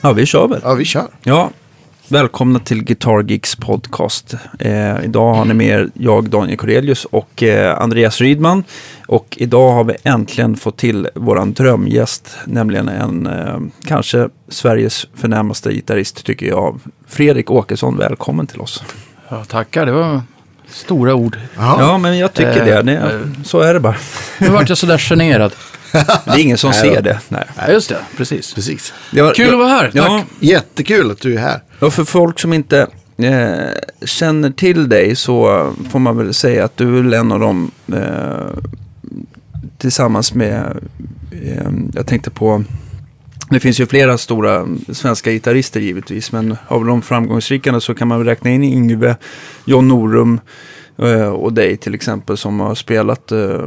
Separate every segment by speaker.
Speaker 1: Ja, vi kör väl.
Speaker 2: Ja, vi kör.
Speaker 1: Ja, välkomna till Guitar Geeks podcast. Eh, idag har ni med er jag, Daniel Corelius och eh, Andreas Rydman. Och idag har vi äntligen fått till våran drömgäst, nämligen en eh, kanske Sveriges förnämaste gitarrist tycker jag. Fredrik Åkesson, välkommen till oss.
Speaker 3: Ja, tackar, det var stora ord.
Speaker 2: Ja.
Speaker 1: Ja, men jag tycker det.
Speaker 3: Eh,
Speaker 1: det.
Speaker 3: eh.
Speaker 1: Så är det bara.
Speaker 3: Nu vart jag sådär generad.
Speaker 1: Det är ingen som
Speaker 2: Nej,
Speaker 1: ser det. Nej.
Speaker 3: Ja, just det, precis.
Speaker 2: Precis.
Speaker 1: Det var-
Speaker 3: Kul att vara här,
Speaker 1: Ja,
Speaker 3: tack.
Speaker 2: Jättekul att du är här.
Speaker 1: Och för folk som inte eh, känner till dig så får man väl säga att du är väl en av dem eh, tillsammans med, eh, jag tänkte på, det finns ju flera stora svenska gitarrister givetvis, men av de framgångsrika så kan man väl räkna in Yngve, John Norum eh, och dig till exempel som har spelat eh,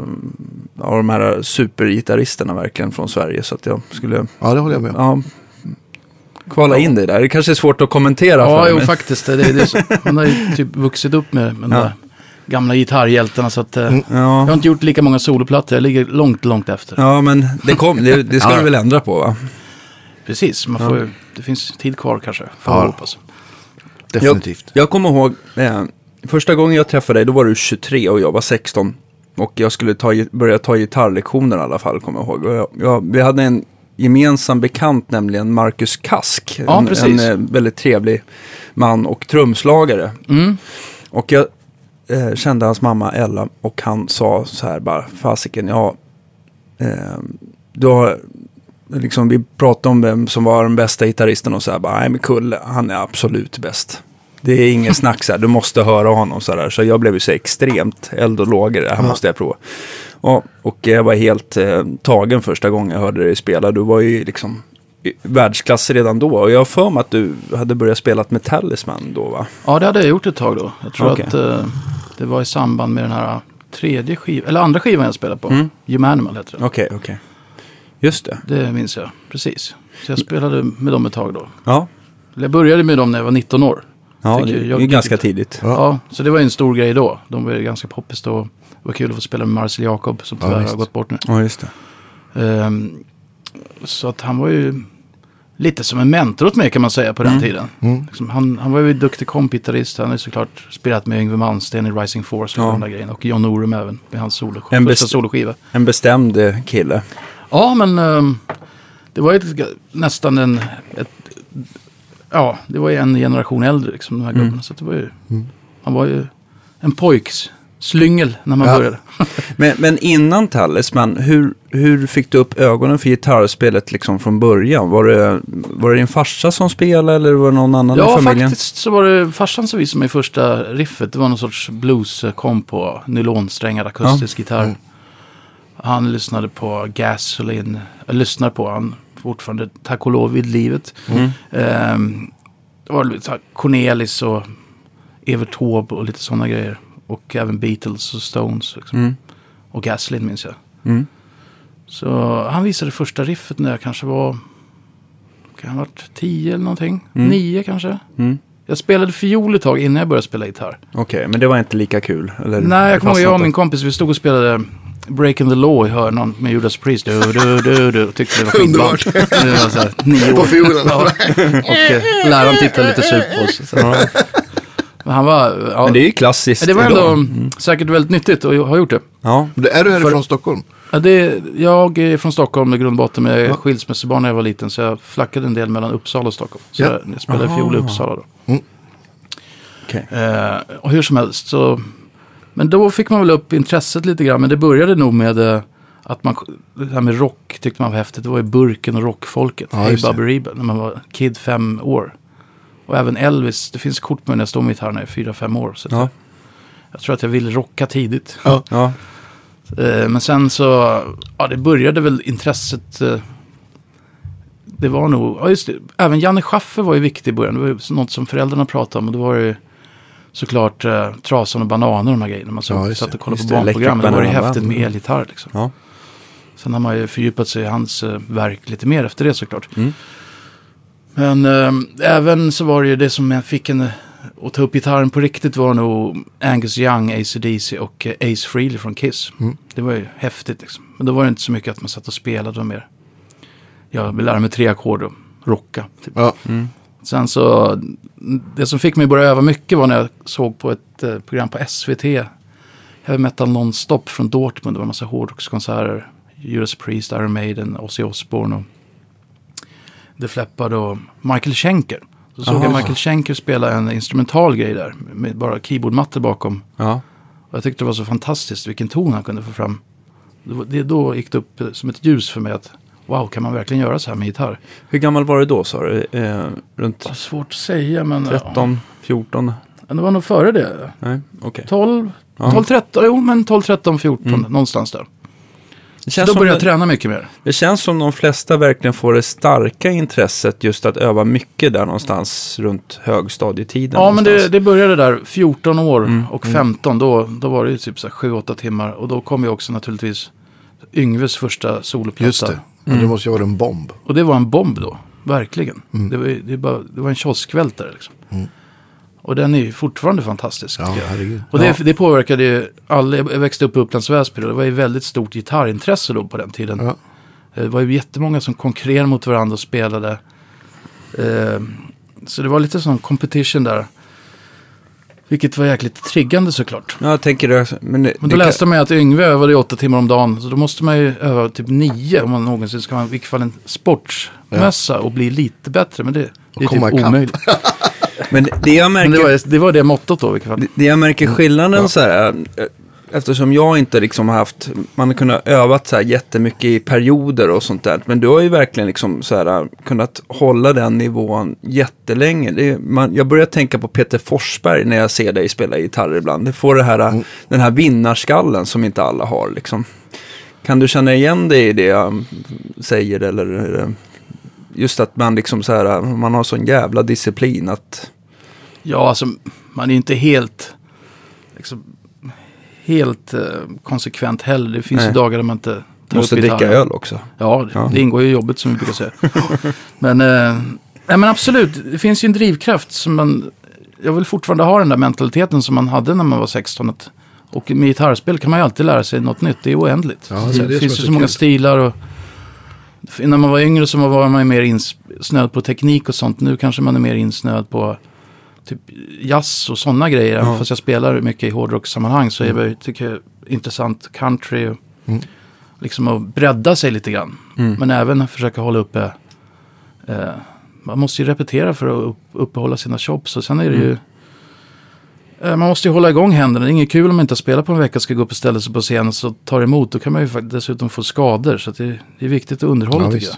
Speaker 1: av de här supergitarristerna verkligen från Sverige. Så att jag skulle
Speaker 2: Ja, det håller jag med om.
Speaker 1: ja, kvala in dig där. Det kanske är svårt att kommentera
Speaker 3: Ja,
Speaker 1: för
Speaker 3: jo
Speaker 1: mig.
Speaker 3: faktiskt. Det, det, det, man har ju typ vuxit upp med, med de
Speaker 1: Ja.
Speaker 3: där gamla gitarrhjältarna. Så att, eh,
Speaker 2: Mm.
Speaker 3: Jag
Speaker 1: Ja.
Speaker 3: har inte gjort lika många soloplattor, jag ligger långt, långt efter.
Speaker 1: ja, men det, kom, det, det ska
Speaker 2: Ja.
Speaker 1: du väl ändra på va?
Speaker 3: Precis, man får, ju- det finns tid kvar kanske. Får
Speaker 2: Ja.
Speaker 3: hoppas.
Speaker 2: Definitivt.
Speaker 1: Jag kommer ihåg, eh, första gången jag träffade dig, då var du 23 och jag var 16. Och jag skulle ta, börja ta gitarrlektioner i alla fall, kommer jag ihåg. Jag, jag, vi hade en gemensam bekant, nämligen Marcus Kask.
Speaker 3: Ja,
Speaker 1: en, en eh, väldigt trevlig man och trumslagare.
Speaker 3: Mm.
Speaker 1: Och jag eh, kände hans mamma Ella och han sa så här bara, fasiken, ja, eh, du har, liksom vi pratade om vem som var den bästa gitarristen och så här, bara, nej men Kulle, han är absolut bäst. Det är inget snack så här, du måste höra honom så där. Så jag blev ju så extremt eld och lågor, det här
Speaker 2: Ja.
Speaker 1: måste jag prova. Och, och jag var helt eh, tagen första gången jag hörde dig spela. Du var ju liksom världsklass redan då. Och jag har för mig att du hade börjat spela med Talisman då va?
Speaker 3: Ja, det hade jag gjort ett tag då. Jag tror
Speaker 1: Okej.
Speaker 3: att eh, det var i samband med den här tredje skivan, eller andra skivan jag spelade på.
Speaker 1: Mm.
Speaker 3: Humanimal heter den.
Speaker 1: Okej, okej. Just det.
Speaker 3: Det minns jag, precis. Så jag spelade med dem ett tag då.
Speaker 1: Ja,
Speaker 3: Jag började med dem när jag var 19 år.
Speaker 1: Ja det är
Speaker 3: jag-
Speaker 1: ju ganska tidigt.
Speaker 2: Ja.
Speaker 3: Ja. så det var ju en stor grej då. De var ju ganska poppis då. Det var kul att få spela med Marcel Jacob som
Speaker 2: Ja,
Speaker 3: tyvärr har gått bort nu.
Speaker 1: Ja, just det.
Speaker 3: Ehm, så att han var ju lite som en mentor åt mig kan man säga på den
Speaker 1: Mm.
Speaker 3: tiden.
Speaker 2: Mm.
Speaker 3: Liksom, han, han var ju duktig kompgitarrist. Han har ju såklart spelat med Yngwie Malmsteen i Rising Force och
Speaker 1: Ja.
Speaker 3: de där grejerna. Och John Norum även med hans solo,
Speaker 1: En
Speaker 3: första soloskiva.
Speaker 1: En bestämd eh, kille.
Speaker 3: Ja, men ehm, det var ju ett, nästan en... Ett, ja, det var ju en generation äldre, liksom, de här
Speaker 1: Mm.
Speaker 3: gubbarna. Så att det var ju,
Speaker 2: Mm.
Speaker 3: han var ju en pojks slyngel när man
Speaker 2: Ja.
Speaker 3: började.
Speaker 1: Men, men innan Talisman, hur, hur fick du upp ögonen för gitarrspelet liksom från början? Var det, var det din farsa som spelade eller var det någon annan i
Speaker 3: Ja,
Speaker 1: familjen?
Speaker 3: faktiskt så var det farsan som visade mig första riffet. Det var någon sorts blues-kom på nylonsträngad akustisk gitarr.
Speaker 2: Mm.
Speaker 3: Han lyssnade på Gasoline, eller lyssnar på han fortfarande, tack och lov, vid livet.
Speaker 1: Mm.
Speaker 3: Ehm, det var lite Cornelis och Evert Taube och lite sådana grejer. Och även Beatles och Stones. Liksom.
Speaker 1: Mm.
Speaker 3: Och Gasoline minns jag.
Speaker 1: Mm.
Speaker 3: Så han visade första riffet när jag kanske var, kan ha varit tio eller någonting?
Speaker 1: Mm.
Speaker 3: Nio kanske?
Speaker 1: Mm.
Speaker 3: Jag spelade fiol ett tag innan jag började spela gitarr.
Speaker 1: Okej, men det var inte lika kul? Eller?
Speaker 3: Nej, jag kommer ihåg jag och min kompis, vi stod och spelade Breaking the Law i hörnan med Judas Priest. Du, du, du, du. Tyckte det var skitball.
Speaker 2: Underbart.
Speaker 3: Nio år.
Speaker 2: På fiolen.
Speaker 3: Ja. Och eh, läraren tittade lite surt på oss. Så. Men han var... Ja,
Speaker 1: Men det är ju klassiskt
Speaker 3: det var ändå
Speaker 1: idag. Mm.
Speaker 3: säkert väldigt nyttigt att ha gjort det.
Speaker 1: Ja,
Speaker 2: Är du härifrån
Speaker 3: För-
Speaker 2: Stockholm?
Speaker 3: Ja, det, jag är från Stockholm med grundbotten med
Speaker 2: Ja.
Speaker 3: skilsmässobarn när jag var liten. Så jag flackade en del mellan Uppsala och Stockholm. Så
Speaker 2: Ja.
Speaker 3: jag, jag spelade
Speaker 1: Aha.
Speaker 3: fiol i Uppsala då.
Speaker 1: okej.
Speaker 3: Eh, och hur som helst så... Men då fick man väl upp intresset lite grann. Men det började nog med eh, att man... Det här med rock tyckte man var häftigt. Det var ju burken och rockfolket.
Speaker 2: Ja,
Speaker 3: Hey
Speaker 2: det.
Speaker 3: Bubba Reba. När man var kid fem år. Och även Elvis. Det finns kort på mig när jag står med gitarren när jag är fyra, fem år. Så
Speaker 1: Ja.
Speaker 3: jag, tror att jag ville rocka tidigt.
Speaker 2: Ja.
Speaker 1: Ja.
Speaker 3: Eh, Men sen så, ja det började väl intresset. eh, Det var nog, ja just det, även Janne Schaffer var ju viktig i början. Det var ju något som föräldrarna pratade om. Och det var ju såklart eh, Trasan och Bananer och de här grejerna. Man så,
Speaker 2: Ja,
Speaker 3: satt
Speaker 2: det.
Speaker 3: och kollade på
Speaker 1: det,
Speaker 3: barnprogram. Det var ju häftigt med elgitarr liksom.
Speaker 1: Ja.
Speaker 3: Sen har man ju fördjupat sig i hans eh, verk lite mer efter det såklart.
Speaker 1: Mm.
Speaker 3: Men eh, även så var det ju det som jag fick en att ta upp gitarren på riktigt var nog Angus Young, AC/DC och eh, Ace Frehley från Kiss.
Speaker 2: Mm.
Speaker 3: Det var ju häftigt liksom. Men då var det inte så mycket att man satt och spelade och mer. Jag vill lära mig tre ackord och rocka. Typ.
Speaker 2: Ja.
Speaker 3: Sen så, det som fick mig att börja öva mycket var när jag såg på ett eh, program på SVT. Heavy Metal Nonstop från Dortmund. Det var en massa hårdrockskonserter. Judas Priest, Iron Maiden, Ozzy Osbourne och Def Leppard och Michael Schenker. Så såg jag
Speaker 1: Aha.
Speaker 3: Michael Schenker spela en instrumental grej där. Med bara keyboardmattor bakom.
Speaker 1: Ja.
Speaker 3: Och jag tyckte det var så fantastiskt vilken ton han kunde få fram. Det, då gick det upp som ett ljus för mig att wow, kan man verkligen göra så här med gitarr?
Speaker 1: Hur gammal var du då sa du? Eh, runt
Speaker 3: Svårt att säga men...
Speaker 1: 13, 14?
Speaker 3: Ja, det var nog före det.
Speaker 1: Nej, okej.
Speaker 3: 12,
Speaker 1: Ja.
Speaker 3: 12 13, jo men 12, 13, 14
Speaker 1: Mm.
Speaker 3: någonstans där.
Speaker 1: Det
Speaker 3: Så
Speaker 1: känns,
Speaker 3: då
Speaker 1: som
Speaker 3: började jag träna mycket mer.
Speaker 1: det känns som de flesta verkligen får det starka intresset just att öva mycket där någonstans runt högstadietiden.
Speaker 3: Ja men det,
Speaker 1: någonstans.
Speaker 3: det började där 14 år
Speaker 1: Mm,
Speaker 3: och 15 då, då var det ju typ så här 7-8 timmar. Och då kom ju också naturligtvis Yngves första soloplatta.
Speaker 2: Just det. Ja,
Speaker 1: Mm.
Speaker 2: måste ju vara en bomb.
Speaker 3: Och det var en bomb då, verkligen. Det, var, det, bara, det var en kioskvältare liksom.
Speaker 2: Mm.
Speaker 3: Och den är ju fortfarande fantastisk.
Speaker 2: Ja.
Speaker 3: Och det, det påverkade ju alla, jag växte upp i Upplands Väsby och det var ju väldigt stort gitarrintresse då på den tiden.
Speaker 2: Ja.
Speaker 3: Det var ju jättemånga som konkurrerade mot varandra och spelade. Eh, så det var lite sån competition där. Vilket var jäkligt triggande såklart.
Speaker 1: Ja, jag tänker det. Men, det,
Speaker 3: Men då
Speaker 1: det
Speaker 3: läste man ju att Yngve övade i åtta timmar om dagen. Så då måste man ju öva typ nio om man någonsin ska ha i vilket fall en sportmässa och bli lite bättre. Men det, det är typ omöjligt.
Speaker 1: men det jag
Speaker 3: Men
Speaker 1: märker...
Speaker 3: det var, det var det mottot då i vilket fall.
Speaker 1: Det- jag märker skillnaden så här, eftersom jag inte liksom har haft, man har kunnat övat så här jättemycket i perioder och sånt där. Men du har ju verkligen liksom så här, kunnat hålla den nivån jättelänge. Är, man, jag börjar tänka på Peter Forsberg när jag ser dig spela gitarr ibland. Det får det här, den här vinnarskallen som inte alla har liksom. Kan du känna igen dig i det jag säger eller just att man liksom så här, man har sån jävla disciplin att
Speaker 3: Ja, alltså man är inte helt, liksom, helt eh, konsekvent heller. Det finns
Speaker 1: Nej.
Speaker 3: ju dagar där man inte tar
Speaker 1: måste
Speaker 3: upp
Speaker 1: dricka öl också.
Speaker 3: Ja, det,
Speaker 1: Ja.
Speaker 3: det ingår ju i jobbet som vi brukar säga. men, eh, nej, men absolut, det finns ju en drivkraft som man... Jag vill fortfarande ha den där mentaliteten som man hade när man var 16. Att, och med gitarrspel kan man ju alltid lära sig något nytt. Det är oändligt.
Speaker 2: Ja, det är det
Speaker 3: det finns ju
Speaker 2: så
Speaker 3: så många stilar. Och, när man var yngre så var man ju mer insnöad på teknik och sånt. Nu kanske man är mer insnöad på typ jazz och sådana grejer. Även
Speaker 1: Ja.
Speaker 3: fast jag spelar mycket i hårdrockssammanhang så är jag, tycker jag intressant country. Och,
Speaker 2: Mm.
Speaker 3: Liksom att bredda sig lite grann.
Speaker 1: Mm.
Speaker 3: Men även försöka hålla uppe. Eh, man måste ju repetera för att upp, uppehålla sina chops. Och sen är det ju. Eh, man måste ju hålla igång händerna. Det är inget kul om man inte spelar på en vecka. Ska gå upp och ställa sig på scenen så tar emot. Då kan man ju dessutom få skador. Så det, det är viktigt att underhålla
Speaker 2: Ja,
Speaker 3: tycker jag.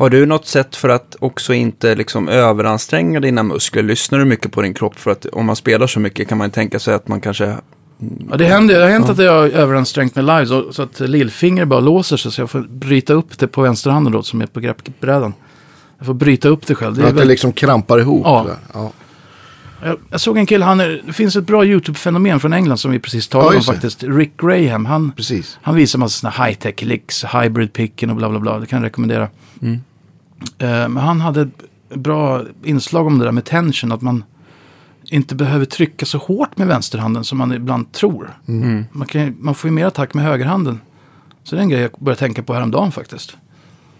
Speaker 1: Har du något sätt för att också inte liksom överanstränga dina muskler? Lyssnar du mycket på din kropp? För att om man spelar så mycket kan man tänka sig att man kanske...
Speaker 3: Ja, det händer. Det har hänt att jag har överansträngt mig live. Så, så att lillfinger bara låser sig. Så jag får bryta upp det på vänsterhanden då. Som är på greppbrädan. Jag får bryta upp det själv. Det är
Speaker 2: att det
Speaker 3: väl-
Speaker 2: liksom krampar ihop.
Speaker 3: Ja.
Speaker 2: Ja.
Speaker 3: Jag, jag såg en kille, han är, det finns ett bra YouTube-fenomen från England som vi precis
Speaker 2: Ja,
Speaker 3: talade om
Speaker 2: just det.
Speaker 3: faktiskt. Rick Graham, han,
Speaker 2: Precis.
Speaker 3: han visar massa sådana high-tech licks, hybrid picken och bla bla bla. Det kan jag rekommendera.
Speaker 1: Mm.
Speaker 3: Eh, men han hade bra inslag om det där med tension, att man inte behöver trycka så hårt med vänsterhanden som man ibland tror.
Speaker 1: Mm.
Speaker 3: Man, kan, man får ju mer attack med högerhanden. Så det är en grej jag började tänka på häromdagen faktiskt.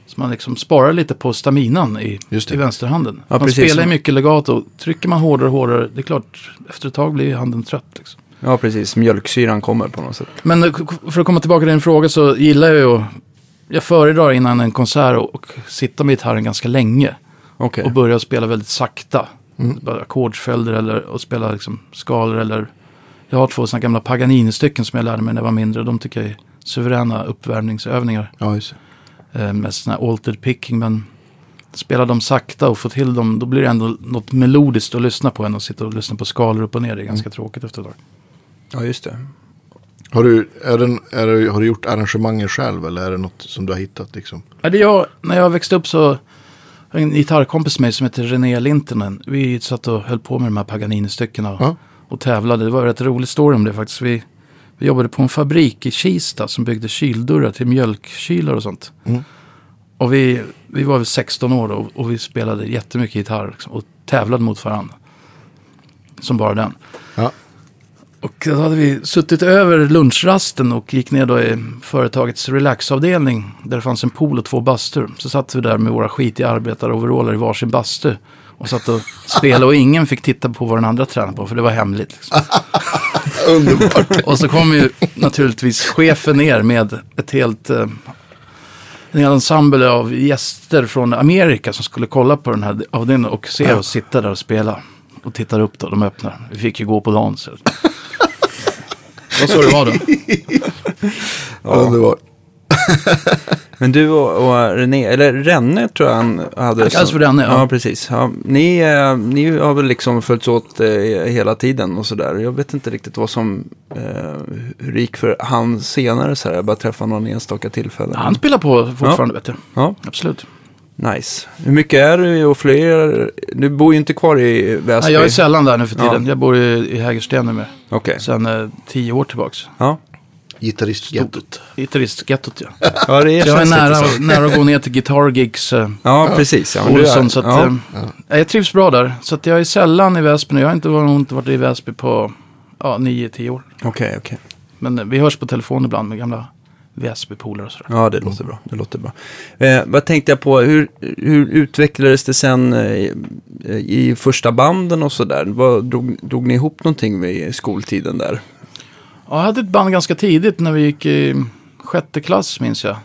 Speaker 3: Så man liksom sparar lite på staminan i, i vänsterhanden.
Speaker 1: Ja,
Speaker 3: man
Speaker 1: precis.
Speaker 3: spelar ju mycket legato. Trycker man hårdare och hårdare, det är klart, efter ett tag blir handen trött. Liksom.
Speaker 1: Ja, precis. Mjölksyran kommer på något sätt.
Speaker 3: Men eh, för att komma tillbaka till din fråga så gillar jag ju att... Jag föredrar innan en konsert och, och sitta med gitarren ganska länge.
Speaker 1: Okej.
Speaker 3: Och börja spela väldigt sakta.
Speaker 2: Mm.
Speaker 3: Ackordsföljder eller och spela liksom skalor eller... Jag har två sådana gamla Paganini-stycken som jag lärde mig när jag var mindre. De tycker jag är suveräna uppvärmningsövningar.
Speaker 2: Ja, just det.
Speaker 3: Eh, med sån här altered picking. Men spela dem sakta och få till dem. Då blir det ändå något melodiskt att lyssna på än att sitta och lyssna på skalor upp och ner. Det är ganska
Speaker 2: Mm.
Speaker 3: tråkigt efter ett tag.
Speaker 1: Ja, just det.
Speaker 2: Har du, är den, är det, har du gjort arrangemangen själv eller är det något som du har hittat liksom?
Speaker 3: Ja, det är jag, när jag växte upp så en gitarrkompis med mig som heter René Lintonen. Vi satt och höll på med de här Paganini-styckena och,
Speaker 2: Ja.
Speaker 3: och tävlade. Det var en rätt rolig story om det faktiskt. Vi, vi jobbade på en fabrik i Kista som byggde kyldörrar till mjölkkylar och sånt.
Speaker 2: Mm.
Speaker 3: Och vi, vi var väl 16 år och, och vi spelade jättemycket gitarr liksom, och tävlade mot varandra. Som bara den.
Speaker 2: Ja.
Speaker 3: Och då hade vi suttit över lunchrasten och gick ner då i företagets relaxavdelning. Där det fanns en pool och två bastur. Så satt vi där med våra skitiga arbetaroveraller i varsin bastu. Och satt och spelade och ingen fick titta på vad den andra tränade på för det var hemligt. Liksom.
Speaker 2: Underbart.
Speaker 3: Och så kom ju naturligtvis chefen ner med ett helt... Eh, en hel ensemble av gäster från Amerika som skulle kolla på den här avdelningen och se oss sitta där och spela. Och tittar upp då, de öppnar. Vi fick ju gå på dagen. Var så det var då.
Speaker 2: Underbart.
Speaker 1: Men du och, och René, eller Renne tror jag han hade.
Speaker 3: Han kallas för Renne, ja.
Speaker 1: ja. precis. Ja, ni, eh, ni har väl liksom följts åt eh, hela tiden och sådär. Jag vet inte riktigt vad som, eh, hur det gick för han senare så här. Jag bara träffade någon enstaka tillfällen.
Speaker 3: Han spelar på fortfarande, vet du.
Speaker 1: Ja,
Speaker 3: Absolut.
Speaker 1: Nice. Hur mycket är du och flyger? Du bor ju inte kvar i Väsby.
Speaker 3: Nej, jag är sällan där nu för tiden.
Speaker 1: Ja.
Speaker 3: Jag bor i, i Hägersten nu med.
Speaker 1: Okej.
Speaker 3: Sen eh, tio år tillbaks.
Speaker 1: Ja.
Speaker 2: Gitarristgettot.
Speaker 3: Gitarristgettot, ja.
Speaker 1: ja, det
Speaker 3: jag är nära, nära att gå ner till Guitar Gigs. Eh,
Speaker 1: Ja, precis. Ja, men du är-
Speaker 3: Olsson. Så att,
Speaker 1: ja.
Speaker 3: eh, Jag trivs bra där. Så att jag är sällan i Väsby nu. Jag har inte, varit- inte varit i Väsby på ja, nio, tio år.
Speaker 1: Okej, okej.
Speaker 3: Men eh, vi hörs på telefon ibland med gamla Väsby-polare och sådär.
Speaker 1: Ja, det låter bra. Det låter bra. Eh, vad tänkte jag på? Hur, hur utvecklades det sen eh, i, första banden och sådär? Drog, drog ni ihop någonting vid skoltiden där?
Speaker 3: Ja, jag hade ett band ganska tidigt när vi gick i sjätte klass minns jag.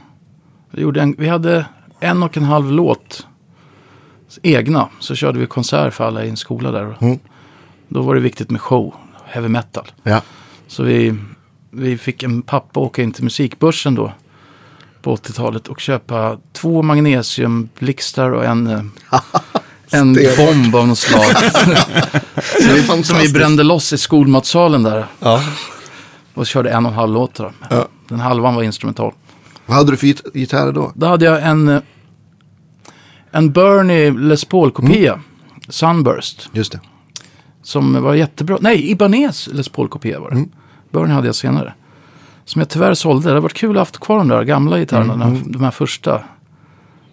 Speaker 3: Vi, gjorde en, vi hade en och en halv låt egna. Så körde vi konsert för alla i en skola där.
Speaker 2: Mm.
Speaker 3: Då var det viktigt med show, heavy metal.
Speaker 2: Ja.
Speaker 3: Så vi, vi fick en pappa åka in till musikbörsen då på 80-talet och köpa två magnesiumblixtar och en, eh, en bomb av något slag.
Speaker 2: Är
Speaker 3: som vi brände loss i skolmatsalen där.
Speaker 2: Ja.
Speaker 3: Och körde en och en halv låt.
Speaker 2: Ja.
Speaker 3: Den halvan var instrumental.
Speaker 2: Vad hade du för git- gitarrer då?
Speaker 3: Då hade jag en, eh, en Bernie Les Paul-kopia. Sunburst.
Speaker 2: Just det.
Speaker 3: Som var jättebra. Nej, Ibanez Les Paul-kopia var det.
Speaker 2: Mm.
Speaker 3: Bernie hade jag senare. Som jag tyvärr sålde. Det hade varit kul att ha haft kvar de där gamla gitarrerna.
Speaker 2: Mm.
Speaker 3: De, här första.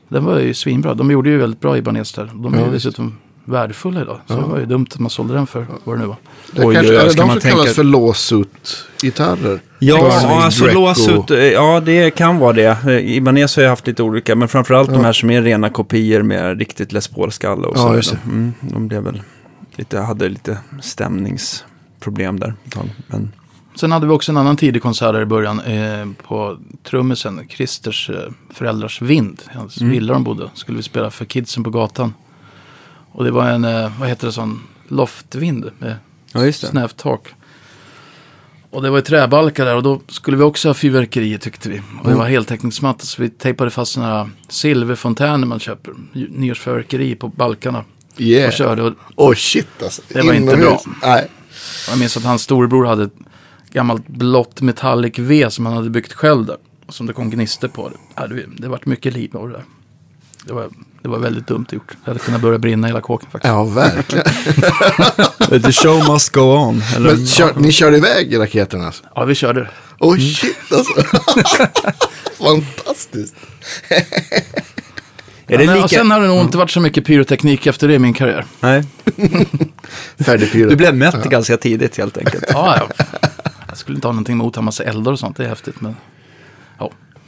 Speaker 3: Den var ju svinbra. De gjorde ju väldigt bra Ibanez där. De är
Speaker 2: Ja,
Speaker 3: ju dessutom värdefulla idag. Så det var ju dumt att man sålde den för vad det nu var.
Speaker 2: Det
Speaker 1: Oj,
Speaker 2: kanske är det de som kallas
Speaker 1: tänka-
Speaker 2: för låsut-gitarrer.
Speaker 1: Ja, alltså
Speaker 2: Greco.
Speaker 1: lås ut. Ja, det kan vara det. Ibanez har jag haft lite olika, men framförallt de här som är rena kopior med riktigt Les Paul-skalle och
Speaker 2: Ja,
Speaker 1: så. Mm, de blev väl lite, hade lite stämningsproblem där. Men,
Speaker 3: Sen hade vi också en annan tidig konsert där i början eh, på trummisen, Christers eh, föräldrars vind. Hans
Speaker 1: Mm.
Speaker 3: villa de bodde. Skulle vi spela för kidsen på gatan. Och det var en, eh, vad heter det, sån loftvind med
Speaker 1: ja,
Speaker 3: snävt tak. Och det var ju träbalkar där och då skulle vi också ha fyrverkerier tyckte vi. Och det var heltäckningsmatta så vi tejpade fast sådana här silverfontäner man köper. Nyårsfyrverkeri på balkarna. Och
Speaker 2: Yeah.
Speaker 3: körde. Och
Speaker 2: Åh shit alltså.
Speaker 3: Det var inte
Speaker 2: Inomhus.
Speaker 3: bra.
Speaker 2: Nej.
Speaker 3: Jag minns att hans storebror hade gammalt blått metallic V som han hade byggt själv där. Och som det kom gnister på. Det, ja, det, vart mycket liv av det där. Det var, det var väldigt dumt gjort. Det hade kunnat börja brinna hela kåken faktiskt.
Speaker 2: Ja, verkligen.
Speaker 1: The show must go on. Eller?
Speaker 2: Men kör, ni körde iväg raketerna alltså?
Speaker 3: Ja, vi körde.
Speaker 2: Åh shit alltså. Fantastiskt.
Speaker 1: är det lika...
Speaker 3: och sen har det nog inte varit så mycket pyroteknik efter det i min karriär.
Speaker 1: Nej,
Speaker 2: Färdigpyrat.
Speaker 1: du blev mätt ganska tidigt helt enkelt.
Speaker 3: Ja, ja. Jag skulle inte ha någonting emot att ha massa eldar och sånt. Det är häftigt. Men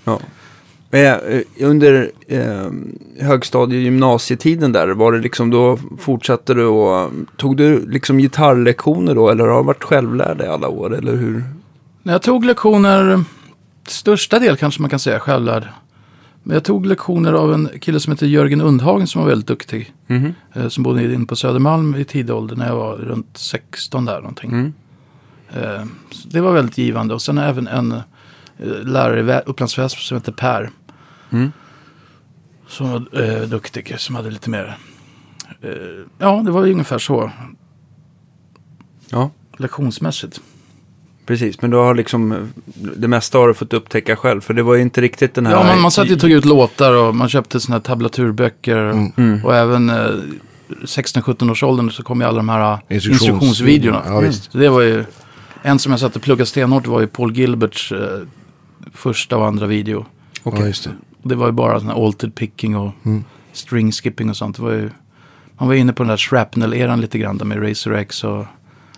Speaker 1: Ja. Men, eh, under eh, högstadie och gymnasietiden där, var det liksom då fortsatte du och tog du liksom gitarrlektioner då eller har du varit självlärd i alla år eller hur?
Speaker 3: jag tog lektioner, största del kanske man kan säga självlärd. Men jag tog lektioner av en kille som heter Jörgen Undhagen som var väldigt duktig. Eh, Som bodde inne på Södermalm i tidig ålder när jag var runt 16 där någonting.
Speaker 1: Mm.
Speaker 3: Eh, så Det var väldigt givande. Och sen även en eh, lärare i Upplands Väsby som heter Per.
Speaker 1: Mm.
Speaker 3: Som var eh, duktig, som hade lite mer... Eh, ja, det var ungefär så
Speaker 1: Ja,
Speaker 3: lektionsmässigt.
Speaker 1: precis. Men du har liksom eh, det mesta har du fått upptäcka själv för det var ju inte riktigt den här...
Speaker 3: Ja, man, man satt ju och tog ut låtar och man köpte sådana här tablaturböcker.
Speaker 1: Mm.
Speaker 3: Och även eh, 16-17 års åldern så kom ju alla de här
Speaker 2: Instruktions-
Speaker 3: instruktionsvideorna.
Speaker 2: Ja, visst.
Speaker 3: Så det var ju, en som jag satt och pluggade stenhårt var ju Paul Gilberts eh, första och andra video.
Speaker 1: Okej.
Speaker 2: Ja, just det.
Speaker 3: Det var ju bara sån här altered picking och
Speaker 2: Mm.
Speaker 3: string skipping och sånt. Det var ju, man var inne på den där shrapnel-eran lite grann där med Razor X och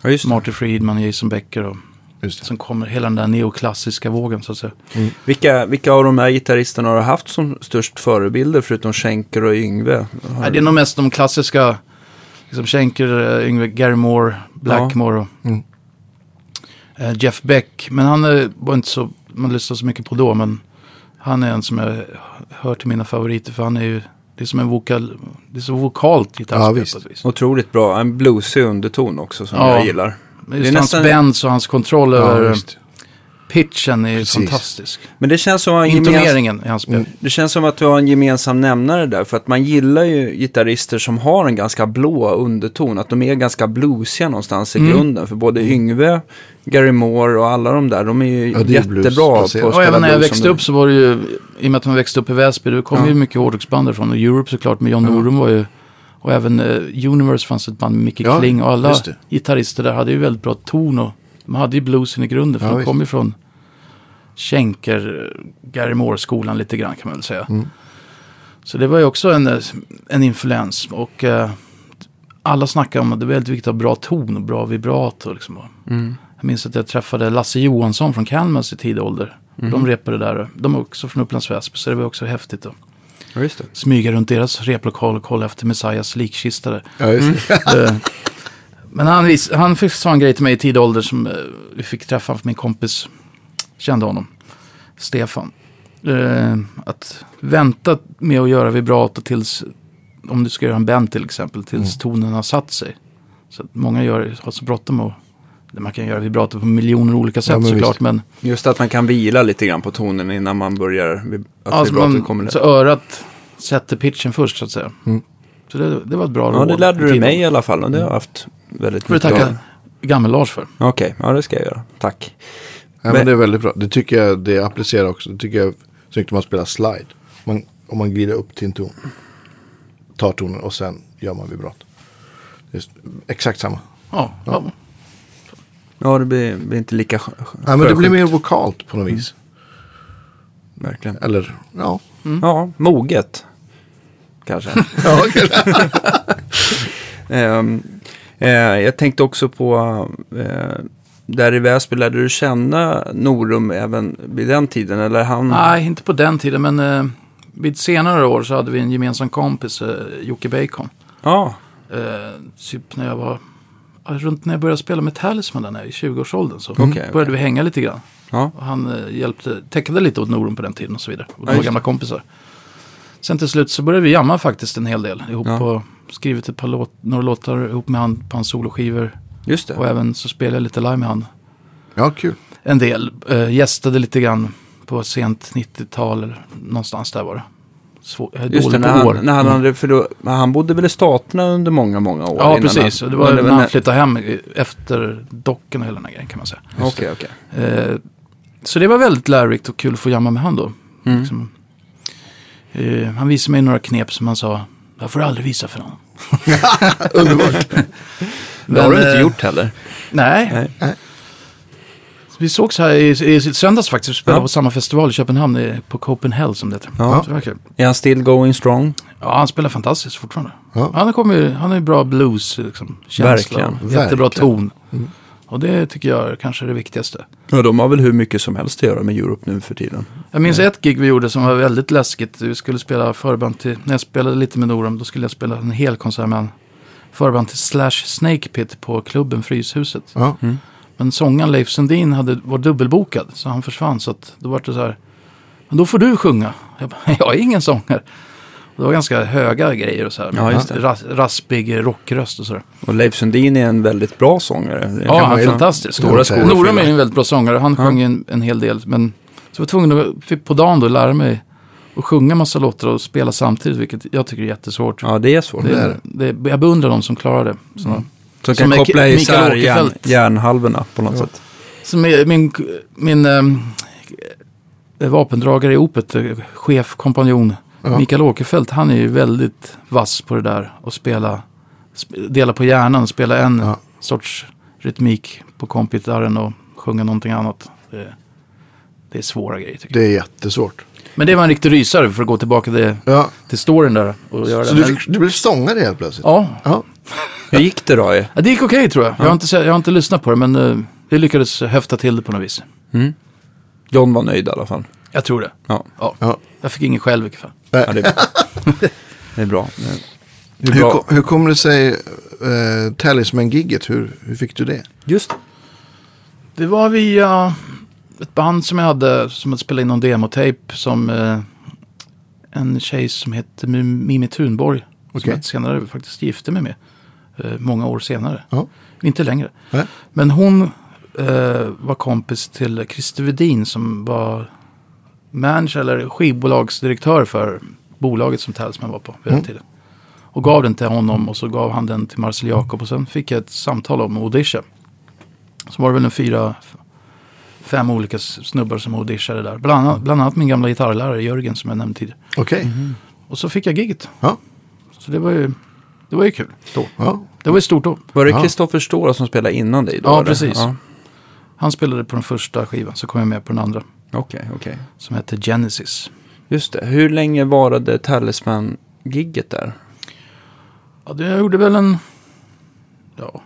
Speaker 1: Ja.
Speaker 3: Marty Friedman, Jason Becker och
Speaker 2: Just det.
Speaker 3: sen kommer hela den där neoklassiska vågen så att säga.
Speaker 1: Vilka, vilka av de här gitarristerna har du haft som störst förebilder förutom Schenker och Yngve? Har-
Speaker 3: Nej, det är nog mest de klassiska, liksom Schenker, eh, Yngve, Gary Moore, Blackmore och
Speaker 2: Mm.
Speaker 3: Eh, Jeff Beck. Men han eh, var inte så, man lyssnade så mycket på då, men han är en som jag hör till mina favoriter för han är ju, det är som en vokal, det är så vokalt gitarrspel
Speaker 2: Ja,
Speaker 3: på ett vis.
Speaker 1: Otroligt bra. En bluesig underton också som
Speaker 3: Ja.
Speaker 1: jag gillar.
Speaker 3: Men
Speaker 1: Det
Speaker 3: Just
Speaker 1: är
Speaker 3: hans
Speaker 1: nästan-
Speaker 3: bends och hans kontroll
Speaker 2: Ja,
Speaker 3: över
Speaker 2: visst.
Speaker 3: Pitchen är ju
Speaker 2: Precis.
Speaker 3: fantastisk.
Speaker 1: Men det känns som gemens...
Speaker 3: Intoneringen i hans spel.
Speaker 2: Mm.
Speaker 1: Det känns som att du har en gemensam nämnare där. För att man gillar ju gitarrister som har en ganska blå underton. Att de är ganska bluesiga någonstans i
Speaker 3: Mm.
Speaker 1: grunden. För både Yngve, Gary Moore och alla de där, de är ju
Speaker 2: Ja, är
Speaker 1: jättebra på att spela
Speaker 3: Och även när jag växte upp så var det ju, i och med att man växte upp i Väsby, det kom
Speaker 1: Ja.
Speaker 3: ju mycket hårdrocksband därifrån. Och Europe såklart med John
Speaker 2: Ja.
Speaker 3: Norum var ju, och även eh, Universe fanns ett band med Micke
Speaker 2: Ja,
Speaker 3: Kling. Och alla gitarrister där hade ju väldigt bra ton och de hade ju bluesen i grunden. För
Speaker 2: Ja,
Speaker 3: de kom ju från Schenker, Gary Moore-skolan lite grann kan man väl säga.
Speaker 2: Mm.
Speaker 3: Så det var ju också en, en influens. Och eh, alla snackar om att det är väldigt viktigt att ha bra ton och bra vibrato. Liksom.
Speaker 1: Mm.
Speaker 3: jag minns att jag träffade Lasse Johansson från Kalmars i tidig ålder.
Speaker 1: Mhm.
Speaker 3: De repade där. De är också från Upplands Väsby, så det var också häftigt att
Speaker 1: Ja,
Speaker 3: smyga runt deras replokal och kolla efter Messias likkista där.
Speaker 2: Ja.
Speaker 3: Eh, Men han, vis, han fick sa en grej till mig i tidig ålder som eh, vi fick träffa för min kompis kände honom. Stefan. Eh, att vänta med att göra vibrato tills, om du ska göra en band till exempel, tills tonen har satt sig. Så att många gör, har så bråttom och man kan göra vibrato på miljoner olika sätt
Speaker 2: Ja, men
Speaker 3: såklart.
Speaker 2: visst.
Speaker 3: Men
Speaker 1: Just att man kan vila lite grann på tonen innan man börjar. Att
Speaker 3: alltså man,
Speaker 1: kommer
Speaker 3: så örat sätter pitchen först så att säga.
Speaker 2: Mm.
Speaker 3: Så det, det var ett bra
Speaker 1: Ja,
Speaker 3: råd.
Speaker 1: det lärde du mig i alla fall och det har jag haft väldigt
Speaker 3: får du tacka Gammel-Lars för.
Speaker 1: Okej, ja det ska jag göra. Tack.
Speaker 2: Ja, men det är väldigt bra. Det tycker jag det applicerar också. Det tycker jag är snyggt om man spelar slide. Man, om man glider upp till en ton. Tar tonen och sen gör man vibrato. Det är exakt samma.
Speaker 3: Ja, ja.
Speaker 1: Ja, det blir, blir inte lika skö-
Speaker 2: Ja, men det blir mer vokalt på något vis.
Speaker 1: Verkligen.
Speaker 2: Eller, ja.
Speaker 1: Ja, moget. Kanske.
Speaker 2: ja okej.
Speaker 1: Ehm, eh, jag tänkte också på, eh, där i Väsby, lärde du känna Norum även vid den tiden? Eller han?
Speaker 3: Nej, inte på den tiden, men eh, vid senare år så hade vi en gemensam kompis, eh, Jocke Bacon.
Speaker 1: Ja,
Speaker 3: Eh, typ när jag var, runt när jag började spela med Talisman där i 20-årsåldern så
Speaker 1: okej.
Speaker 3: började vi hänga lite grann.
Speaker 1: ja.
Speaker 3: Han eh, hjälpte, tecknade lite åt Norum på den tiden och så vidare. Och de var gamla kompisar. Sen till slut så började vi jamma faktiskt en hel del ihop
Speaker 1: Ja.
Speaker 3: och skrivit ett par låt, några låtar ihop med han på hans soloskivor.
Speaker 1: just det.
Speaker 3: Och även så spelade jag lite live med han
Speaker 2: ja, kul.
Speaker 3: en del. Uh, gästade lite grann på sent 90-tal eller någonstans där var det. Svår,
Speaker 1: Just det, när
Speaker 3: på år.
Speaker 1: han, när han, hade, för då, han bodde väl i Staterna under många, många år?
Speaker 3: Ja, precis.
Speaker 1: Han,
Speaker 3: det var
Speaker 1: men
Speaker 3: när han
Speaker 1: när-
Speaker 3: flyttade hem efter docken och hela den här grejen kan man säga.
Speaker 1: Okej, okej.
Speaker 3: Eh, så det var väldigt lärorikt och kul att få jamma med han då.
Speaker 1: Mm.
Speaker 3: Liksom. Eh, han visade mig några knep som han sa, här får aldrig visa för någon.
Speaker 2: Underbart.
Speaker 1: Det har du inte
Speaker 3: eh,
Speaker 1: gjort heller.
Speaker 3: Nej.
Speaker 1: Nej.
Speaker 3: Vi sågs här i, i söndags faktiskt. Vi spelade
Speaker 1: Ja.
Speaker 3: på samma festival i Köpenhamn, i- på Copenhagen som det heter.
Speaker 1: Ja.
Speaker 3: Så det var kul.
Speaker 1: Är han still going strong?
Speaker 3: Ja, han spelar fantastiskt fortfarande.
Speaker 2: Ja.
Speaker 3: Han, kommer, han har ju bra blues, liksom, känsla
Speaker 1: Verkligen.
Speaker 3: jättebra
Speaker 2: Verkligen.
Speaker 3: ton. Och det tycker jag är kanske det viktigaste.
Speaker 1: Ja, de har väl hur mycket som helst att göra med Europe nu för tiden.
Speaker 3: Jag minns ett gig vi gjorde som var väldigt läskigt. Vi skulle spela förband till, när jag spelade lite med Norum, då skulle jag spela en hel konsert med en förband till Slash Snake Pit på klubben Fryshuset.
Speaker 2: Ja.
Speaker 3: Men sångaren Leif Sundin hade, var dubbelbokad, så han försvann. Så att då var det så här, men då får du sjunga. Jag, bara, jag är ingen sångare. Det var ganska höga grejer och så här.
Speaker 1: Ja, just det.
Speaker 3: Ras, raspig rockröst och så där.
Speaker 1: Och Leif Sundin är en väldigt bra sångare. Det
Speaker 3: Ja, han är
Speaker 1: ju-
Speaker 3: fantastisk.
Speaker 1: Stora skor
Speaker 3: Norum är en väldigt bra sångare. Han sjöng en, en hel del. Men så var jag tvungen att fick på dagen då lära mig att sjunga massa låtar och spela samtidigt. Vilket jag tycker är jättesvårt.
Speaker 1: Ja, det är svårt.
Speaker 3: det,
Speaker 2: det
Speaker 3: är, det, jag beundrar de som klarar det.
Speaker 1: Som
Speaker 3: Som
Speaker 1: kan
Speaker 3: är
Speaker 1: koppla isär järn, järnhalvorna på något sätt.
Speaker 3: Som är min, min eh, vapendragare i Opet, eh, chef, kompanjon,
Speaker 2: Ja.
Speaker 3: Mikael Åkerfeldt, han är ju väldigt vass på det där. Och spela, sp- dela på hjärnan, spela en
Speaker 2: Ja.
Speaker 3: sorts rytmik på kompgitarren och sjunga någonting annat. Det, det är svåra grejer tycker jag.
Speaker 2: Det är jättesvårt.
Speaker 3: Men det var en riktig rysare för att gå tillbaka till,
Speaker 2: Ja.
Speaker 3: till storyn där och göra
Speaker 2: Så
Speaker 3: det.
Speaker 2: du, fick, du blev sångare helt plötsligt?
Speaker 3: Ja,
Speaker 2: Ja.
Speaker 1: Hur gick det då?
Speaker 3: Ja, det gick okej tror jag. Jag, har inte, jag har inte lyssnat på det, men uh, vi lyckades höfta till det på något vis.
Speaker 1: John var nöjd i alla fall.
Speaker 3: Jag tror det.
Speaker 1: Ja,
Speaker 3: Ja.
Speaker 2: Ja.
Speaker 3: Jag fick ingen själv i alla fall.
Speaker 1: Ja det är bra. Det är bra. Det är
Speaker 2: Hur, hur kommer det sig, uh, Talisman-gigget, hur, hur fick du det?
Speaker 1: Just
Speaker 3: Det var via ett band som jag hade som hade spelat in någon demotape som eh, en tjej som hette Mi- Mimi Thunborg. Som
Speaker 2: Okej.
Speaker 3: jag senare faktiskt gifte mig med. Eh, många år senare.
Speaker 2: Ja.
Speaker 3: Inte längre.
Speaker 2: Nej.
Speaker 3: Men hon eh, var kompis till Christer Wedin som var manager eller skivbolagsdirektör för bolaget som Talisman var på vid den
Speaker 2: Mm.
Speaker 3: tiden. Och gav den till honom och så gav han den till Marcel Jacob och sen fick jag ett samtal om Odisha. Så var det väl en fyra, fem olika snubbar som audishade där. Bland annat, bland annat min gamla gitarrlärare Jörgen som jag nämnde tidigare.
Speaker 2: Okej.
Speaker 3: Och så fick jag giget.
Speaker 2: Ja.
Speaker 3: Så det var ju, det var ju kul då.
Speaker 2: Ja.
Speaker 3: Det var ju stort då.
Speaker 1: Var det
Speaker 2: Ja.
Speaker 1: Kristoffer Stora som spelade innan dig då?
Speaker 3: Ja,
Speaker 1: eller?
Speaker 3: precis.
Speaker 1: Ja.
Speaker 3: Han spelade på den första skivan så kom jag med på den andra.
Speaker 1: Okej, okej.
Speaker 3: Som hette Genesis.
Speaker 1: Just det. Hur länge varade Talisman-gigget där?
Speaker 3: Ja, det gjorde väl en... Ja.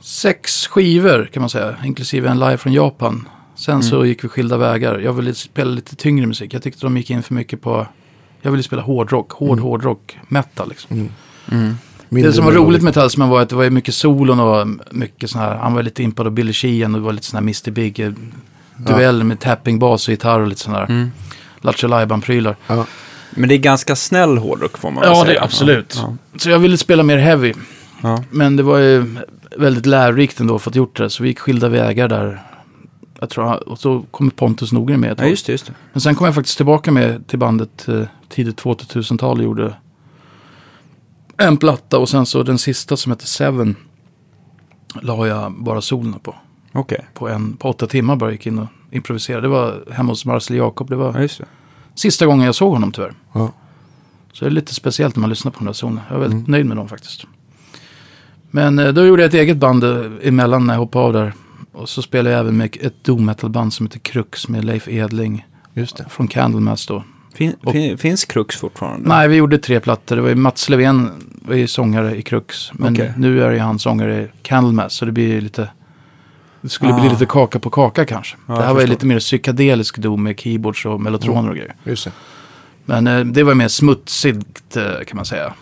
Speaker 3: Sex skivor kan man säga, inklusive en live från Japan. Sen så gick vi skilda vägar. Jag ville spela lite tyngre musik. Jag tyckte de gick in för mycket på... Jag ville spela hårdrock, hård hårdrock, metal liksom.
Speaker 2: Mindre
Speaker 3: det som var roligt med Talisman var att det var mycket solon och mycket sån här, han var lite impad av Billy Sheehan och det var lite sån här Mr. Big eh, duell med tapping bas och gitarr och lite sån där mm. Lattjo Lajban-prylar.
Speaker 2: Ja.
Speaker 1: Men det är ganska snäll hårdrock får man väl
Speaker 3: Ja,
Speaker 1: säga.
Speaker 3: det är absolut.
Speaker 1: Ja.
Speaker 3: Så jag ville spela mer heavy.
Speaker 1: Ja.
Speaker 3: Men det var ju väldigt lärorikt ändå för att gjort det. Så vi gick skilda vägar där. Jag tror, och så kom Pontus Nordgren med ett
Speaker 1: ja, just det. Just det.
Speaker 3: Men sen kom jag faktiskt tillbaka med till bandet eh, tidigt 2000-tal och gjorde en platta och sen så den sista som heter Seven la jag bara solen på.
Speaker 1: Okej.
Speaker 3: På, en, på åtta timmar bara gick in och improviserade. Det var hemma hos Marcel Jacob. Det var
Speaker 1: Ja,
Speaker 3: sista gången jag såg honom tyvärr.
Speaker 2: Ja.
Speaker 3: Så det är lite speciellt när man lyssnar på den där zonen. Jag är väldigt nöjd med dem faktiskt. Men eh, då gjorde jag ett eget band eh, emellan när jag hoppade av där. Och så spelade jag även med ett doom metal band som heter Krux med Leif Edling
Speaker 2: Just det.
Speaker 3: från Candlemass då.
Speaker 1: Fin, fin, finns Krux fortfarande?
Speaker 3: Nej, vi gjorde tre plattor. Det var ju Mats Levén var ju sångare i Krux. Men
Speaker 1: Okej.
Speaker 3: nu är ju han sångare i Candlemass. Så det blir ju lite... Det skulle bli
Speaker 1: Ah.
Speaker 3: lite kaka på kaka kanske.
Speaker 1: Ja,
Speaker 3: det här var ju lite mer psykedelisk doom med keyboards och mellotroner och grejer.
Speaker 2: Just det.
Speaker 3: Men eh, det var mer smutsigt eh, kan man säga.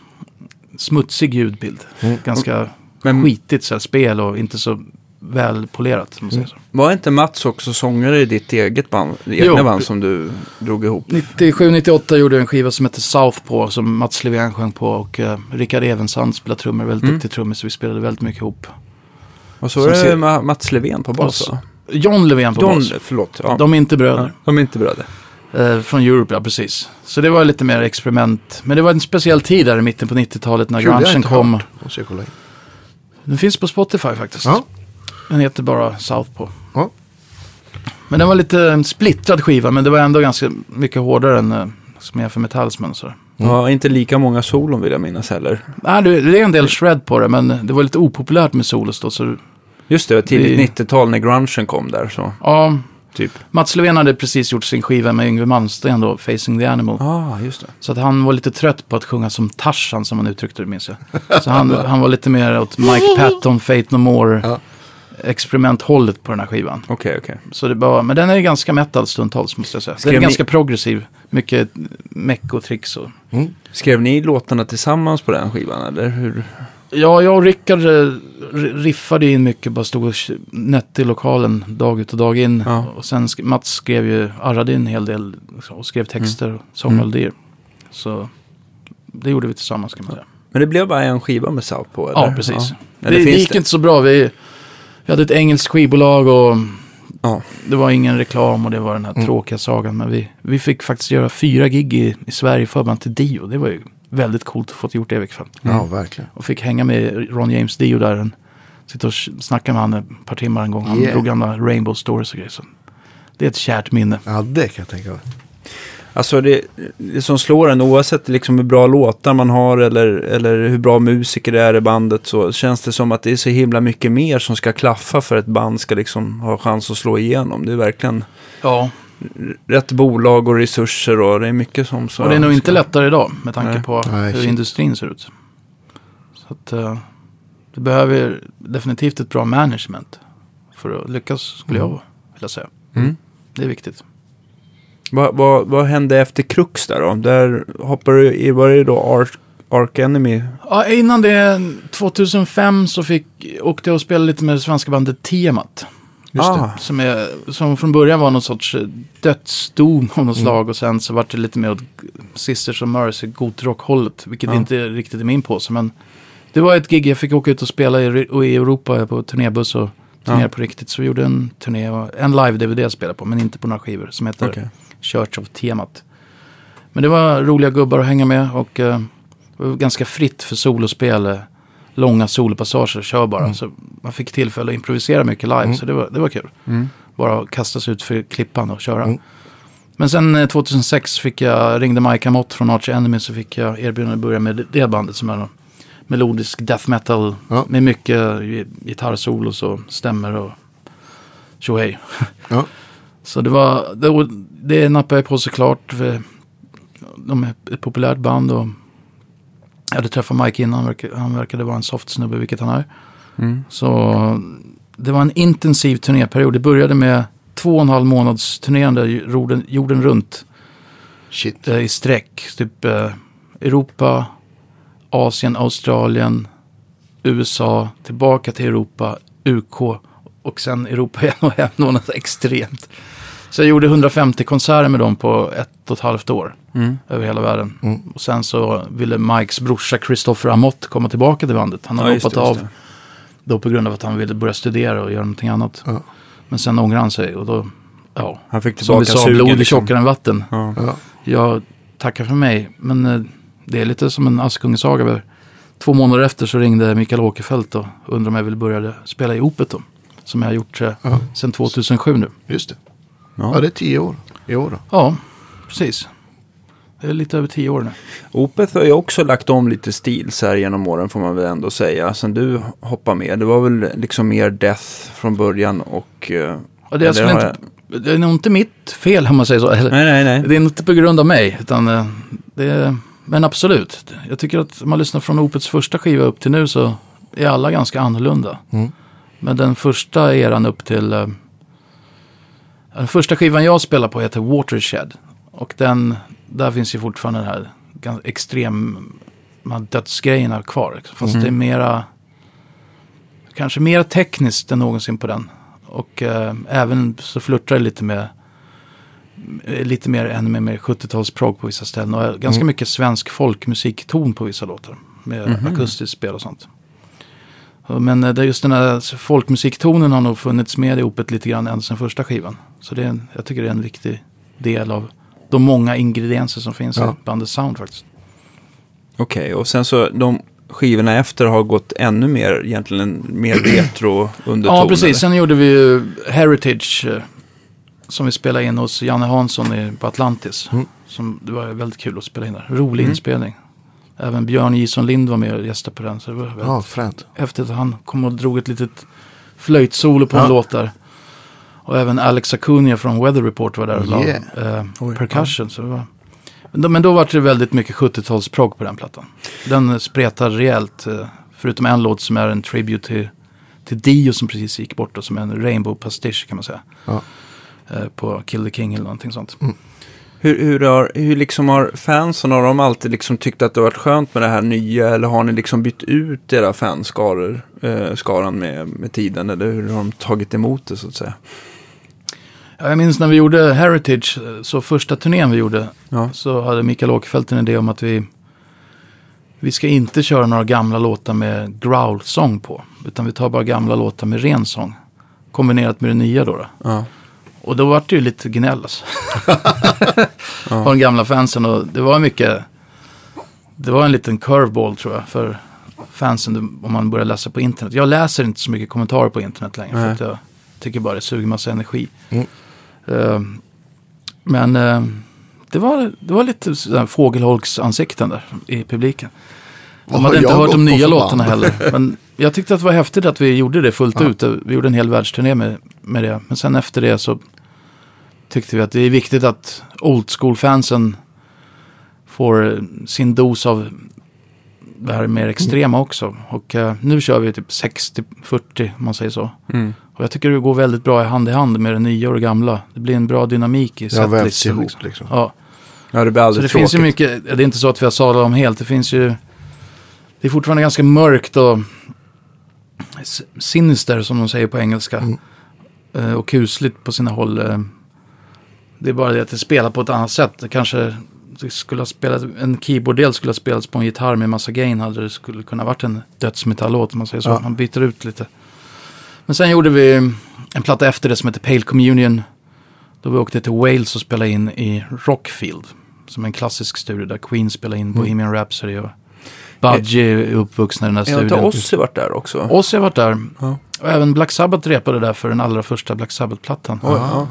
Speaker 3: Smutsig ljudbild.
Speaker 2: Mm.
Speaker 3: Ganska
Speaker 1: Men-
Speaker 3: skitigt så här, spel och inte så välpolerat. Om man säger så.
Speaker 1: Var inte Mats också sångare i ditt eget band? Egna
Speaker 3: Jo.
Speaker 1: band som du drog ihop?
Speaker 3: 97-98 gjorde jag en skiva som heter Southpaw som Mats Levén sjöng på och uh, Rickard Evensand spelade trummor, väldigt
Speaker 1: Mm.
Speaker 3: duktig trummis så vi spelade väldigt mycket ihop.
Speaker 1: Och så
Speaker 3: Som
Speaker 1: var det
Speaker 3: ser-
Speaker 1: Ma- Mats Levén på bas?
Speaker 3: John Levén på bas.
Speaker 1: förlåt. Ja.
Speaker 3: De är inte
Speaker 1: ja.
Speaker 3: bröder.
Speaker 1: De är inte bröder.
Speaker 3: Eh, från Europe, ja precis. Så det var lite mer experiment. Men det var en speciell tid där i mitten på 90-talet när grungen kom. Den finns på Spotify faktiskt.
Speaker 2: Ja.
Speaker 3: Den heter bara Southpaw.
Speaker 2: Ja.
Speaker 3: Men den var lite splittrad skiva, men det var ändå ganska mycket hårdare än eh, som jag för Metallsman. och Så.
Speaker 1: Ja, inte lika många solon vill jag minnas heller.
Speaker 3: Nej, det det är en del shred på det, men det var lite opopulärt med solos då. Så,
Speaker 1: Just det, tidigt
Speaker 3: Det-
Speaker 1: 90-tal när grungen kom där så.
Speaker 3: ja,
Speaker 1: Typ.
Speaker 3: Mats Levén hade precis gjort sin skiva med Yngwie Malmsteen då, Facing the Animal.
Speaker 1: Ja, ah, just det.
Speaker 3: Så att han var lite trött på att sjunga som Tarzan som han uttryckte det minns jag. Så han, han var lite mer åt Mike Patton, Fate No More
Speaker 2: Ja.
Speaker 3: Experimenthållet på den här skivan.
Speaker 1: Okej, okej.
Speaker 3: Så det var, men den är ganska metal stundtals måste jag säga. Den
Speaker 1: Skrev
Speaker 3: är
Speaker 1: ni-
Speaker 3: ganska progressiv. Mycket meck och tricks och...
Speaker 2: Mm.
Speaker 1: Skrev ni låtarna tillsammans på den skivan eller hur?
Speaker 3: Ja, jag och Rickard eh, riffade in mycket, bara stod och nötte i lokalen dag ut och dag in.
Speaker 1: Ja.
Speaker 3: Och sen sk- Mats skrev ju, arrade in en hel del liksom, och skrev texter och sångmelodier. Så det gjorde vi tillsammans kan man säga.
Speaker 1: Men det blev bara en skiva med South på eller?
Speaker 3: Ja, precis.
Speaker 1: Eller
Speaker 3: det, det
Speaker 1: finns
Speaker 3: gick inte så bra. Vi, vi hade ett engelskt skivbolag och
Speaker 1: Ja.
Speaker 3: det var ingen reklam och det var den här tråkiga sagan. Men vi, vi fick faktiskt göra fyra gig i, i Sverige förband till Dio. Det var ju väldigt coolt att få gjort det i kväll.
Speaker 2: Ja, verkligen.
Speaker 3: Och fick hänga med Ron James Dio där. En, sitta och snacka med honom ett par timmar en gång. Han
Speaker 2: Yeah.
Speaker 3: drog gamla Rainbow Stories och grejer. Så det är ett kärt minne.
Speaker 2: Ja, det kan jag tänka mig.
Speaker 1: Alltså det, det som slår en oavsett liksom hur bra låtar man har eller, eller hur bra musiker det är i bandet så känns det som att det är så himla mycket mer som ska klaffa för att ett band ska liksom ha chans att slå igenom. Det är verkligen
Speaker 3: Ja,
Speaker 1: rätt bolag och resurser och det är mycket som så.
Speaker 3: och det är nog inte lättare idag med tanke
Speaker 1: Nej.
Speaker 3: på
Speaker 2: Nej,
Speaker 3: hur
Speaker 2: shit.
Speaker 3: industrin ser ut. Så att, eh, det behöver definitivt ett bra management för att lyckas, skulle jag vilja säga.
Speaker 1: Mm.
Speaker 3: Det är viktigt.
Speaker 1: Vad, vad, vad hände efter Crux där då? Där hoppade du i, var det då Ark, Ark Enemy?
Speaker 3: Ja, innan det, 2005 så fick, åkte jag och spelade lite med det svenska bandet Tiamat.
Speaker 2: Just det.
Speaker 1: ah,
Speaker 3: Som, är, som från början var någon sorts eh, dödsdom av något
Speaker 2: Mm.
Speaker 3: slag och sen så vart det lite mer åt Sisters of Mercy, gotrock-hållet. Vilket
Speaker 1: Ja.
Speaker 3: inte är riktigt i min påse. Men det var ett gig, jag fick åka ut och spela i, och i Europa på turnébuss och turnera
Speaker 1: Ja.
Speaker 3: på riktigt. Så vi gjorde en turné, en live-DVD jag spelade på, men inte på några skivor. Som heter
Speaker 1: okej.
Speaker 3: Church of Temat. Men det var roliga gubbar att hänga med och eh, det var ganska fritt för solospel. eh, Långa solopassager, kör bara. Så man fick tillfälle att improvisera mycket live,
Speaker 2: Mm.
Speaker 3: så det var, det var kul.
Speaker 1: Mm.
Speaker 3: Bara kasta sig ut för klippan och köra.
Speaker 2: Mm.
Speaker 3: Men sen eh, 2006 fick jag, ringde Mike Amott från Arch Enemy så fick jag erbjudande att börja med det bandet som är melodisk death metal
Speaker 2: Ja.
Speaker 3: med mycket gi- gitarrsolos och stämmer och tjohej.
Speaker 2: Ja.
Speaker 3: Så det var, det, det nappade jag på såklart. för De är ett populärt band och jag hade träffat Mike innan, han verkade, han verkade vara en soft snubbe, vilket han är.
Speaker 1: Mm.
Speaker 3: Så det var en intensiv turnéperiod. Det började med två och en halv månads turnerande jorden, jorden runt
Speaker 2: Shit.
Speaker 3: eh, i sträck. Typ eh, Europa, Asien, Australien, USA, tillbaka till Europa, UK och sen Europa igen och hem. Det var något extremt. Så jag gjorde 150 konserter med dem på ett och ett halvt år
Speaker 1: Mm.
Speaker 3: över hela världen.
Speaker 2: Mm.
Speaker 3: Och sen så ville Mikes brorsa Christopher Amott komma tillbaka till bandet. Han har
Speaker 1: Ja,
Speaker 3: hoppat
Speaker 1: det,
Speaker 3: av
Speaker 1: det.
Speaker 3: då på grund av att han ville börja studera och göra någonting annat.
Speaker 2: Ja.
Speaker 3: Men sen ångrade han sig och då, ja,
Speaker 1: Han fick
Speaker 3: som
Speaker 1: tillbaka
Speaker 3: vi sa,
Speaker 1: sugen.
Speaker 3: blod är
Speaker 1: liksom.
Speaker 3: tjockare än vatten.
Speaker 1: Ja.
Speaker 2: Ja.
Speaker 3: Jag tackar för mig, men eh, det är lite som en Askungesaga. Två månader efter så ringde Mikael Åkerfeldt och undrade om jag ville börja spela i Opet då. Som jag har gjort eh,
Speaker 2: Ja.
Speaker 3: sedan 2007 nu.
Speaker 2: Just det.
Speaker 1: Ja.
Speaker 2: Ja, det är tio år i år då.
Speaker 3: Ja, precis. Det är lite över tio år nu.
Speaker 1: Opeth har ju också lagt om lite stil så här genom åren får man väl ändå säga. Sen du hoppar med. Det var väl liksom mer death från början och... eh,
Speaker 3: Och det, jag skulle
Speaker 1: har
Speaker 3: inte, det är nog inte mitt fel om man säger så. Eller,
Speaker 1: Nej, nej, nej.
Speaker 3: Det är inte på grund av mig, utan eh, det är, men absolut. Jag tycker att om man lyssnar från Opets första skiva upp till nu så är alla ganska annorlunda.
Speaker 2: Mm.
Speaker 3: Men den första eran upp till... Den första skivan jag spelar på heter Watershed. Och den, där finns ju fortfarande den här extrema dödsgrejerna kvar. liksom. Fast
Speaker 2: Mhm.
Speaker 3: det är mera... Kanske mer tekniskt än någonsin på den. Och eh, även så flörtar det lite med lite mer, ännu mer, mer 70-talsprog på vissa ställen. Och ganska
Speaker 2: Mm.
Speaker 3: mycket svensk folkmusikton på vissa låtar. Med
Speaker 1: Mhm.
Speaker 3: akustiskt spel och sånt. Men eh, det är just den här folkmusiktonen har nog funnits med i Opet lite grann än sen första skivan. Så det är en, jag tycker det är en viktig del av de många ingredienser som finns
Speaker 2: Ja.
Speaker 3: i bandets sound faktiskt.
Speaker 1: Okej, och sen så de skivorna efter har gått ännu mer, egentligen mer retro underton.
Speaker 3: Ja, precis.
Speaker 1: eller?
Speaker 3: Sen gjorde vi ju Heritage eh, som vi spelade in hos Janne Hansson i, på Atlantis.
Speaker 2: Mm.
Speaker 3: Som, det var väldigt kul att spela in där. Rolig
Speaker 1: Mm.
Speaker 3: inspelning. Även Björn Jison Lind var med och gästade på den. Så det var
Speaker 2: Ja, fränt.
Speaker 3: häftigt. Han kom och drog ett litet flöjtsolo på en
Speaker 2: Ja.
Speaker 3: låt där. Och även Alex Acuna från Weather Report var där och la
Speaker 2: Yeah.
Speaker 3: eh,
Speaker 1: Oj,
Speaker 3: percussion. Så det var... men, då, men då var det väldigt mycket 70-talsprog på den plattan. Den spretar rejält. Eh, förutom en låt som är en tribute till, till Dio som precis gick bort. Och som en rainbow pastisch kan man säga.
Speaker 2: Ja.
Speaker 3: Eh, på Kill the King eller någonting sånt.
Speaker 1: Hur, hur, har, hur liksom har fansen, har de alltid liksom tyckt att det har varit skönt med det här nya? Eller har ni liksom bytt ut era fanskaror, eh, skaran med, med tiden? Eller hur har de tagit emot det så att säga?
Speaker 3: Ja, jag minns när vi gjorde Heritage, eh, så första turnén vi gjorde.
Speaker 1: Ja.
Speaker 3: så hade Mikael Åkerfeldt en idé om att vi, vi ska inte köra några gamla låtar med growl-sång på. Utan vi tar bara gamla låtar med ren sång. Kombinerat med det nya då. då.
Speaker 1: Ja.
Speaker 3: Och då var det ju lite gnäll alltså. På de gamla fansen. Och det var mycket, det var en liten curveball tror jag för fansen om man börjar läsa på internet. Jag läser inte så mycket kommentarer på internet längre. För
Speaker 1: Nej.
Speaker 3: att jag tycker bara det suger massa energi.
Speaker 2: Mm.
Speaker 3: Eh, men eh, det, var, det var lite fågelholksansikten där i publiken. De hade inte hört de nya
Speaker 2: för
Speaker 3: låtarna heller. Men jag tyckte att det var häftigt att vi gjorde det fullt
Speaker 2: Ja.
Speaker 3: ut. Vi gjorde en hel världsturné med, med det. Men sen efter det så tyckte vi att det är viktigt att old school-fansen får sin dos av det här är mer extrema också. Och eh, nu kör vi typ 60-40 om man säger så.
Speaker 1: Mm.
Speaker 3: Och jag tycker det går väldigt bra hand i hand med det nya och det gamla. Det blir en bra dynamik i
Speaker 2: Det har vävts ihop
Speaker 3: Liksom.
Speaker 2: liksom.
Speaker 3: Ja.
Speaker 1: Ja, det blir
Speaker 3: Så
Speaker 1: aldrig
Speaker 3: det
Speaker 1: tråkigt.
Speaker 3: finns ju mycket, det är inte så att vi har sadlat om helt. Det finns ju, det är fortfarande ganska mörkt och sinister som de säger på engelska.
Speaker 2: Mm.
Speaker 3: Eh, Och kusligt på sina håll. Eh. Det är bara det att det spelar på ett annat sätt. Det kanske det skulle ha spelat, en keyboarddel skulle ha spelats på en gitarr med massa gain. Hade det skulle kunna varit en dödsmetallåt om man säger så.
Speaker 2: Ja.
Speaker 3: Man byter ut lite. Men sen gjorde vi en platta efter det som heter Pale Communion. Då vi åkte till Wales och spelade in i Rockfield. Som en klassisk studio där Queen spelade in Bohemian Rhapsody och Budgie är uppvuxna i den här
Speaker 1: Jag har inte
Speaker 3: studion.
Speaker 1: Ozzy varit där också?
Speaker 3: Ozzy har varit där.
Speaker 1: Ja.
Speaker 3: Och även Black Sabbath repade där för den allra första Black Sabbath-plattan.
Speaker 1: Oj, ja.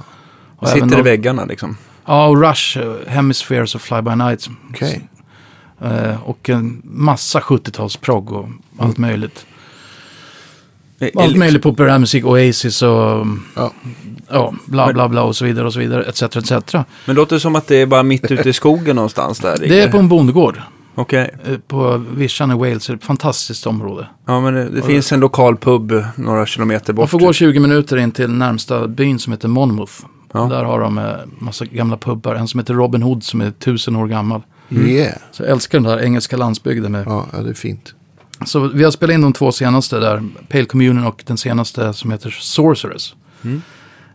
Speaker 3: Och
Speaker 1: Sitter
Speaker 3: även
Speaker 1: i väggarna liksom.
Speaker 3: Ja, och Rush, eh, Hemispheres och Fly By Night.
Speaker 2: Okej.
Speaker 3: Eh, och en massa 70-talsprogg och allt möjligt.
Speaker 1: Är-
Speaker 3: Allt möjligt populärmusik, Oasis och
Speaker 2: Ja.
Speaker 3: ja, bla bla bla och så vidare och så vidare, etc. etc.
Speaker 1: Men det låter som att det är bara mitt ute i skogen någonstans där.
Speaker 3: Det är på en bondgård
Speaker 1: Okej.
Speaker 3: eh, på Vischan i Wales, det ett fantastiskt område.
Speaker 1: Ja, men det, det finns en lokal pub några kilometer bort.
Speaker 3: Man får gå 20 minuter in till närmsta byn som heter Monmouth.
Speaker 1: Ja.
Speaker 3: Där har de eh, massa gamla pubbar. En som heter Robin Hood som är tusen år gammal.
Speaker 2: Yeah.
Speaker 3: Så jag älskar den där engelska landsbygden. Med.
Speaker 2: Ja, ja, det är fint.
Speaker 3: Så vi har spelat in de två senaste där. Pale Communion och den senaste som heter Sorceress.
Speaker 1: Mm.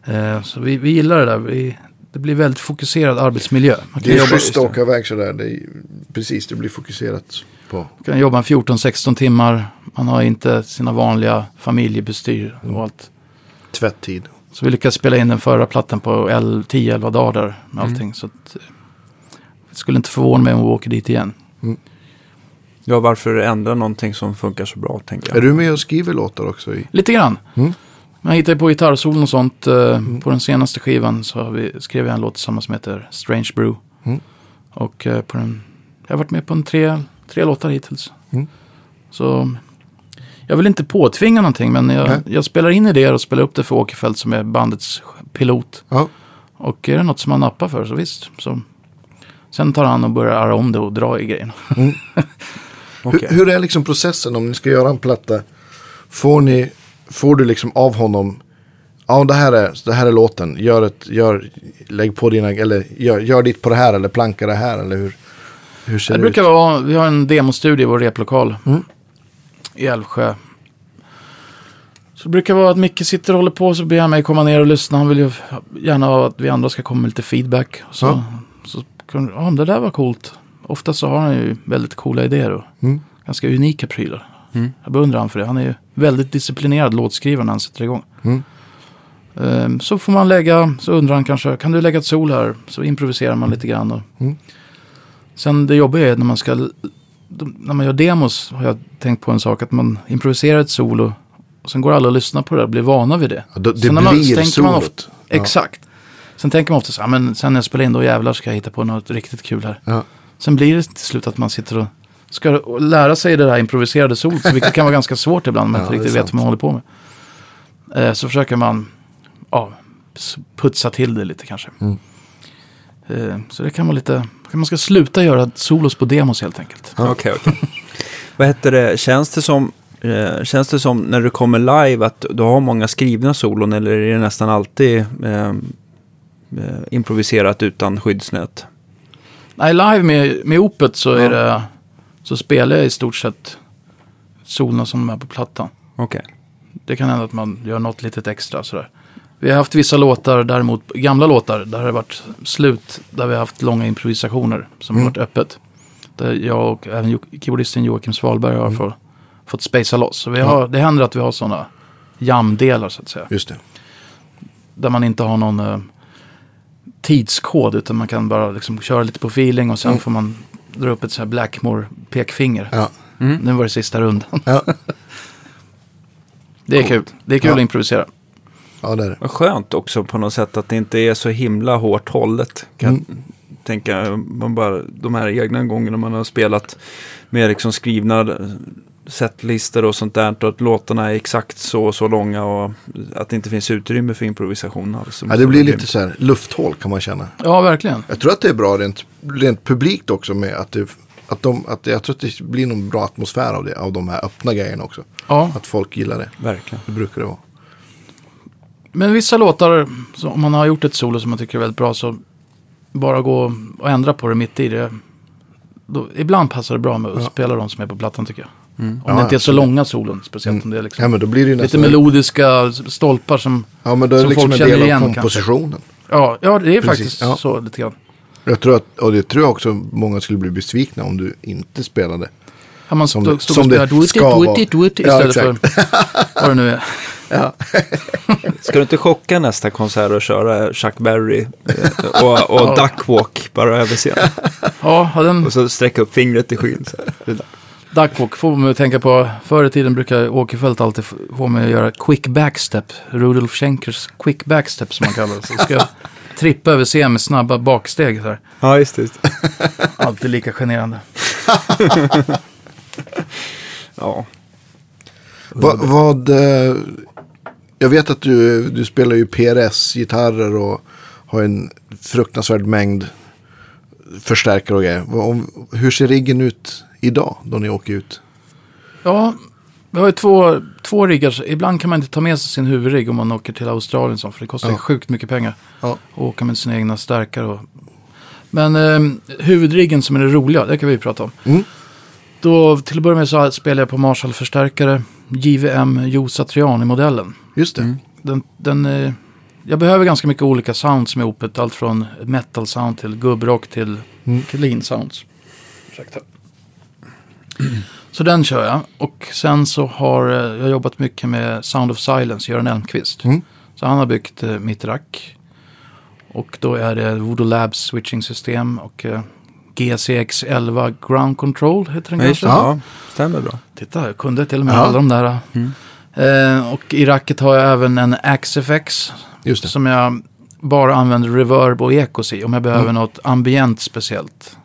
Speaker 3: Eh, så vi, vi gillar det där. Vi, det blir väldigt fokuserad arbetsmiljö. Man kan,
Speaker 2: Det är schysst att åka iväg sådär. Det är, precis, det blir fokuserat på.
Speaker 3: kan jobba 14-16 timmar. Man har inte sina vanliga familjebestyr och allt.
Speaker 2: Tvätttid.
Speaker 3: Så vi lyckades spela in den förra plattan på el- 10-11 dagar där med allting. Så att, det skulle inte förvåna mig om vi åker dit igen.
Speaker 1: Ja, varför ändra någonting som funkar så bra, tänker jag.
Speaker 2: Är du med och skriver låtar också? I?
Speaker 3: Lite grann.
Speaker 2: Mm.
Speaker 3: Man hittar ju på gitarrsolon och sånt. eh, På den senaste skivan så har vi, skrev jag en låt tillsammans som heter Strange Brew.
Speaker 2: Mm.
Speaker 3: Och eh, på den, jag har varit med på en tre, tre låtar hittills.
Speaker 2: Mm.
Speaker 3: Så jag vill inte påtvinga någonting men jag, jag spelar in idéer och spelar upp det för Åkerfeldt som är bandets pilot.
Speaker 2: Ja.
Speaker 3: Och är det något som han nappar för så visst. Så. Sen tar han och börjar arra om det och dra i grejerna.
Speaker 1: Okej.
Speaker 2: Hur, hur är liksom processen om ni ska göra en platta? Får, ni, får du liksom av honom, ja det här är, det här är låten, gör ett, gör, lägg på dina, eller gör, gör ditt på det här eller planka det här eller hur, hur ser
Speaker 3: Det
Speaker 2: det,
Speaker 3: brukar
Speaker 2: ut?
Speaker 3: vara, vi har en demostudio i vår replokal
Speaker 2: Mm.
Speaker 3: I Älvsjö. Så det brukar vara att Micke sitter och håller på så ber han mig komma ner och lyssna. Han vill ju gärna att vi andra ska komma med lite feedback. Så,
Speaker 2: Ja.
Speaker 3: så kan, ja, det där var coolt. Ofta så har han ju väldigt coola idéer och
Speaker 2: Mm.
Speaker 3: ganska unika prylar.
Speaker 1: Mm.
Speaker 3: Jag beundrar han för det. Han är ju väldigt disciplinerad låtskrivare när han sätter igång.
Speaker 2: Mm.
Speaker 3: Ehm, Så får man lägga, så undrar han kanske, kan du lägga ett sol här? Så improviserar man lite grann. Och
Speaker 2: Mm.
Speaker 3: Sen det jobbiga är när man ska, de- när man gör demos har jag tänkt på en sak. Att man improviserar ett solo. Och sen går alla och lyssnar på det och blir vana vid det.
Speaker 2: Ja, då- det
Speaker 3: Sen när man-
Speaker 2: blir
Speaker 3: tänker man
Speaker 2: solot. Ja.
Speaker 3: Exakt. Sen tänker man ofta så här, men sen när jag spelar in då jävlar ska jag hitta på något riktigt kul här.
Speaker 2: Ja.
Speaker 3: Sen blir det till slut att man sitter och ska lära sig det där improviserade solot. Vilket kan vara ganska svårt ibland om man inte
Speaker 2: det
Speaker 3: riktigt vet vad man håller på med. Eh, Så försöker man ja, putsa till det lite kanske.
Speaker 2: Mm.
Speaker 3: Eh, Så det kan vara lite, man ska sluta göra solos på demos helt enkelt.
Speaker 1: Okej, okej. Vad heter det? Känns det som... Eh, känns det som när du kommer live att du har många skrivna solon eller är det nästan alltid eh, eh, improviserat utan skyddsnät?
Speaker 3: Nej, live med, med Opet så, är
Speaker 1: Ja.
Speaker 3: det, så spelar jag i stort sett solona som de är på plattan.
Speaker 1: Okej.
Speaker 3: Det kan hända att man gör något litet extra sådär. Vi har haft vissa låtar däremot, gamla låtar, där det har varit slut, där vi har haft långa improvisationer som
Speaker 2: Mm.
Speaker 3: har varit öppet. Där jag och även keyboardisten Joakim Svalberg har fått, fått spacea loss. Så vi
Speaker 2: Mm. Ja.
Speaker 3: har, det händer att vi har sådana jamdelar så att säga.
Speaker 2: Just det.
Speaker 3: Där man inte har någon eh, tidskod utan man kan bara liksom köra lite på feeling och sen
Speaker 2: Mm.
Speaker 3: får man dra upp ett så här Blackmore-pekfinger.
Speaker 2: Ja.
Speaker 1: Mm.
Speaker 3: Nu var det sista rundan.
Speaker 2: Ja.
Speaker 3: Det är
Speaker 2: Coolt.
Speaker 3: kul. Det är kul
Speaker 2: Ja.
Speaker 3: att improvisera.
Speaker 2: Ja, det är det.
Speaker 1: Vad skönt också på något sätt att det inte är så himla hårt hållet. Kan
Speaker 2: Mm.
Speaker 1: tänka, man bara, de här egna gångerna man har spelat med liksom skrivna setlistor och sånt där. Och att låtarna är exakt så och så långa och att det inte finns utrymme för improvisation alls.
Speaker 2: Ja, det blir lite så här lufthål kan man känna.
Speaker 3: Ja, verkligen.
Speaker 2: Jag tror att det är bra rent, rent publikt också med att det, Att de, att jag tror att det blir någon bra atmosfär av det. Av de här öppna grejerna också.
Speaker 3: Ja,
Speaker 2: Att folk gillar det.
Speaker 1: Verkligen.
Speaker 2: Det brukar det vara.
Speaker 3: Men vissa låtar, om man har gjort ett solo som man tycker är väldigt bra så bara gå och ändra på det mitt i det. Då, ibland passar det bra med att
Speaker 2: Ja.
Speaker 3: spela de som är på plattan tycker jag. Om
Speaker 2: Ja,
Speaker 3: det inte är så
Speaker 2: absolut.
Speaker 3: långa solon, speciellt
Speaker 2: Mm.
Speaker 3: om det är liksom
Speaker 2: Ja det
Speaker 3: lite
Speaker 2: nästan...
Speaker 3: melodiska stolpar som...
Speaker 2: Ja men då är det
Speaker 3: som
Speaker 2: liksom
Speaker 3: folk
Speaker 2: en
Speaker 3: känner
Speaker 2: del av
Speaker 3: igen, kanske.
Speaker 2: kompositionen.
Speaker 3: Ja, ja det är
Speaker 2: Precis,
Speaker 3: faktiskt
Speaker 2: ja.
Speaker 3: så lite grann.
Speaker 2: Jag tror att, och det tror jag också många skulle bli besvikna om du inte spelade.
Speaker 3: Har man
Speaker 2: Som
Speaker 3: stod, stod
Speaker 2: som
Speaker 3: och spelade do it, do it, do it,
Speaker 2: Ja,
Speaker 3: istället för vad det nu är.
Speaker 1: Ska du inte chocka nästa konsert och köra Chuck Berry eh, och, och Duckwalk bara över scenen?
Speaker 3: Ja, ja, den
Speaker 1: Och så sträcka upp fingret i skyn.
Speaker 3: Duckwalk får mig att tänka på. Förr i tiden brukar Åkerfeldt alltid få mig att göra quick backstep. Rudolf Schenkers quick backstep som man kallar det. Så ska jag trippa över scen med snabba baksteg. Så här.
Speaker 1: Ja, just det.
Speaker 3: Alltid lika generande.
Speaker 1: Ja.
Speaker 2: Va, vad... Jag vet att du, du spelar ju PRS-gitarrer och har en fruktansvärd mängd förstärkare och grejer. Om- Hur ser riggen ut idag då ni åker ut?
Speaker 3: Ja, vi har ju två, två riggar. Ibland kan man inte ta med sig sin huvudrigg om man åker till Australien. Så, för det kostar
Speaker 2: Ja.
Speaker 3: sjukt mycket pengar.
Speaker 2: Ja.
Speaker 3: att åka med sina egna stärkare. Och... Men eh, huvudriggen som är det roliga, det kan vi prata om.
Speaker 2: Mm.
Speaker 3: Då, till att börja med så spelar jag på Marshall-förstärkare. JVM Josa Triani-modellen.
Speaker 2: Just det.
Speaker 3: Den, den, eh, jag behöver ganska mycket olika sounds med opet. Allt från metal sound till gubbrock till
Speaker 2: Mm.
Speaker 3: clean sounds. Ursäkta. Så den kör jag. Och sen så har eh, jag jobbat mycket med Sound of Silence, Göran Elmqvist.
Speaker 2: Mm.
Speaker 3: Så han har byggt eh, mitt rack. Och då är det Voodoo Labs switching system och eh, GCX 11 Ground Control heter den
Speaker 1: Ja,
Speaker 3: kanske.
Speaker 1: Ja, stämmer bra.
Speaker 3: Titta, jag kunde till och med
Speaker 2: Ja.
Speaker 3: alla de där.
Speaker 1: Mm.
Speaker 3: Eh, och i racket har jag även en Axefx
Speaker 2: Just det.
Speaker 3: som jag bara använder reverb och ekos i om jag behöver
Speaker 2: Mm.
Speaker 3: något ambient speciellt.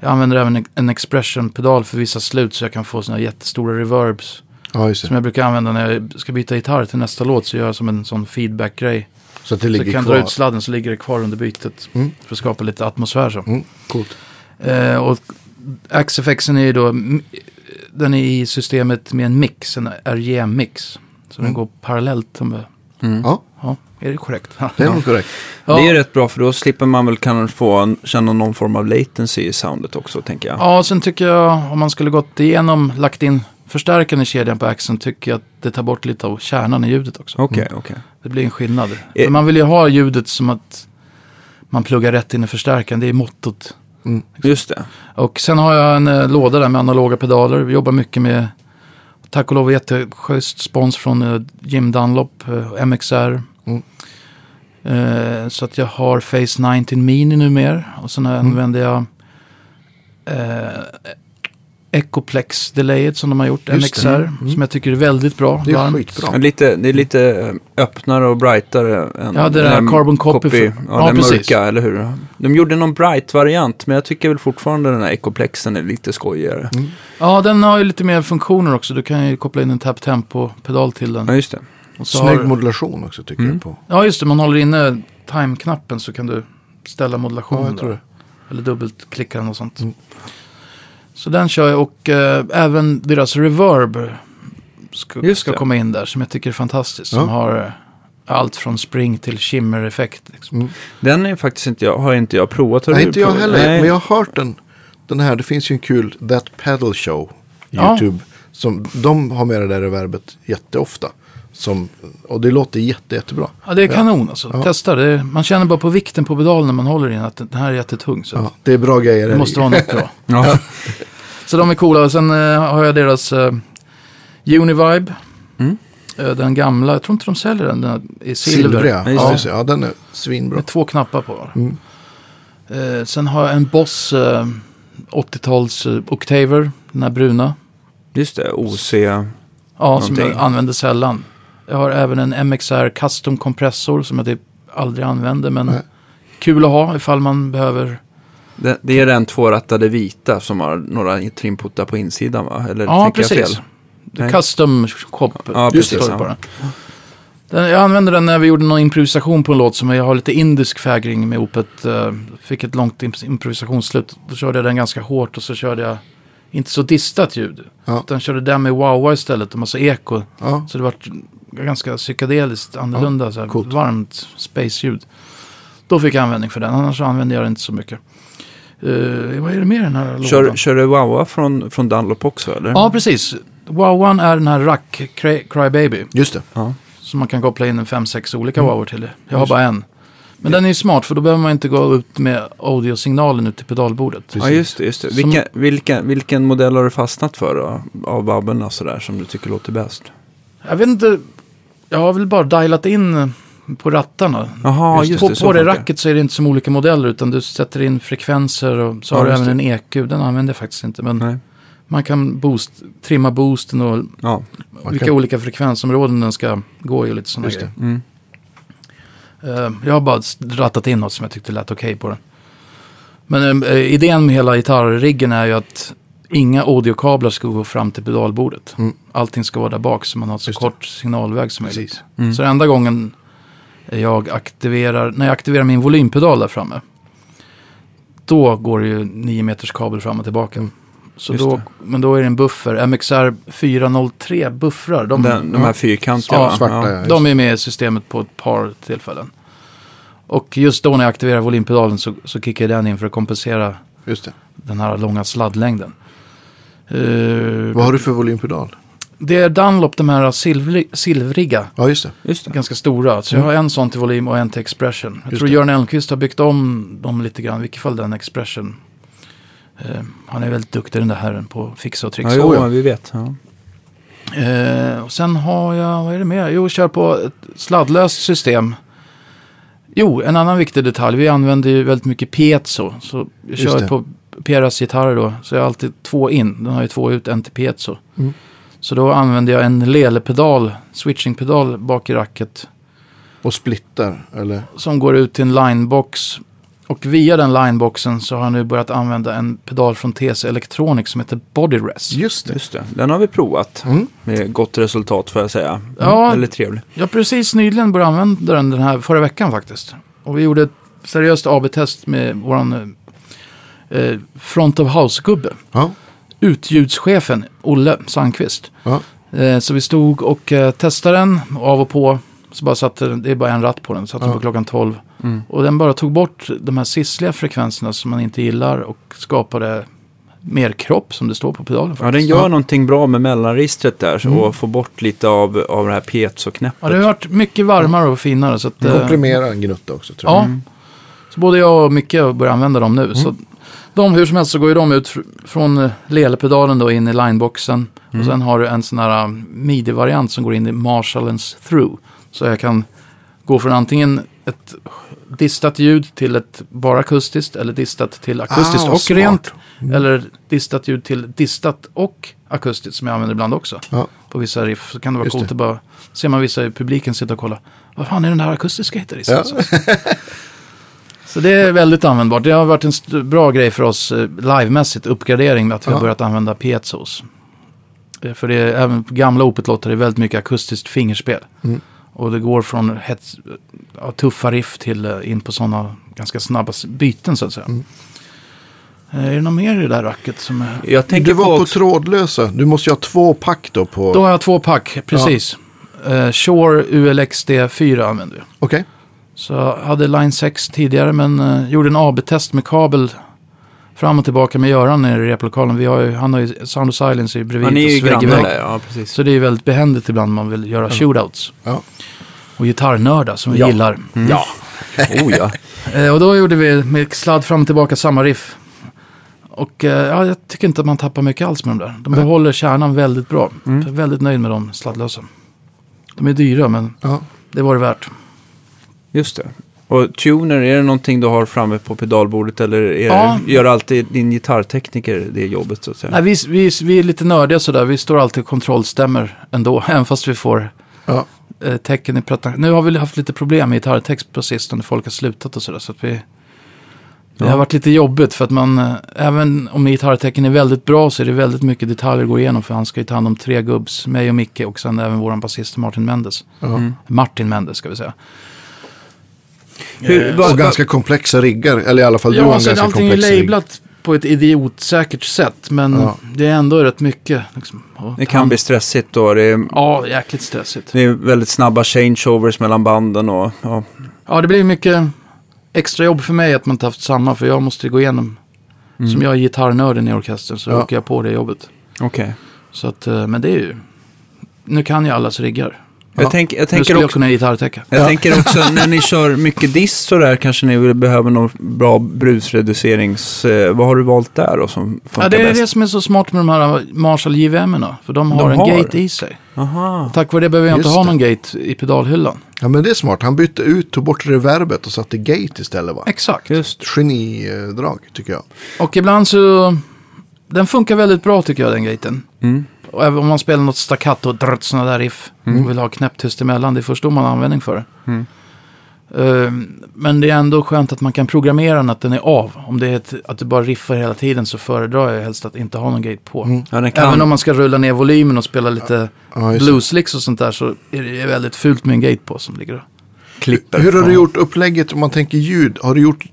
Speaker 3: Jag använder även en expression-pedal för vissa slut så jag kan få såna jättestora reverbs.
Speaker 2: Ja,
Speaker 3: Som jag brukar använda när jag ska byta gitarr till nästa låt så gör jag som en sån feedback-grej.
Speaker 2: Så att det
Speaker 3: Så
Speaker 2: ligger
Speaker 3: jag kan
Speaker 2: kvar.
Speaker 3: dra ut sladden så ligger det kvar under bytet.
Speaker 2: Mm.
Speaker 3: För att skapa lite atmosfär så.
Speaker 2: Mm. Coolt.
Speaker 3: Eh, och Axefxen är ju då, den är i systemet med en mix, en RGM-mix. Så den
Speaker 2: Mm.
Speaker 3: går parallellt.
Speaker 1: Mm.
Speaker 2: Ja,
Speaker 3: ja, är det korrekt?
Speaker 2: det är nog korrekt.
Speaker 3: Ja.
Speaker 1: Det är rätt bra för då slipper man väl kan få känna någon form av latency i soundet också tänker jag.
Speaker 3: Ja, sen tycker jag om man skulle gått igenom, lagt in förstärkaren i kedjan på axeln, tycker jag att det tar bort lite av kärnan i ljudet också.
Speaker 1: Okej, okej.
Speaker 3: Det blir en skillnad. För man vill ju ha ljudet som att man pluggar rätt in i förstärkaren, det är mottot.
Speaker 2: Mm.
Speaker 1: Just det.
Speaker 3: Och sen har jag en eh, låda där med analoga pedaler. Vi jobbar mycket med, tack och lov, jätteschysst spons från eh, Jim Dunlop, eh, MXR.
Speaker 2: Mm.
Speaker 3: Eh, så att jag har Face 19 Mini numer. Och sen
Speaker 2: Mm.
Speaker 3: använder jag eh, Ecoplex Delayet som de har gjort,
Speaker 2: Just det.
Speaker 3: MXR.
Speaker 2: Mm.
Speaker 3: Som jag tycker är väldigt bra.
Speaker 2: Det är
Speaker 3: varmt.
Speaker 2: skitbra.
Speaker 1: Lite, det är lite öppnare och brightare än
Speaker 3: Ja, det där Carbon Copy för-
Speaker 1: ja,
Speaker 3: Ja,
Speaker 1: den
Speaker 3: precis.
Speaker 1: mörka, eller hur? De gjorde någon bright-variant, men jag tycker väl fortfarande den här Ecoplexen är lite skojigare.
Speaker 2: Mm.
Speaker 3: Ja, den har ju lite mer funktioner också. Du kan ju koppla in en tap tempo-pedal till den.
Speaker 1: Ja, just det.
Speaker 3: Och så
Speaker 2: Snygg
Speaker 3: har-
Speaker 2: modulation också tycker
Speaker 1: Mm.
Speaker 2: jag på.
Speaker 3: Ja, just det. Man håller inne time-knappen så kan du ställa modulationen.
Speaker 2: Ja.
Speaker 3: Eller dubbelklicka den och sånt. Så den kör jag och eh, även deras reverb ska, ska komma in där som jag tycker är fantastiskt.
Speaker 2: Ja.
Speaker 3: Som har eh, allt från spring till shimmer-effekt. Liksom.
Speaker 2: Mm.
Speaker 1: Den är faktiskt inte jag, har inte jag provat. Har
Speaker 2: Nej, inte jag heller.
Speaker 1: Nej.
Speaker 2: Men jag har hört den. Den här, det finns ju en kul That Pedal Show.
Speaker 3: Ja.
Speaker 2: YouTube. Som, de har med det där reverbet jätteofta. Som, och det låter jätte, jättebra.
Speaker 3: Ja, det är kanon alltså.
Speaker 2: Ja.
Speaker 3: Testa det. Man känner bara på vikten på pedalen när man håller i den att den här är jättetung. Så
Speaker 2: Ja, det är bra grejer.
Speaker 3: det måste vara något bra.
Speaker 1: Ja.
Speaker 3: Så de är coola. Och sen eh, har jag deras eh, Univibe.
Speaker 1: Mm.
Speaker 3: Eh, den gamla, jag tror inte de säljer den. Den i silver.
Speaker 2: Silvriga.
Speaker 1: Ja,
Speaker 2: Ja, just ja, den är svinbra.
Speaker 3: Med två knappar på.
Speaker 2: Mm.
Speaker 3: Eh, sen har jag en Boss eh, 80-tals eh, Octaver. Den här bruna.
Speaker 1: Just det, OC.
Speaker 3: Ja, som jag
Speaker 1: Någonting.
Speaker 3: använder sällan. Jag har även en MXR Custom kompressor som jag typ aldrig använder. Men
Speaker 2: Nej.
Speaker 3: kul att ha ifall man behöver.
Speaker 1: Det, det är den tvårattade vita som har några trimputtar på insidan va? Eller
Speaker 3: Ja, precis. Custom shop.
Speaker 1: Ja, precis, ja.
Speaker 3: Den, jag använde den när vi gjorde någon improvisation på en låt som jag har lite indisk fägring med opet. Uh, fick ett långt imp- improvisationsslut. Då körde jag den ganska hårt och så körde jag inte så distat ljud.
Speaker 2: Ja.
Speaker 3: Utan körde den med wow istället och massa eko.
Speaker 2: Ja.
Speaker 3: Så det var ganska psykedeliskt annorlunda. så här,
Speaker 2: coolt.
Speaker 3: varmt space-ljud. Då fick jag användning för den. Annars använde jag den inte så mycket. Uh, vad är det mer i den här
Speaker 1: Kör,
Speaker 3: lådan?
Speaker 1: kör du Wawa från, från Dunlop också eller?
Speaker 3: Ja, precis. Wow One är den här Rack Cry, Crybaby.
Speaker 2: Just det.
Speaker 1: Ja.
Speaker 3: Så man kan koppla in en fem, sex olika
Speaker 2: Mm.
Speaker 3: wowor till det. Jag har
Speaker 2: Just
Speaker 3: bara en. Men den är ju smart för då behöver man inte gå ut med audiosignalen ut till pedalbordet.
Speaker 1: Ja, just det. Just det.
Speaker 3: Som-
Speaker 1: Vilka, vilka, vilken modell har du fastnat för då? Av wabben sådär som du tycker låter bäst?
Speaker 3: Jag vet inte. Jag har väl bara dialat in på rattarna.
Speaker 1: Jaha, just,
Speaker 3: på
Speaker 1: det.
Speaker 3: på det racket så är det inte som olika modeller utan du sätter in frekvenser och så
Speaker 1: Ja,
Speaker 3: har du även en EQ. Den använder jag faktiskt inte. Men
Speaker 1: Nej.
Speaker 3: man kan boost, trimma boosten och
Speaker 1: Ja,
Speaker 3: vilka
Speaker 2: kan-
Speaker 3: olika frekvensområden den ska gå i och lite sådana grejer.
Speaker 2: det.
Speaker 1: mm.
Speaker 3: Eh, jag har bara rattat in något som jag tyckte lät okej på den. Men eh, idén med hela gitarrriggen är ju att inga audiokablar ska gå fram till pedalbordet.
Speaker 2: Mm.
Speaker 3: Allting ska vara där bak så man har så
Speaker 2: Just det.
Speaker 3: kort signalväg som möjligt.
Speaker 1: Mm.
Speaker 3: Så enda gången jag aktiverar, när jag aktiverar min volympedal där framme. Då går det ju 9 meters kabel fram och tillbaka. Så
Speaker 1: Just
Speaker 3: då,
Speaker 1: det.
Speaker 3: men då är det en buffer. MXR 403 buffrar. De,
Speaker 1: Den, de här fyrkantiga
Speaker 3: Ja,
Speaker 1: va?
Speaker 2: svarta,
Speaker 1: Ja.
Speaker 3: de är med i systemet på ett par tillfällen. Och just då när jag aktiverar volympedalen så, så kickar den in för att kompensera
Speaker 2: det.
Speaker 3: den här långa sladdlängden. Eh,
Speaker 2: Vad har du för volympedal?
Speaker 3: det är Dunlop, de här silvri, silvriga,
Speaker 2: Ja, just det.
Speaker 1: Just det.
Speaker 3: ganska stora. Så jag har en sån till volym och en till expression. Jag
Speaker 2: Just
Speaker 3: tror
Speaker 2: det.
Speaker 3: Jörn Elmqvist har byggt om dem lite grann, i vilket fall den expression. Eh, han är väldigt duktig den där herren på fixa och
Speaker 1: Ja,
Speaker 3: trixa.
Speaker 1: jo,
Speaker 2: ja.
Speaker 1: vi vet. Ja.
Speaker 3: Eh, och sen har jag, vad är det mer? Jo, jag kör på ett sladdlöst system. Jo, en annan viktig detalj. Vi använder ju väldigt mycket piezo. Så jag kör på Peras gitarrer då. Så jag har alltid två in. Den har ju två ut, en till piezo.
Speaker 2: Mm.
Speaker 3: Så då använder jag en lelepedal, switchingpedal bak i racket.
Speaker 2: Och splittar, eller?
Speaker 3: Som går ut till en linebox. Och via den lineboxen så har jag nu börjat använda en pedal från TC Electronics som heter Body Rest.
Speaker 2: Just det.
Speaker 1: Just det. Den har vi provat.
Speaker 2: Mm.
Speaker 1: Med gott resultat får jag säga.
Speaker 3: Ja.
Speaker 1: Väldigt trevlig.
Speaker 3: Jag har precis nyligen börjat använda den, den här förra veckan faktiskt. Och vi gjorde ett seriöst AB-test med våran eh, front of house-gubbe.
Speaker 2: Ja.
Speaker 3: Utljudschefen Olle Sandqvist.
Speaker 2: Ja.
Speaker 3: Eh, så vi stod och eh, testade den av och på. Så bara satte, det är bara en ratt på den, satte
Speaker 2: Ja.
Speaker 3: på klockan 12.
Speaker 1: Mm.
Speaker 3: Och den bara tog bort de här sissliga frekvenserna som man inte gillar och skapade mer kropp som det står på pedalen.
Speaker 1: Ja,
Speaker 3: Faktiskt.
Speaker 1: den gör
Speaker 2: Ja.
Speaker 1: någonting bra med mellanregistret där så-
Speaker 2: Mm.
Speaker 1: och får bort lite av, av det här piezo-knäppet.
Speaker 3: Ja, det har varit mycket varmare och finare. Så att, eh,
Speaker 2: Komprimera en gnutta också, tror jag.
Speaker 3: Ja, så både jag och Micke börjar använda dem nu. Så de, hur som helst så går ju de ut fr- från eh, lelepedalen då in i lineboxen. Och sen har du en sån här um, midi-variant som går in i Marshallens through. Så jag kan gå från antingen ett distat ljud till ett bara akustiskt eller distat till akustiskt
Speaker 2: Ah,
Speaker 3: och
Speaker 2: smart.
Speaker 3: rent. Eller distat ljud till distat och akustiskt som jag använder ibland också.
Speaker 2: Ja.
Speaker 3: På vissa riff så kan det vara
Speaker 2: Just
Speaker 3: coolt
Speaker 2: det.
Speaker 3: att bara ser man vissa i publiken sitta och kolla. Vad fan är den där akustiska gitarristen?
Speaker 2: Ja.
Speaker 3: Så det är väldigt användbart. Det har varit en bra grej för oss eh, livemässigt, uppgradering med att vi har
Speaker 2: Ja.
Speaker 3: börjat använda piezos. Eh, För det är, även på gamla Opet-låtar är väldigt mycket akustiskt fingerspel.
Speaker 2: Mm.
Speaker 3: Och det går från hets, ja, tuffa riff till eh, in på sådana ganska snabba byten så att säga.
Speaker 2: Mm.
Speaker 3: Är det något mer i det där racket som är...
Speaker 1: Jag tänker
Speaker 2: Du var
Speaker 1: på,
Speaker 2: på trådlösa. Du måste ju ha två pack då på...
Speaker 3: Då har jag två pack, precis. Eh, Shure ULXD4 använder vi.
Speaker 2: Okej.
Speaker 3: Så jag hade Line 6 tidigare men uh, gjorde en AB-test med kabel fram och tillbaka med Göran nere i replokalen. Vi har ju, han har ju Sound of Silence är ju bredvid
Speaker 1: ja, ni är ju grannar
Speaker 3: vägg.
Speaker 1: där. Ja, precis.
Speaker 3: Så det är väldigt behändigt ibland man vill göra shootouts.
Speaker 2: Ja.
Speaker 3: Och gitarrnördar som vi
Speaker 2: Ja.
Speaker 3: gillar.
Speaker 1: Ja. oh ja.
Speaker 3: Eh, och då gjorde vi med sladd fram och tillbaka samma riff. Och eh, ja, jag tycker inte att man tappar mycket alls med de där. De behåller kärnan väldigt bra.
Speaker 1: Mm.
Speaker 3: Jag är väldigt nöjd med de sladdlösa. De är dyra men
Speaker 2: Ja.
Speaker 3: det var det värt.
Speaker 1: Just det. Och tuner, är det någonting du har framme på pedalbordet eller är,
Speaker 3: Ja.
Speaker 1: gör alltid din gitarrtekniker det jobbet så att säga?
Speaker 3: Nej, vi, vi, vi är lite nördiga sådär. Vi står alltid och kontrollstämmer ändå. Även fast vi får
Speaker 2: Ja.
Speaker 3: eh, tecken i pretension. Nu har vi haft lite problem med gitarrtext på sistone. Folk har slutat och sådär. Så att vi, Det
Speaker 1: Ja.
Speaker 3: har varit lite jobbigt för att man, eh, även om gitarrtecken är väldigt bra så är det väldigt mycket detaljer att gå igenom för han ska ju ta hand om tre gubbs, mig och Micke och sen även våran basist Martin Mendes.
Speaker 2: Ja.
Speaker 1: Mm.
Speaker 3: Martin Mendes ska vi säga.
Speaker 1: Hur,
Speaker 3: Eh,
Speaker 1: vad-
Speaker 2: Och ganska komplexa riggar, eller i alla fall du har
Speaker 3: Ja,
Speaker 2: en ganska
Speaker 3: allting är
Speaker 2: komplex rigg.
Speaker 3: lablat på ett idiotsäkert sätt men
Speaker 2: Ja.
Speaker 3: det är ändå rätt mycket. Liksom,
Speaker 1: det kan
Speaker 3: hand-
Speaker 1: bli stressigt då. Det är,
Speaker 3: Ja, jäkligt stressigt.
Speaker 1: det är väldigt snabba changeovers mellan banden och ja.
Speaker 3: Ja, det blir mycket extra jobb för mig att man inte haft samma för jag måste gå igenom.
Speaker 1: Mm.
Speaker 3: Som jag är gitarrnörden i orkestern så
Speaker 2: Ja.
Speaker 3: åker jag på det jobbet.
Speaker 1: Okej.
Speaker 3: Så att, eh, men det är ju... Nu kan jag allas riggar.
Speaker 1: Jag,
Speaker 2: Ja.
Speaker 1: tänk, jag
Speaker 3: Nu
Speaker 1: tänker
Speaker 3: skulle jag
Speaker 1: också,
Speaker 3: kunna gitarrtäcka.
Speaker 1: jag
Speaker 2: Ja.
Speaker 1: tänker också när ni kör mycket diss så där kanske ni vill- behöver någon bra brusreducerings... Eh, vad har du valt där då som funkar
Speaker 3: Ja, det är
Speaker 1: bäst?
Speaker 3: det som är så smart med de här Marshall JVM. För de har
Speaker 1: De
Speaker 3: en
Speaker 1: har?
Speaker 3: gate i sig.
Speaker 1: Aha.
Speaker 3: Tack vare det behöver jag inte
Speaker 2: Just
Speaker 3: ha
Speaker 2: det.
Speaker 3: någon gate i pedalhyllan.
Speaker 2: Ja men det är smart, han bytte ut, tog bort reverbet och satte gate istället va?
Speaker 3: Exakt.
Speaker 1: Just.
Speaker 2: Genidrag tycker jag.
Speaker 3: Och ibland så... Den funkar väldigt bra tycker jag, den gaten.
Speaker 1: Mm.
Speaker 3: Och även om man spelar något staccato, drrt, sådana där riff. Och vill ha knäpptyst emellan. Det är först då man har användning för det.
Speaker 1: Mm.
Speaker 3: Ehm, men det är ändå skönt att man kan programmera den att den är av. Om det är ett, att du bara riffar hela tiden så föredrar jag helst att inte ha någon gate på.
Speaker 2: Mm.
Speaker 1: Ja, kan...
Speaker 3: Även om man ska rulla ner volymen och spela lite
Speaker 2: Ja,
Speaker 3: blueslicks och sånt där så är det väldigt fult med en gate på som ligger och...
Speaker 1: klipper.
Speaker 2: Hur har du gjort upplägget om man tänker ljud? Har du gjort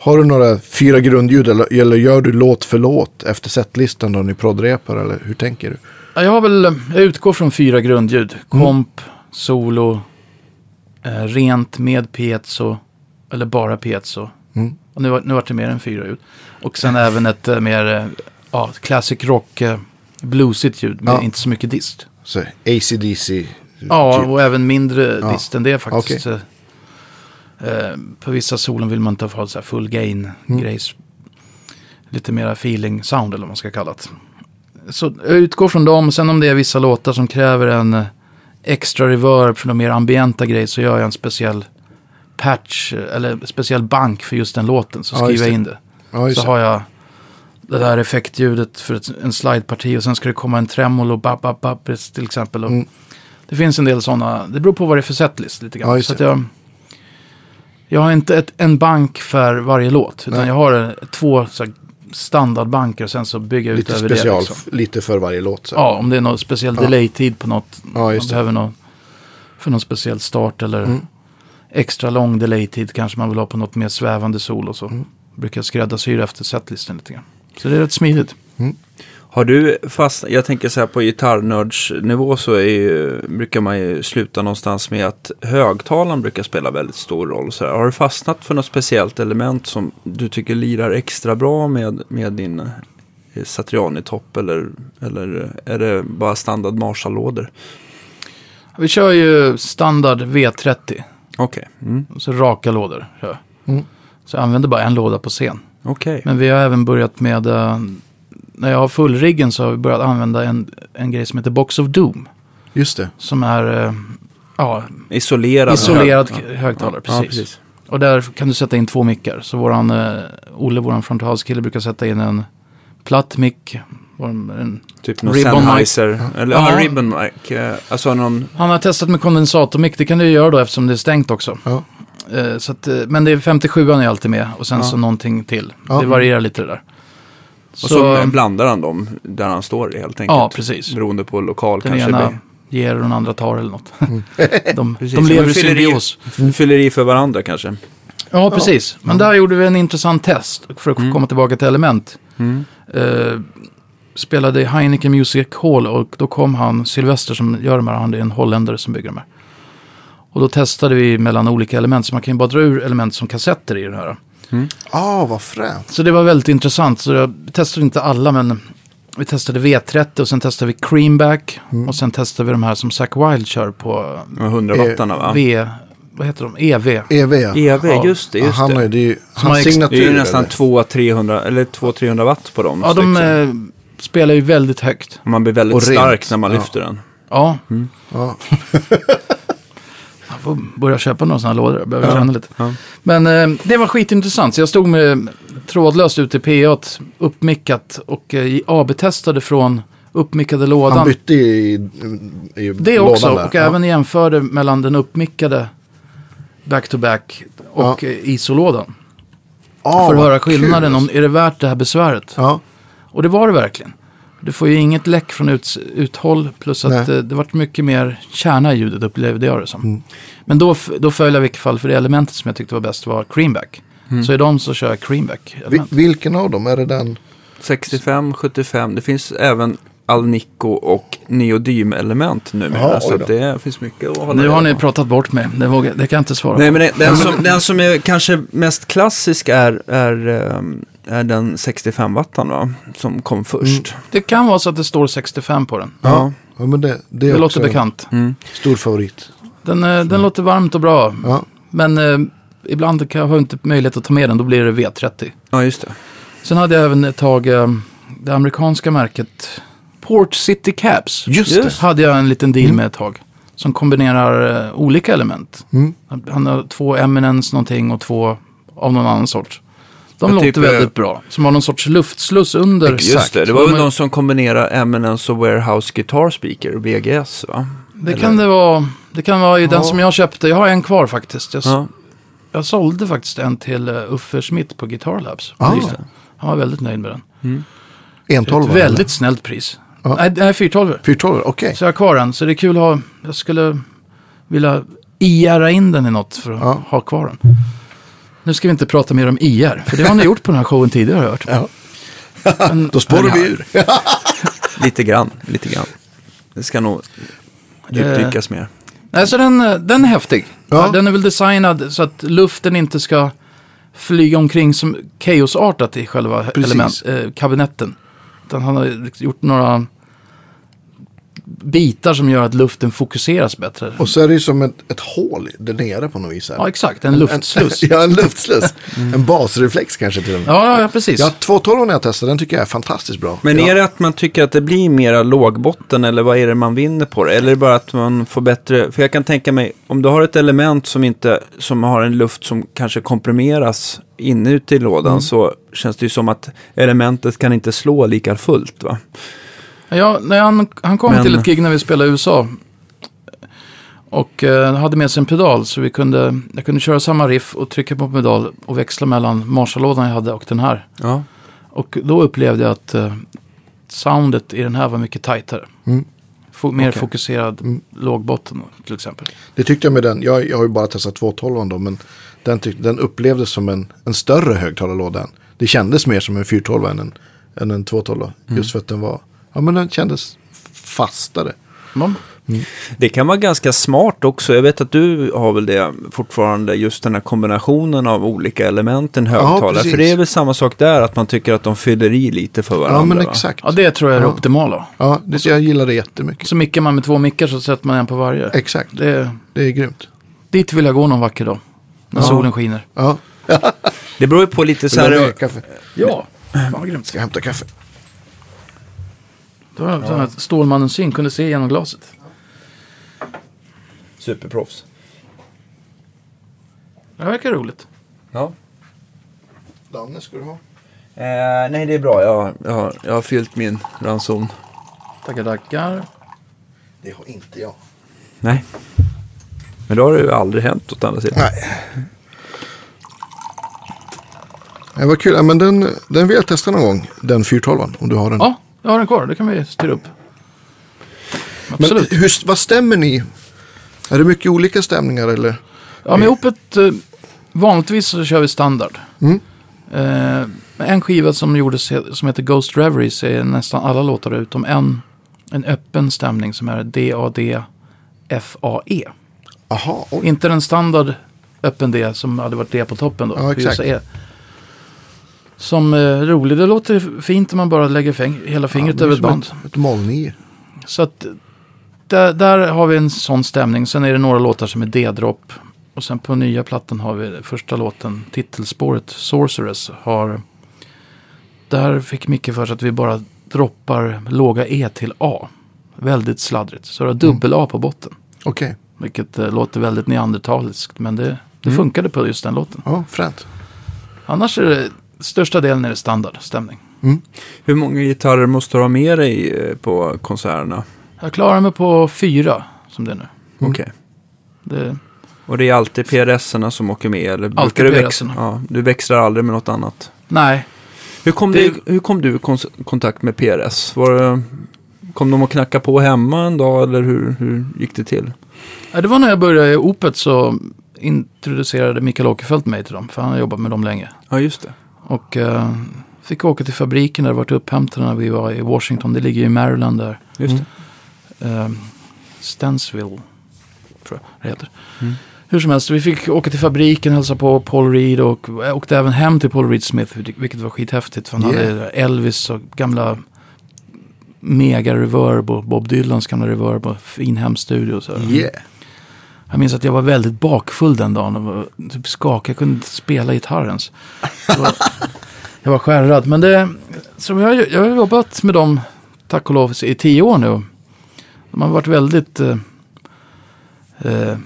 Speaker 2: har du några fyra grundljud eller, eller gör du låt för låt efter setlistan då ni proddrepar eller hur tänker du?
Speaker 3: Ja, jag har väl, jag utgår från fyra grundljud. Komp, solo, eh, rent med piezo, eller bara piezo.
Speaker 2: Mm.
Speaker 3: Och nu, nu vart det mer än fyra ljud. Och sen även ett eh, mer, eh, ja, classic rock, eh, bluesigt ljud med
Speaker 2: Ja.
Speaker 3: inte så mycket dist.
Speaker 2: Så ACDC?
Speaker 3: Ja,
Speaker 2: typ.
Speaker 3: och även mindre
Speaker 2: Ja.
Speaker 3: dist än det faktiskt. Eh, eh, på vissa solen vill man inte ha så här full gain
Speaker 2: Mm.
Speaker 3: grejs. Lite mera feeling sound eller vad man ska kalla det. Så jag utgår från dem. Sen om det är vissa låtar som kräver en eh, extra reverb för de mer ambienta grejer så gör jag en speciell patch eh, eller speciell bank för just den låten. Så skriver jag in det.
Speaker 2: Ja,
Speaker 3: Så har jag det där effektljudet för ett, en slideparti och sen ska det komma en tremolo, bap, bap, bap, till exempel. Och
Speaker 2: Mm.
Speaker 3: Det finns en del sådana, det beror på vad det är för setlist lite grann.
Speaker 2: Ja,
Speaker 3: så jag, jag har inte ett, en bank för varje låt, utan
Speaker 2: Nej.
Speaker 3: jag har eh, två så här, standardbanker och sen så bygger jag
Speaker 2: Lite
Speaker 3: ut över
Speaker 2: special,
Speaker 3: det. Liksom.
Speaker 2: lite för varje låt. Så.
Speaker 3: Ja, om det är någon speciell
Speaker 2: Ja.
Speaker 3: delay-tid på något.
Speaker 2: Ja,
Speaker 3: man behöver något för någon speciell start eller
Speaker 2: Mm.
Speaker 3: extra lång delay-tid kanske man vill ha på något mer svävande sol och så.
Speaker 2: Mm.
Speaker 3: Brukar jag skräddarsy efter setlisten lite grann. Så det är rätt smidigt.
Speaker 1: Har du fast, jag tänker så här på gitarrnördsnivå så är ju, brukar man ju sluta någonstans med att högtalaren brukar spela väldigt stor roll. Så här. Har du fastnat för något speciellt element som du tycker lirar extra bra med, med din eh, Satriani-topp eller, eller är det bara standard Marshall-lådor?
Speaker 3: Vi kör ju standard V30.
Speaker 1: Okej, mm.
Speaker 3: Och så raka lådor. kör.
Speaker 2: Mm.
Speaker 3: Så jag använder bara en låda på scen.
Speaker 1: okej.
Speaker 3: Men vi har även börjat med, eh, när jag har fullriggen så har vi börjat använda en, en grej som heter Box of Doom.
Speaker 2: Just det.
Speaker 3: Som är eh, ja,
Speaker 1: Isolerad.
Speaker 3: isolerad
Speaker 1: hög-
Speaker 3: högtalare.
Speaker 1: Ja,
Speaker 3: Precis.
Speaker 1: precis.
Speaker 3: Och där kan du sätta in två mickar. Så våran, eh, Olle, våran front house-kille, brukar sätta in en platt mick. vår- en-
Speaker 1: Typ någon
Speaker 3: Ribbon mic.
Speaker 1: Sennheiser. Eller ja,
Speaker 3: Ja.
Speaker 1: ribbon mic. eh, Alltså någon...
Speaker 3: Han har testat med kondensatormick, det kan du göra då eftersom det är stängt också.
Speaker 2: Ja.
Speaker 3: Eh, så att, eh, men det är 57 är alltid med och sen
Speaker 1: Ja.
Speaker 3: så någonting till.
Speaker 2: Ja.
Speaker 3: Det varierar lite det där.
Speaker 1: Och så, blandar han dem där han står helt enkelt.
Speaker 3: Ja, precis.
Speaker 1: Beroende på lokal
Speaker 3: Den
Speaker 1: kanske.
Speaker 3: ena
Speaker 1: blir-
Speaker 3: ger och den andra tar eller något. de,
Speaker 1: Precis.
Speaker 3: de lever i
Speaker 1: fyller i-
Speaker 3: symbios.
Speaker 1: Fyller i för varandra kanske.
Speaker 3: Ja, precis. Men där gjorde vi en intressant test för att komma tillbaka till element.
Speaker 1: Mm.
Speaker 3: Eh, spelade i Heineken Music Hall och då kom han, Sylvester som gör de här, han är en holländare som bygger de här. Och då testade vi mellan olika element, så man kan ju bara dra ur element som kassetter i den här.
Speaker 2: Ah, vad fränt.
Speaker 3: Så det var väldigt intressant. Så jag testade inte alla, men vi testade V30 och sen testade vi Creamback. Och sen testade vi de här som Zack Wild kör på
Speaker 1: Med 100
Speaker 2: Eh,
Speaker 1: wattarna va?
Speaker 3: V, vad heter de? EV.
Speaker 2: EV ja.
Speaker 1: EV,
Speaker 3: Ja.
Speaker 1: just det.
Speaker 2: Ja,
Speaker 1: Just
Speaker 2: han har ju,
Speaker 1: det.
Speaker 2: är ju hans signatur.
Speaker 1: Det är ju nästan
Speaker 2: eller?
Speaker 1: 200-300 eller 200-300 watt på dem.
Speaker 3: Ja, de
Speaker 1: stycken.
Speaker 3: eh, spelar ju väldigt högt.
Speaker 1: Man blir väldigt
Speaker 2: och rent.
Speaker 1: stark när man
Speaker 2: Ja.
Speaker 1: lyfter den.
Speaker 3: Ja,
Speaker 2: Ja.
Speaker 3: får börja köpa några sådana lådor. Behöver
Speaker 1: Ja.
Speaker 3: träna lite.
Speaker 1: Ja.
Speaker 3: Men eh, det var skitintressant. Så jag stod med trådlöst ute i P8, uppmickat och eh, AB-testade från uppmickade lådan.
Speaker 2: Han bytte i, i
Speaker 3: Det
Speaker 2: lådan
Speaker 3: också,
Speaker 2: där.
Speaker 3: och
Speaker 2: ja.
Speaker 3: även jämförde mellan den uppmickade back-to-back och
Speaker 2: Ja.
Speaker 3: eh, isolådan.
Speaker 2: Ah,
Speaker 3: för att höra skillnaden. Om, är det värt det här besväret?
Speaker 2: Ja,
Speaker 3: Och det var det verkligen. Du får ju inget läck från ut, uthåll plus att det, det vart mycket mer kärna i ljudet upplevde jag det som.
Speaker 2: Mm.
Speaker 3: Men då, då föll jag i vilket fall för det elementet som jag tyckte var bäst var creamback. Så i dem så kör jag creamback.
Speaker 2: Vi,
Speaker 3: element.
Speaker 2: vilken av dem? Är det den?
Speaker 1: 65, 75. Det finns även Alnico och neodym-element numera.
Speaker 2: Ja, oj
Speaker 1: så det finns mycket att hålla
Speaker 3: Nu har ni pratat bort mig. Det, vågar, det kan jag inte svara
Speaker 1: Nej,
Speaker 3: på.
Speaker 1: men det, den, som, den som är kanske mest klassisk är, är, ehm, är den 65 wattan va? Som kom först.
Speaker 3: Det kan vara så att det står 65 på den.
Speaker 1: Ja.
Speaker 2: Ja, men det, det
Speaker 3: Det
Speaker 2: är
Speaker 3: låter
Speaker 2: också
Speaker 3: bekant.
Speaker 1: Mm.
Speaker 2: stor favorit.
Speaker 3: Den, eh, den låter varmt och bra.
Speaker 2: Ja.
Speaker 3: Men eh, ibland kan jag ha inte möjlighet att ta med den. Då blir det V30.
Speaker 1: ja, just det.
Speaker 3: Sen hade jag även ett tag eh, det amerikanska märket Port City Cabs.
Speaker 2: Just
Speaker 1: Just.
Speaker 3: hade jag en liten deal med ett tag. Som kombinerar eh, olika element.
Speaker 2: Mm.
Speaker 3: Han har två Eminence någonting och två av någon annan sort. De låter
Speaker 1: typ, eh,
Speaker 3: väldigt bra. Som har någon sorts luftsluss under.
Speaker 1: Just det, det var
Speaker 3: de
Speaker 1: väl de som kombinerar Eminence och Warehouse Guitar Speaker, VGS va?
Speaker 3: Det kan det vara. Det kan vara i den
Speaker 2: Ja.
Speaker 3: som jag köpte. Jag har en kvar faktiskt. Jag,
Speaker 1: Ja,
Speaker 3: jag sålde faktiskt en till uh, Uffe Smith på Guitar Labs.
Speaker 2: Ah.
Speaker 3: Han var väldigt nöjd med den.
Speaker 2: en
Speaker 3: Ett
Speaker 2: tolva,
Speaker 3: väldigt snällt pris.
Speaker 2: Ja.
Speaker 3: Nej, nej 412.
Speaker 2: 412, okej.
Speaker 3: Så jag har kvar den. Så det är kul att ha. Jag skulle vilja IRa in den i något för att
Speaker 2: Ja.
Speaker 3: ha kvar den. Nu ska vi inte prata mer om IR. För det har ni gjort på den här showen tidigare har jag hört.
Speaker 2: Ja.
Speaker 3: Men-
Speaker 2: Då spårar vi ur.
Speaker 1: lite grann, lite grann. Det ska nog djupdykas mer.
Speaker 3: Nej, så den, eh, den är häftig.
Speaker 2: Ja.
Speaker 3: Den är väl designad så att luften inte ska flyga omkring som chaosartat i själva
Speaker 2: Precis.
Speaker 3: element, eh, kabinetten. Utan han har gjort några bitar som gör att luften fokuseras bättre.
Speaker 2: Och så är det ju som ett, ett hål där nere på något vis. Här.
Speaker 3: Ja, exakt. En luftsluss.
Speaker 2: Ja, en luftsluss. En basreflex kanske till och med.
Speaker 3: Ja, ja, precis.
Speaker 2: Ja, 212 när jag testade, den tycker jag är fantastiskt bra.
Speaker 1: Men
Speaker 2: ja.
Speaker 1: är det att man tycker att det blir mera lågbotten eller vad är det man vinner på det? Eller är det bara att man får bättre, för jag kan tänka mig, om du har ett element som inte, som har en luft som kanske komprimeras inuti lådan så känns det ju som att elementet kan inte slå lika fullt va?
Speaker 3: Ja, när han, han kom
Speaker 1: Men-
Speaker 3: till ett gig när vi spelade i USA. Och eh, hade med sig en pedal så vi kunde, jag kunde köra samma riff och trycka på pedal och växla mellan Marshall-lådan jag hade och den här.
Speaker 1: Ja.
Speaker 3: Och då upplevde jag att eh, soundet i den här var mycket tajtare.
Speaker 2: Mm.
Speaker 3: Fo- mer
Speaker 1: Okej.
Speaker 3: fokuserad lågbotten till exempel.
Speaker 2: Det tyckte jag med den. Jag, jag har ju bara testat 212 då, men den, tyck, den upplevdes som en, en större högtalarlåda. än- Det kändes mer som en 412 än en, än en 212. Just för att den var, ja men den kändes fastare.
Speaker 3: Ja.
Speaker 1: Det kan vara ganska smart också. Jag vet att du har väl det fortfarande, just den här kombinationen av olika element i en högtalare.
Speaker 2: precis.
Speaker 1: för det är väl samma sak där, att man tycker att de fyller i lite för varandra.
Speaker 2: Ja men
Speaker 1: va?
Speaker 2: exakt.
Speaker 3: ja, det tror jag är
Speaker 2: Ja.
Speaker 3: det optimala.
Speaker 2: Ja, det, jag gillar det jättemycket.
Speaker 3: Så mickar man med två mickar så sätter man en på varje.
Speaker 2: Exakt,
Speaker 3: Det,
Speaker 2: det är grymt.
Speaker 3: dit vill jag gå någon vacker dag. När
Speaker 2: Ja.
Speaker 3: solen skiner.
Speaker 2: Ja,
Speaker 1: Det beror ju på lite så
Speaker 2: Vill du ha
Speaker 1: här...
Speaker 2: kaffe?
Speaker 3: Ja, fan vad grymt.
Speaker 2: Ska jag hämta kaffe?
Speaker 3: Det var ja. att Stålmannens syn kunde se genom glaset.
Speaker 1: Superproffs.
Speaker 3: Det verkar roligt.
Speaker 1: Ja.
Speaker 2: Danne ska du ha.
Speaker 1: Eh, nej, det är bra. Jag, jag, har, jag har fyllt min ranson.
Speaker 3: Tackar, tackar.
Speaker 2: Det har inte jag.
Speaker 1: Nej. Men då har det ju aldrig hänt åt andra sidan.
Speaker 2: Nej. Det var kul. Ja, men den, den vill jag testa någon gång. Den 412 om du har den.
Speaker 3: Ja, jag har den kvar. Det kan vi styra upp.
Speaker 2: men
Speaker 3: Absolut.
Speaker 2: hur, vad stämmer ni? Är det mycket olika stämningar eller?
Speaker 3: Ja, med Opet, eh, vanligtvis så kör vi standard.
Speaker 2: Mm.
Speaker 3: Eh, en skiva som gjordes som heter Ghost Reveries är nästan alla låtar utom en, en öppen stämning som är D-A-D-F-A-E.
Speaker 2: Aha, oj.
Speaker 3: Inte den standard öppen D som hade varit D på toppen då.
Speaker 2: Ja, exakt.
Speaker 3: E. Som eh, rolig, det låter fint om man bara lägger fäng- hela fingret
Speaker 2: är
Speaker 3: över ett band.
Speaker 2: Ett, ett molnio.
Speaker 3: Så att där, där har vi en sån stämning. Sen är det några låtar som är D-dropp. Och sen på nya plattan har vi första låten, titelspåret Sorceress. Har, där fick Micke för sig att vi bara droppar låga E till A. Väldigt sladdrigt. Så det har dubbel A på botten.
Speaker 2: Okej,
Speaker 3: Vilket eh, låter väldigt neandertaliskt. Men det, det funkade på just den låten.
Speaker 2: ja, fränt.
Speaker 3: Annars är det största delen är det standardstämning.
Speaker 1: Hur många gitarrer måste du ha med dig eh, på konserterna?
Speaker 3: Jag klarar mig på fyra som det är nu.
Speaker 2: Mm.
Speaker 1: Okej.
Speaker 3: Det,
Speaker 1: Och det är alltid PRS-erna som åker med? Eller
Speaker 3: Alltid
Speaker 1: du, väx-
Speaker 3: PRS-erna.
Speaker 1: ja, du växlar aldrig med något annat?
Speaker 3: Nej,
Speaker 1: Hur kom,
Speaker 3: Det-
Speaker 1: du, hur kom du i kontakt med PRS? Var kom de att knacka på hemma en dag eller hur, hur gick det till?
Speaker 3: Ja, det var när jag började i Opet så introducerade Mikael Åkerfeldt mig till dem. För han har jobbat med dem länge.
Speaker 1: Ja, just det.
Speaker 3: Och eh, fick åka till fabriken där det varit upphämtade när vi var i Washington. Det ligger i Maryland där.
Speaker 1: Just
Speaker 2: Mm.
Speaker 1: det.
Speaker 3: Eh, Stansville, tror jag det heter.
Speaker 1: Mm.
Speaker 3: Hur som helst, vi fick åka till fabriken, hälsa på Paul Reed och åkte även hem till Paul Reed Smith, vilket var skithäftigt. För han
Speaker 2: Yeah.
Speaker 3: hade Elvis och gamla mega reverb och Bob Dylans gamla reverb och fin hemstudio. och Så.
Speaker 2: Yeah.
Speaker 3: Jag minns att jag var väldigt bakfull den dagen och var typ skakig. Jag kunde inte spela gitarr ens. Jag var, skärrad. Men det, så jag, jag har jobbat med dem, tack och lov, i tio år nu. De har varit väldigt eh, eh,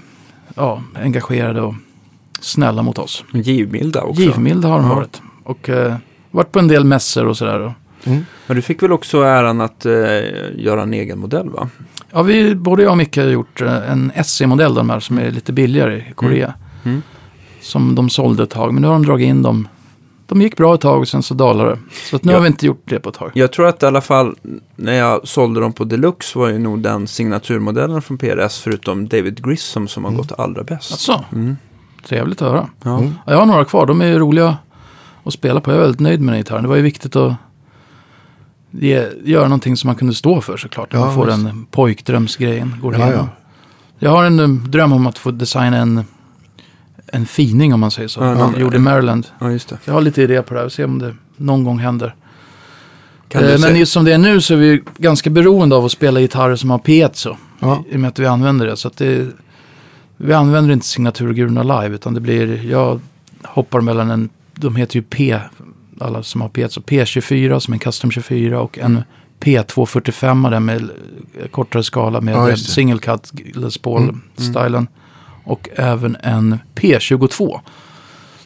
Speaker 3: ja, engagerade och snälla mot oss.
Speaker 1: Givmilda också.
Speaker 3: Givmilda har de
Speaker 1: Ja.
Speaker 3: varit. Och eh, varit på en del mässor och sådär.
Speaker 2: Mm.
Speaker 1: Men du fick väl också äran att eh, göra en egen modell va?
Speaker 3: Ja, vi, både jag och Micke har gjort eh, en SE-modell, de här som är lite billigare i Korea.
Speaker 1: Mm.
Speaker 3: Som de sålde ett tag, men nu har de dragit in dem. De gick bra ett tag och sen så dalade det. Så nu
Speaker 1: Ja.
Speaker 3: har vi inte gjort det på ett tag.
Speaker 1: Jag tror att i alla fall när jag sålde dem på Deluxe var ju nog den signaturmodellen från PRS förutom David Grissom som har
Speaker 2: Mm.
Speaker 1: gått allra bäst.
Speaker 3: Alltså,
Speaker 1: Mm.
Speaker 3: trevligt att höra.
Speaker 1: Ja.
Speaker 2: Mm.
Speaker 3: Ja, jag har några kvar, de är roliga att spela på. Jag är väldigt nöjd med den gitarren. Det var ju viktigt att ge, göra någonting som man kunde stå för såklart.
Speaker 2: Ja,
Speaker 3: man får
Speaker 2: visst.
Speaker 3: den pojkdrömsgrejen. Går
Speaker 2: Ja, ja.
Speaker 3: Jag har en eh, dröm om att få designa en, en fining om man säger så.
Speaker 1: Ja,
Speaker 3: Ja,
Speaker 1: någon-
Speaker 3: gjord i Maryland.
Speaker 1: ja.
Speaker 3: Jag har lite idé på det här, se om det någon gång händer. Eh, men just som det är nu så är vi ganska beroende av att spela gitarrer som har piezo.
Speaker 2: Ja.
Speaker 3: I och med att vi använder det. Så det, vi använder inte signaturgurorna live utan det blir, jag hoppar mellan en, de heter ju P, alla som har piezo, P24 som är en custom 24 och en P245 där med eh, kortare skala med
Speaker 2: Ja, det.
Speaker 3: single cut Les
Speaker 2: Mm,
Speaker 3: Paul-stylen. Och även en P22.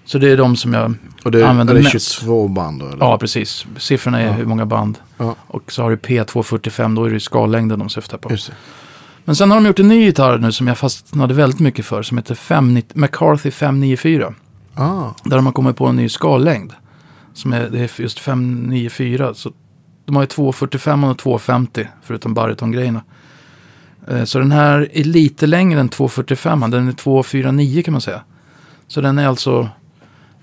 Speaker 3: Så det är de som jag
Speaker 2: Och det är,
Speaker 3: Använder
Speaker 2: är det
Speaker 3: mest.
Speaker 2: 22 band då? Eller?
Speaker 3: Ja, precis. Siffrorna är
Speaker 2: Ja.
Speaker 3: hur många band.
Speaker 2: Ja.
Speaker 3: Och så har du P245, då är det skallängden de syftar på. Men sen har de gjort en ny gitarr nu som jag fastnade väldigt mycket för, som heter 590 McCarthy 594.
Speaker 2: Ah,
Speaker 3: Där de har kommit på en ny skallängd. Som är, det är just 594. Så de har ju 245 och 250, förutom barytongrejerna. Eh, Så den här är lite längre än 245, den är 249 kan man säga. Så den är alltså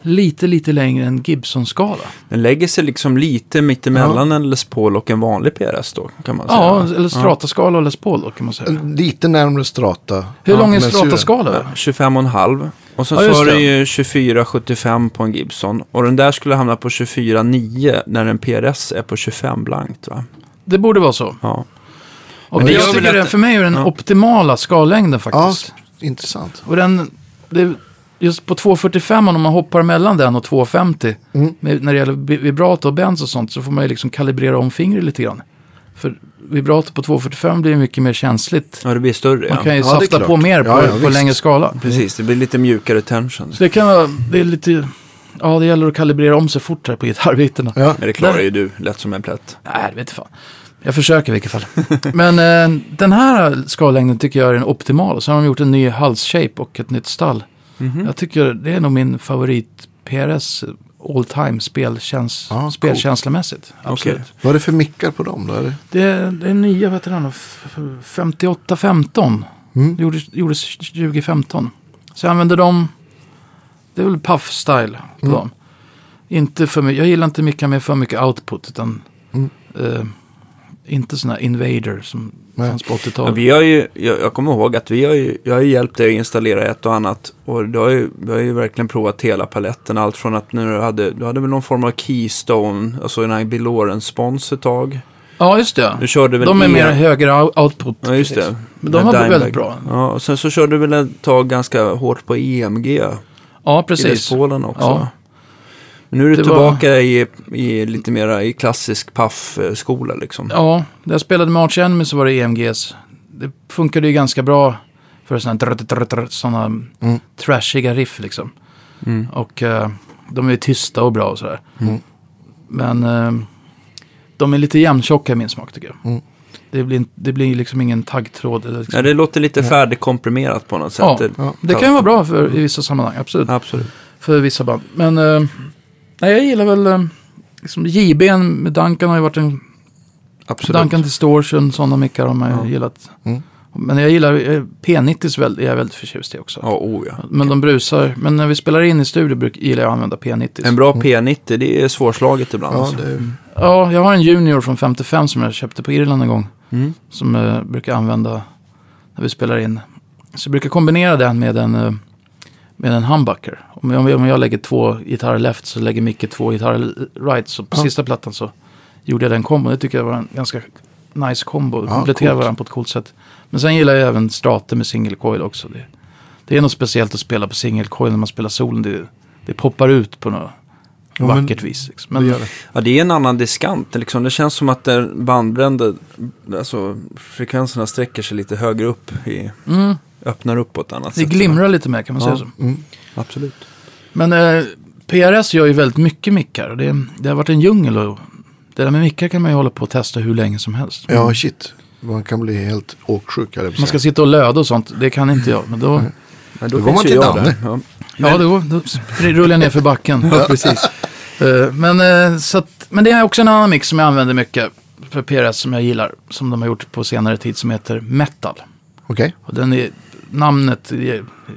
Speaker 3: lite, lite längre än Gibson-skala.
Speaker 1: Den lägger sig liksom lite mittemellan en Les Paul och en vanlig PRS då, kan man säga.
Speaker 3: Ja, eller strataskala och Les Paul då kan man säga.
Speaker 2: lite närmare Strata.
Speaker 3: Hur
Speaker 2: Ja,
Speaker 3: lång är strataskala?
Speaker 1: Ja, 25,5. Och sen
Speaker 3: Ja,
Speaker 1: så
Speaker 3: just
Speaker 1: har
Speaker 3: det.
Speaker 1: du ju 24,75 på en Gibson. Och den där skulle hamna på 24,9 när en PRS är på 25 blankt va?
Speaker 3: Det borde vara så.
Speaker 1: Ja.
Speaker 3: Och
Speaker 1: Men det
Speaker 3: jag
Speaker 1: gör väl
Speaker 3: tycker det,
Speaker 1: att-
Speaker 3: för mig är den
Speaker 1: Ja.
Speaker 3: optimala skallängden
Speaker 2: Ja,
Speaker 3: faktiskt.
Speaker 2: intressant.
Speaker 3: Och den, det, just på 245 om man hoppar mellan den och 250.
Speaker 2: Mm.
Speaker 3: Med, när det gäller vi- vibrato och bens och sånt så får man ju liksom kalibrera om fingret lite grann. För vibrato på 245 blir mycket mer känsligt.
Speaker 1: ja, det blir större.
Speaker 3: Man
Speaker 1: Ja.
Speaker 3: kan ju
Speaker 2: Ja,
Speaker 3: safta på mer på,
Speaker 2: Ja, ja,
Speaker 3: på längre skala.
Speaker 1: Precis, det blir lite mjukare tension.
Speaker 3: Så det kan vara, det är lite, ja det gäller att kalibrera om sig fort här på gitarrbiterna.
Speaker 2: Ja.
Speaker 1: Men det klarar ju du lätt som en plätt.
Speaker 3: Nej, det vet inte fan. Jag försöker i vilket fall. Men eh, den här skallängden tycker jag är den optimala. Så har de gjort en ny halsshape och ett nytt stall.
Speaker 1: Mhm.
Speaker 3: Jag tycker det är nog min favorit PRS all time spelkäns
Speaker 2: Ja,
Speaker 3: spelkänslomässigt. Absolut.
Speaker 1: Okej.
Speaker 2: Vad är det för mickar på dem då? Är det?
Speaker 3: Det, det är nya, vad heter den då? F- 5815.
Speaker 2: Mm.
Speaker 3: Gjordes, gjordes 2015. Så jag använder dem, det är väl puff style på
Speaker 2: Mm.
Speaker 3: dem. Inte för mycket, jag gillar inte mycket med för mycket output. Utan
Speaker 2: Mm.
Speaker 3: eh, inte sådana invader som
Speaker 2: Nej.
Speaker 3: fanns på
Speaker 1: Ja,
Speaker 3: 80-talet.
Speaker 1: vi har ju, jag, jag kommer ihåg att vi har ju, jag har ju hjälpt dig att installera ett och annat. Och du har ju, vi har ju verkligen provat hela paletten. Allt från att när du hade, du hade väl någon form av keystone, alltså en Ivy Lawrence-spons ett tag.
Speaker 3: Ja, just det.
Speaker 1: Du körde väl
Speaker 3: De är mer högre out- output.
Speaker 1: Ja, just det.
Speaker 3: Men de har blivit väldigt bra.
Speaker 1: Ja, och sen så körde du väl ett tag ganska hårt på EMG
Speaker 3: Ja,
Speaker 1: i
Speaker 3: precis.
Speaker 1: Polen också.
Speaker 3: Ja.
Speaker 1: Nu är du
Speaker 3: Det
Speaker 1: tillbaka i, i lite mera i klassisk paff-skola liksom.
Speaker 3: Ja, när jag spelade med Arch Enemy så var det EMGs. Det funkade ju ganska bra för sådana drr, drr, drr, såna
Speaker 2: Mm.
Speaker 3: trashiga riff liksom.
Speaker 1: Mm.
Speaker 3: Och eh, de är ju tysta och bra och sådär.
Speaker 2: Mm.
Speaker 3: Men eh, de är lite jämntjocka i min smak tycker jag.
Speaker 2: Mm.
Speaker 3: Det blir, inte- det blir liksom ingen taggtråd. Liksom.
Speaker 1: Ja, det låter lite färdigkomprimerat på något sätt.
Speaker 3: Ja,
Speaker 1: Det-
Speaker 2: ja.
Speaker 3: Det kan ju vara bra för, i vissa sammanhang, absolut.
Speaker 1: Absolut.
Speaker 3: För vissa band. Men eh, nej, jag gillar väl eh, liksom JB'n med Duncan har ju varit en...
Speaker 1: Absolut.
Speaker 3: Duncan Distortion, sådana mickar har man ju
Speaker 1: Ja.
Speaker 3: gillat.
Speaker 2: Mm.
Speaker 3: Men jag gillar eh, P90 väl, är jag väldigt förtjust i också.
Speaker 1: Ja, oh ja.
Speaker 3: Men de brusar. Men när vi spelar in i studio bruk, gillar jag att använda P90.
Speaker 1: En bra P90, det är svårslaget ibland.
Speaker 2: Ja,
Speaker 1: alltså.
Speaker 2: det,
Speaker 3: Ja, jag har en Junior från 55 som jag köpte på Irland en gång.
Speaker 1: Mm.
Speaker 3: Som jag brukar använda när vi spelar in. Så jag brukar kombinera den med en, eh, med en humbucker. Om jag, om jag lägger två gitarrer left så lägger Micke två gitarrer right. Så på
Speaker 2: Ja.
Speaker 3: sista plattan så gjorde jag den kombon. Det tycker jag var en ganska nice kombo.
Speaker 2: Ja,
Speaker 3: Kompletterar
Speaker 2: coolt.
Speaker 3: varandra på ett coolt sätt. Men sen gillar jag även Strate med single coil också. Det, det är något speciellt att spela på single coil när man spelar solen. Det, det poppar ut på något
Speaker 2: Ja, men-
Speaker 3: vackert vis. Liksom.
Speaker 2: det
Speaker 3: Men,
Speaker 2: gör det.
Speaker 1: Ja, det är en annan diskant. Liksom. Det känns som att där bandbränder, alltså frekvenserna sträcker sig lite högre upp. I,
Speaker 3: mm,
Speaker 1: öppnar upp på ett annat
Speaker 3: det
Speaker 1: sätt.
Speaker 3: glimrar lite mer kan man
Speaker 1: Ja.
Speaker 3: säga så.
Speaker 2: Mm.
Speaker 1: Absolut.
Speaker 3: Men eh, PRS gör ju väldigt mycket mickar. Och det, det har varit en djungel. Och det där med mickar kan man ju hålla på och testa hur länge som helst.
Speaker 2: Ja, shit. Man kan bli helt åksjuk.
Speaker 3: Man ska sitta och löda och sånt. Det kan inte jag. Men då,
Speaker 1: Men
Speaker 2: Då går
Speaker 1: finns
Speaker 2: man till Danne.
Speaker 1: Ja.
Speaker 3: ja, då, då rullar jag ner för backen.
Speaker 1: Ja, precis.
Speaker 3: Eh, men, eh, så att, men det är också en annan mix som jag använder mycket för PRS som jag gillar. Som de har gjort på senare tid som heter Metal.
Speaker 2: Okej.
Speaker 3: Och den är, namnet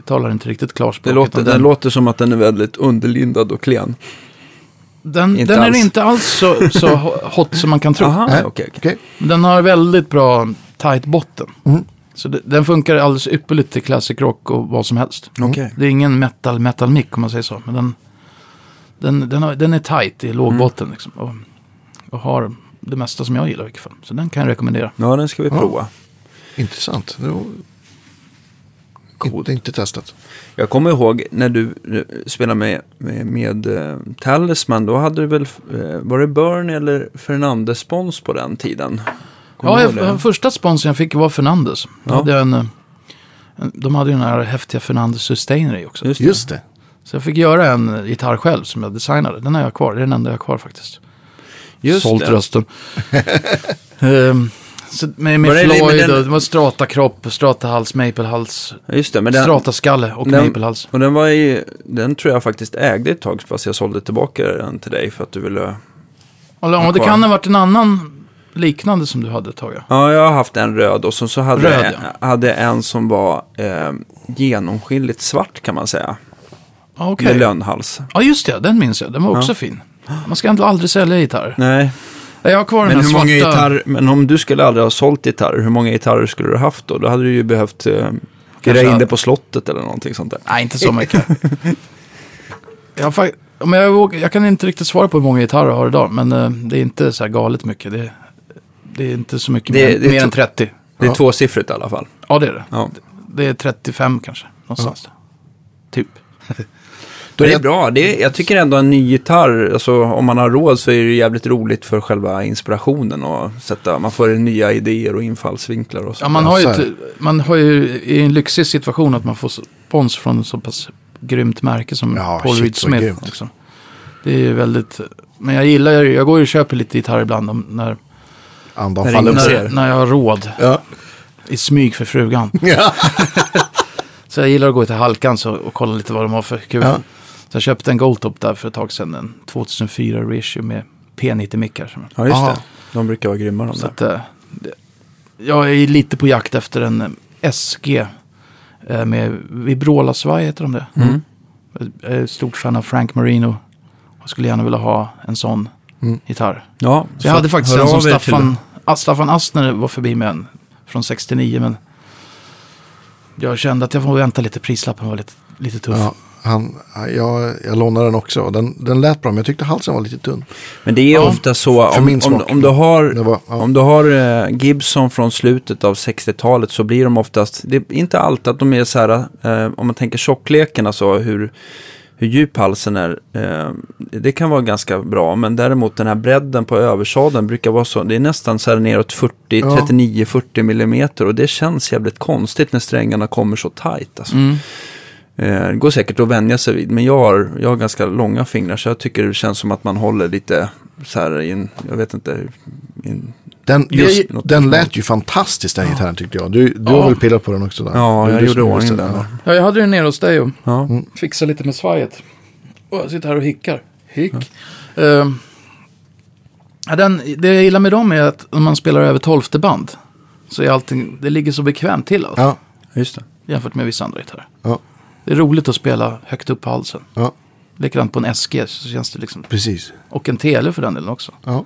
Speaker 3: talar inte riktigt klarspråk.
Speaker 1: Det låter, den
Speaker 3: den,
Speaker 1: låter som att den är väldigt underlindad och klen.
Speaker 3: den,
Speaker 1: inte
Speaker 3: den är inte alls så, så hot som man kan tro.
Speaker 1: Aha,
Speaker 2: Nej.
Speaker 1: okej. Okej.
Speaker 3: Den har väldigt bra tight botten.
Speaker 2: Mm.
Speaker 3: Så det, den funkar alldeles ypperligt till classic rock och vad som helst.
Speaker 1: Okej.
Speaker 3: Det är ingen metal metal mick om man säger så. Men den, den, den, har, den är tight i lågbotten
Speaker 1: Mm.
Speaker 3: liksom. Och, och har det mesta som jag gillar i vilket fall. Så den kan jag rekommendera.
Speaker 1: Ja, den ska vi
Speaker 2: Ja.
Speaker 1: prova.
Speaker 2: Intressant. Var... Inte, inte testat.
Speaker 1: Jag kommer ihåg när du eh, spelade med, med, med uh, Talisman, då hade du väl, eh, var det Burn eller Fernandes spons på den tiden? Kommer
Speaker 3: Ja, jag,
Speaker 1: det?
Speaker 3: första sponsorn jag fick var Fernandes.
Speaker 1: Ja.
Speaker 3: hade en, eh, en, de hade ju den här häftiga Fernandes Sustainer i också.
Speaker 1: Just det.
Speaker 2: Just det.
Speaker 3: Så jag fick göra en gitarr själv som jag designade. Den har jag kvar. Det är den enda jag har kvar faktiskt.
Speaker 1: Just
Speaker 3: Sålt
Speaker 1: det.
Speaker 3: rösten. Ehm, så med med
Speaker 1: Var det- men
Speaker 3: Floyd
Speaker 1: den-
Speaker 3: och det var strata kropp, strata hals, maple hals,
Speaker 1: Ja, Just det, men den,
Speaker 3: strata skalle och
Speaker 1: den-
Speaker 3: maple hals.
Speaker 1: och den var ju, den tror jag faktiskt ägde ett tag, fast jag sålde tillbaka den till dig för att du ville...
Speaker 3: Ja, det
Speaker 1: kvar.
Speaker 3: kan ha varit en annan liknande som du hade ett tag. Ja.
Speaker 1: Ja, jag har haft en röd och så, så hade,
Speaker 3: Röd,
Speaker 1: jag, hade en som var eh, genomskinligt svart kan man säga.
Speaker 3: Okej.
Speaker 1: Med lönnhals.
Speaker 3: Ja, just det. Den minns jag. Den var också fin. Man ska inte aldrig sälja gitarrer.
Speaker 1: Nej,
Speaker 3: Jag har kvar den
Speaker 1: men,
Speaker 3: här
Speaker 1: hur
Speaker 3: svarta.
Speaker 1: många gitarr, men om du skulle aldrig ha sålt gitarrer, hur många gitarrer skulle du ha haft då? Då hade du ju behövt eh,
Speaker 3: Kanske-
Speaker 1: in det på slottet eller någonting sånt där.
Speaker 3: Nej, inte så mycket. jag, om jag, jag kan inte riktigt svara på hur många gitarrer jag har idag. Men eh, det är inte så här galet mycket. Det, det är inte så mycket
Speaker 1: Det-
Speaker 3: mer,
Speaker 1: det är
Speaker 3: mer än 30.
Speaker 1: Det är
Speaker 2: Ja.
Speaker 1: tvåsiffrigt i alla fall.
Speaker 3: Ja, det är det.
Speaker 1: Ja.
Speaker 3: Det är 35 kanske. Någonstans där. Typ.
Speaker 1: Då är det bra. Det är, jag tycker ändå en ny gitarr, alltså, om man har råd så är det jävligt roligt för själva inspirationen. Och sätta, man får nya idéer och infallsvinklar och så.
Speaker 3: Ja, man har, ju ett, man har ju i en lyxig situation att man får spons från ett så pass grymt märke som
Speaker 2: Ja,
Speaker 3: Paul Reed Smith. Liksom. Det är ju väldigt, men jag gillar ju, jag går ju och köper lite gitarr ibland om, när,
Speaker 2: Andan
Speaker 1: När
Speaker 3: när, när jag har råd.
Speaker 2: Ja.
Speaker 3: I smyg för frugan.
Speaker 2: Ja.
Speaker 3: Så jag gillar att gå till Halkan så, och kolla lite vad de har för kul.
Speaker 2: Ja.
Speaker 3: Så jag köpte en Goldtop där för ett tag sedan. En 2004 reissue med P90-mickar. som-
Speaker 1: Ja, just
Speaker 2: Aha.
Speaker 1: det. De brukar vara grymma de
Speaker 3: Så
Speaker 1: där.
Speaker 3: att, eh, det, jag är lite på jakt efter en eh, SG eh, med Vibrola-svaj, heter de det?
Speaker 1: Mm.
Speaker 3: Jag är stort fan av Frank Marino. Jag skulle gärna vilja ha en sån
Speaker 2: Mm.
Speaker 3: gitarr.
Speaker 1: Ja,
Speaker 3: Så jag hade faktiskt en som Staffan, Staffan Astner var förbi med en från 69. Men jag kände att jag får vänta lite. Prislappen var lite, lite tuff.
Speaker 2: Ja, han, jag, jag lånade den också. Den, den lät bra, men jag tyckte halsen var lite tunn.
Speaker 1: Men det är
Speaker 3: Ja,
Speaker 1: ofta så, om, om, om du har,
Speaker 2: var, ja.
Speaker 1: om du har eh, Gibson från slutet av 60-talet så blir de oftast, det är inte alltid att de är så här, eh, om man tänker tjockleken, alltså hur, hur djup halsen är, eh, det kan vara ganska bra, men däremot den här bredden på översadeln brukar vara så, det är nästan så här neråt 40,
Speaker 2: Ja.
Speaker 1: 39-40 millimeter och det känns jävligt konstigt när strängarna kommer så tajt. Alltså.
Speaker 3: Mm.
Speaker 1: Eh, Det går säkert att vänja sig vid, men jag har, jag har ganska långa fingrar så jag tycker det känns som att man håller lite så här i en, jag vet inte, en
Speaker 2: Den, just,
Speaker 3: ju-
Speaker 2: den lät ju fantastiskt den gitarren tyckte jag. Du, du
Speaker 3: Ja.
Speaker 2: har väl pillat på den också? Där?
Speaker 1: Ja,
Speaker 2: Det är
Speaker 1: jag
Speaker 2: du
Speaker 1: gjorde ordning den.
Speaker 2: ja.
Speaker 3: Ja, jag hade den nere hos dig och
Speaker 1: Ja.
Speaker 2: Mm.
Speaker 3: fixade lite med svajet. Och jag sitter här och hickar. Hick. Ehm, ja, den, det jag gillar med dem är att om man spelar över tolfte band så är allting, det ligger så bekvämt till alltså,
Speaker 2: Ja,
Speaker 1: Just det.
Speaker 3: jämfört med vissa andra gitarrer.
Speaker 2: ja,
Speaker 3: Det är roligt att spela högt upp på halsen.
Speaker 2: ja,
Speaker 3: Likadant på en SG så känns det liksom,
Speaker 2: precis.
Speaker 3: och en tele för den delen också.
Speaker 2: Ja.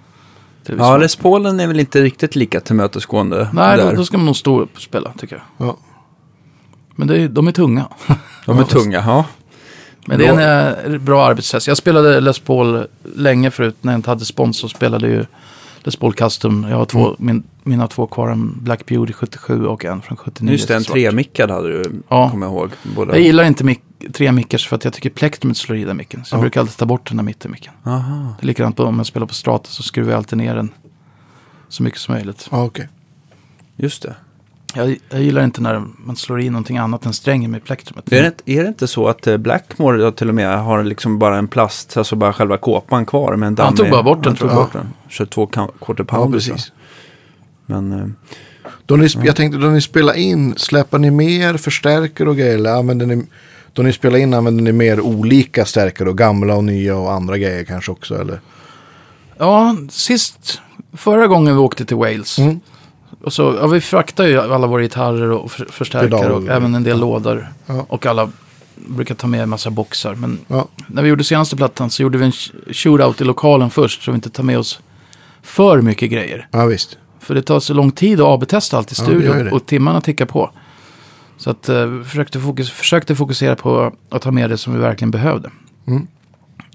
Speaker 1: Ja. Les Paulen är väl inte riktigt lika tillmötesgående
Speaker 3: Nej, då,
Speaker 1: där.
Speaker 3: då ska man nog stå upp och spela tycker jag.
Speaker 2: Ja.
Speaker 3: Men det är, de är tunga.
Speaker 1: De är tunga, ja.
Speaker 3: Men det är en eh, bra arbetshäst. Jag spelade Les Paul länge förut när jag inte hade sponsor. Spelade ju Les Paul Custom. Jag har två,
Speaker 2: Mm.
Speaker 3: min, mina två kvar. En Black Beauty 77 och en från 79.
Speaker 1: Just det, en tremickad hade du,
Speaker 3: Ja.
Speaker 1: kommer jag ihåg. Båda.
Speaker 3: Jag gillar inte mic- tre mickers för att jag tycker plektrumet slår i den micken. Så jag
Speaker 2: Ja.
Speaker 3: brukar alltid ta bort den där mittenmicken.
Speaker 1: Aha.
Speaker 3: Det är likadant om jag spelar på Stratus så skruvar jag alltid ner den så mycket som möjligt.
Speaker 2: Ja, okej.
Speaker 1: Just det.
Speaker 3: Jag, jag gillar inte när man slår i någonting annat än strängen med plektrumet.
Speaker 1: Är det, inte- är det inte så att eh, Blackmore till och med har liksom bara en plast, alltså bara själva kåpan kvar med en damm
Speaker 3: Han tog bara bort den,
Speaker 1: Han tog
Speaker 3: tror jag.
Speaker 1: bort den. Kör två ka- quarter
Speaker 2: Ja,
Speaker 1: pounder.
Speaker 2: precis.
Speaker 1: Men eh,
Speaker 2: Då ni, Jag tänkte då ni spelar in, släpper ni mer förstärkare och grejer? Eller använder ni, då ni spelar in använder ni mer olika stärkare och gamla och nya och andra grejer kanske också? Eller?
Speaker 3: Ja, sist, förra gången vi åkte till Wales.
Speaker 2: Mm.
Speaker 3: Och så, ja, vi fraktade ju alla våra gitarrer och för, förstärkare och även en del lådor.
Speaker 2: Ja.
Speaker 3: Och alla brukar ta med en massa boxar. Men
Speaker 2: Ja,
Speaker 3: när vi gjorde senaste plattan så gjorde vi en sh- shootout i lokalen först. Så vi inte tar med oss för mycket grejer.
Speaker 2: ja visst.
Speaker 3: För det tar så lång tid att AB-testa allt i studion. och timmarna tickar på. Så att eh, vi försökte, fokus, försökte fokusera på att ta med det som vi verkligen behövde.
Speaker 2: Mm.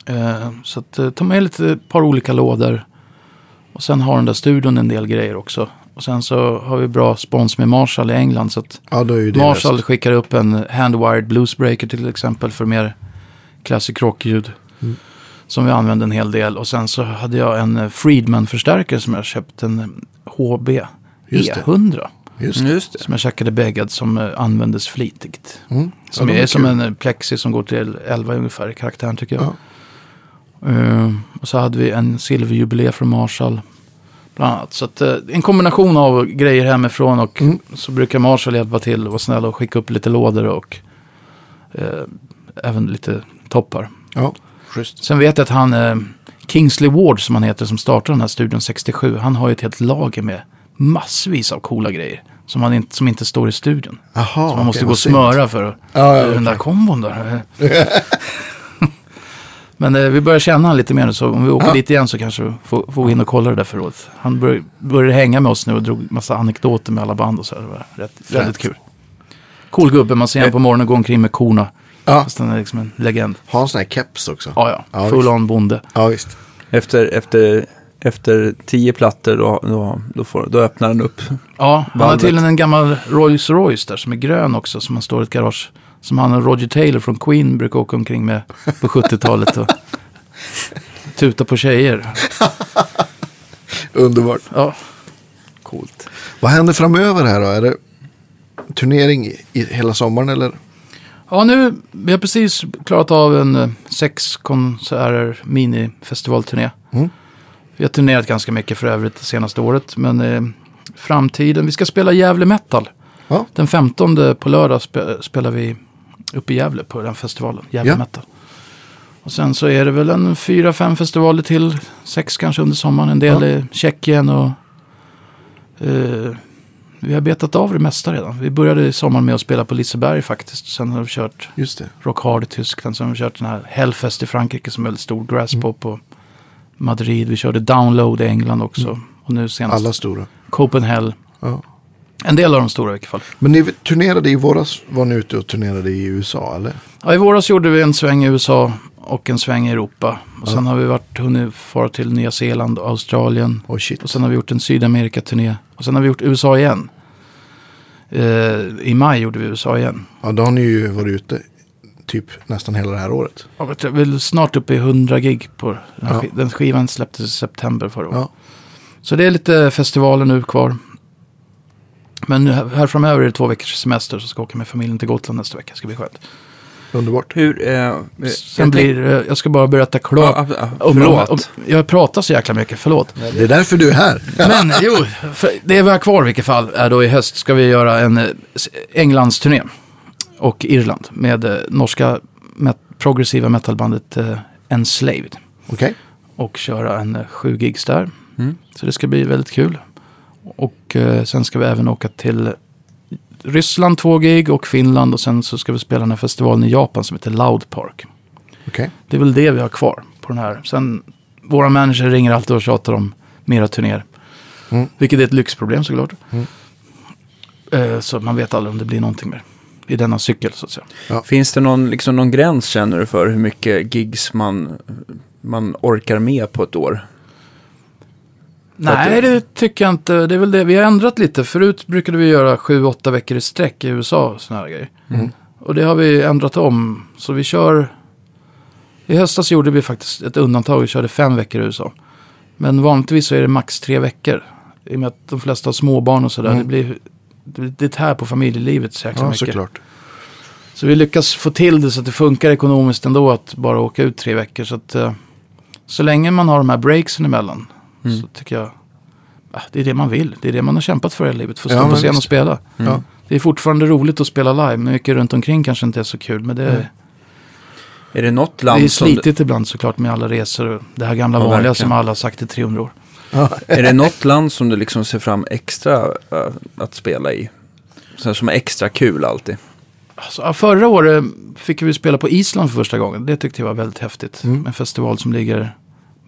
Speaker 3: Eh, så att eh, ta med lite ett par olika lådor. Och sen har den där studion en del grejer också. Och sen så har vi bra spons med Marshall i England. Så att
Speaker 2: Ja, då är ju det
Speaker 3: Marshall
Speaker 2: bäst.
Speaker 3: skickar upp en handwired bluesbreaker till exempel för mer classic rock-ljud.
Speaker 2: Mm.
Speaker 3: Som vi använde en hel del. Och sen så hade jag en eh, Friedman-förstärkare som jag köpt. En eh, HB
Speaker 2: Just det.
Speaker 3: E100.
Speaker 2: Just det.
Speaker 1: Just det.
Speaker 3: Som jag checkade bäggad som eh, användes flitigt.
Speaker 2: Mm.
Speaker 3: Som
Speaker 2: ja, de
Speaker 3: är som
Speaker 2: kul.
Speaker 3: en eh, plexi som går till 11 ungefär i karaktären tycker jag.
Speaker 2: Ja.
Speaker 3: Eh, och så hade vi en silverjubileé från Marshall. Bland annat. Så att, eh, en kombination av grejer hemifrån och
Speaker 2: Mm.
Speaker 3: så brukar Marshall hjälpa till och vara snäll och skicka upp lite lådor och eh, även lite toppar.
Speaker 2: Ja, schysst.
Speaker 3: Sen vet jag att han, eh, Kingsley Ward som han heter, som startade den här studion 67, han har ju ett helt lager med massvis av coola grejer. Som, han inte, som inte står i studion.
Speaker 2: Jaha,
Speaker 3: Så man måste
Speaker 2: okej,
Speaker 3: gå och smöra för att,
Speaker 2: Ja, ja,
Speaker 3: den där kombon där. Men eh, vi börjar känna han lite mer nu, så om vi åker
Speaker 2: Ja.
Speaker 3: dit igen så kanske vi får, får gå in och kolla det där förrådet. Han bör, började hänga med oss nu och drog massa anekdoter med alla band och så. här. Det var rätt, väldigt kul. Cool gubbe, man ser honom på morgonen gå omkring med korna.
Speaker 2: Ja,
Speaker 3: Fast han är liksom en legend.
Speaker 2: ha en sån här keps också.
Speaker 3: Ja, ja.
Speaker 2: Ja,
Speaker 3: Full on bonde.
Speaker 2: Ja, visst.
Speaker 1: Efter, efter, efter tio plattor då, då, då, får, då öppnar den upp.
Speaker 3: Ja, han har till en gammal Rolls Royce där som är grön också. Som han står i ett garage. Som han och Roger Taylor från Queen brukar åka omkring med på 70-talet. Och tuta på tjejer.
Speaker 2: Underbart.
Speaker 3: Ja, coolt.
Speaker 2: Vad händer framöver här då? Är det turnering i, hela sommaren eller?
Speaker 3: Ja, nu, vi har precis klarat av en eh, sex konserter minifestivalturné.
Speaker 2: Mm.
Speaker 3: Vi har turnerat ganska mycket för övrigt det senaste året. Men eh, framtiden, vi ska spela Gävle Metal.
Speaker 2: Ja.
Speaker 3: Den 15 på lördag spe, spelar vi uppe i Gävle på den festivalen. Gävle
Speaker 2: Ja.
Speaker 3: Metal. Och sen så är det väl en fyra, fem festivaler till. Sex kanske under sommaren. En del
Speaker 2: Ja.
Speaker 3: i Tjeckien och... Eh, vi har betat av det mesta redan. Vi började i sommar med att spela på Liseberg faktiskt. Sen har vi kört
Speaker 2: Just det.
Speaker 3: Rock Hard i Tyskland. Sen har vi kört den här Hellfest i Frankrike som är väldigt stor. Grasspop och Madrid. Vi körde Download i England också. Och nu senast
Speaker 2: Alla stora.
Speaker 3: Copenhagen.
Speaker 2: Ja.
Speaker 3: En del av de stora i vilket fall.
Speaker 2: Men ni turnerade i våras, var ni ute och turnerade i USA eller?
Speaker 3: Ja, I våras gjorde vi en sväng i USA och en sväng i Europa. Och sen har vi varit, hunnit fara till Nya Zeeland och Australien.
Speaker 2: Oh shit.
Speaker 3: Och sen har vi gjort en Sydamerika-turné. Och sen har vi gjort USA igen. Eh, I maj gjorde vi USA igen.
Speaker 2: Ja, då har ni ju varit ute typ nästan hela det här året.
Speaker 3: Ja, vet Vi är snart uppe i 100 gig på den, här
Speaker 2: Ja.
Speaker 3: sk- den skivan släpptes i september förra året.
Speaker 2: Ja.
Speaker 3: Så det är lite festivaler nu kvar. Men nu här framöver är det två veckors semester så ska jag åka med familjen till Gotland nästa vecka. Det ska bli skönt.
Speaker 2: Underbart.
Speaker 1: Hur... Eh,
Speaker 3: Sen
Speaker 1: jag
Speaker 3: blir det- jag ska bara berätta klart.
Speaker 1: Ja,
Speaker 3: om-
Speaker 1: förlåt.
Speaker 3: om- jag pratar så jäkla mycket, förlåt.
Speaker 2: Det är därför du är här.
Speaker 3: Men jo, det vi har kvar i vilket fall är då i höst ska vi göra en eh, s- Englandsturné. Och Irland med eh, norska met- progressiva metalbandet eh, Enslaved.
Speaker 2: Okej.
Speaker 3: Och köra en eh, sju gigs där.
Speaker 1: Mm.
Speaker 3: Så det ska bli väldigt kul. Och eh, sen ska vi även åka till Ryssland två gig och Finland. Och sen så ska vi spela den här festivalen i Japan som heter Loud Park.
Speaker 2: Okej.
Speaker 3: Det är väl det vi har kvar på den här. Sen, våra manager ringer alltid och tjatar om mera turnéer.
Speaker 2: Mm.
Speaker 3: Vilket är ett lyxproblem såklart.
Speaker 2: Mm.
Speaker 3: Eh, så man vet aldrig om det blir någonting mer. I denna cykel så att säga.
Speaker 1: Finns det någon, liksom, någon gräns känner du för hur mycket gigs man, man orkar med på ett år?
Speaker 3: Nej, det tycker jag inte. Det är väl det. Vi har ändrat lite. Förut brukade vi göra sju, åtta veckor i sträck i USA och såna här grejer.
Speaker 2: Mm.
Speaker 3: Och det har vi ändrat om. Så vi kör... I höstas gjorde vi faktiskt ett undantag. Vi körde fem veckor i USA. Men vanligtvis så är det max tre veckor. I och med att de flesta har småbarn och sådär.
Speaker 2: Mm.
Speaker 3: Det blir... Det tär på familjelivet så jäkla
Speaker 2: Ja,
Speaker 3: mycket.
Speaker 2: såklart.
Speaker 3: Så vi lyckas få till det så att det funkar ekonomiskt ändå att bara åka ut tre veckor. Så att eh, så länge man har de här breaksen emellan
Speaker 1: Mm.
Speaker 3: så tycker jag ah, det är det man vill. Det är det man har kämpat för i livet. För att
Speaker 2: Ja,
Speaker 3: stå på
Speaker 2: men
Speaker 3: scen och spela.
Speaker 2: Ja.
Speaker 3: Det är fortfarande roligt att spela live. Men mycket runt omkring kanske inte är så kul. Men det,
Speaker 2: Mm.
Speaker 1: Är det något
Speaker 3: det är
Speaker 1: land som...
Speaker 3: slitigt ibland såklart med alla resor. och Det här gamla
Speaker 1: Ja,
Speaker 3: vanliga
Speaker 1: verkligen.
Speaker 3: som alla har sagt i 300 år.
Speaker 2: Ja.
Speaker 1: Är det något land som du liksom ser fram extra äh, att spela i? Så här, som är extra kul alltid?
Speaker 3: Alltså, ja, förra året fick vi spela på Island för första gången. Det tyckte jag var väldigt häftigt.
Speaker 2: Mm.
Speaker 3: En festival som ligger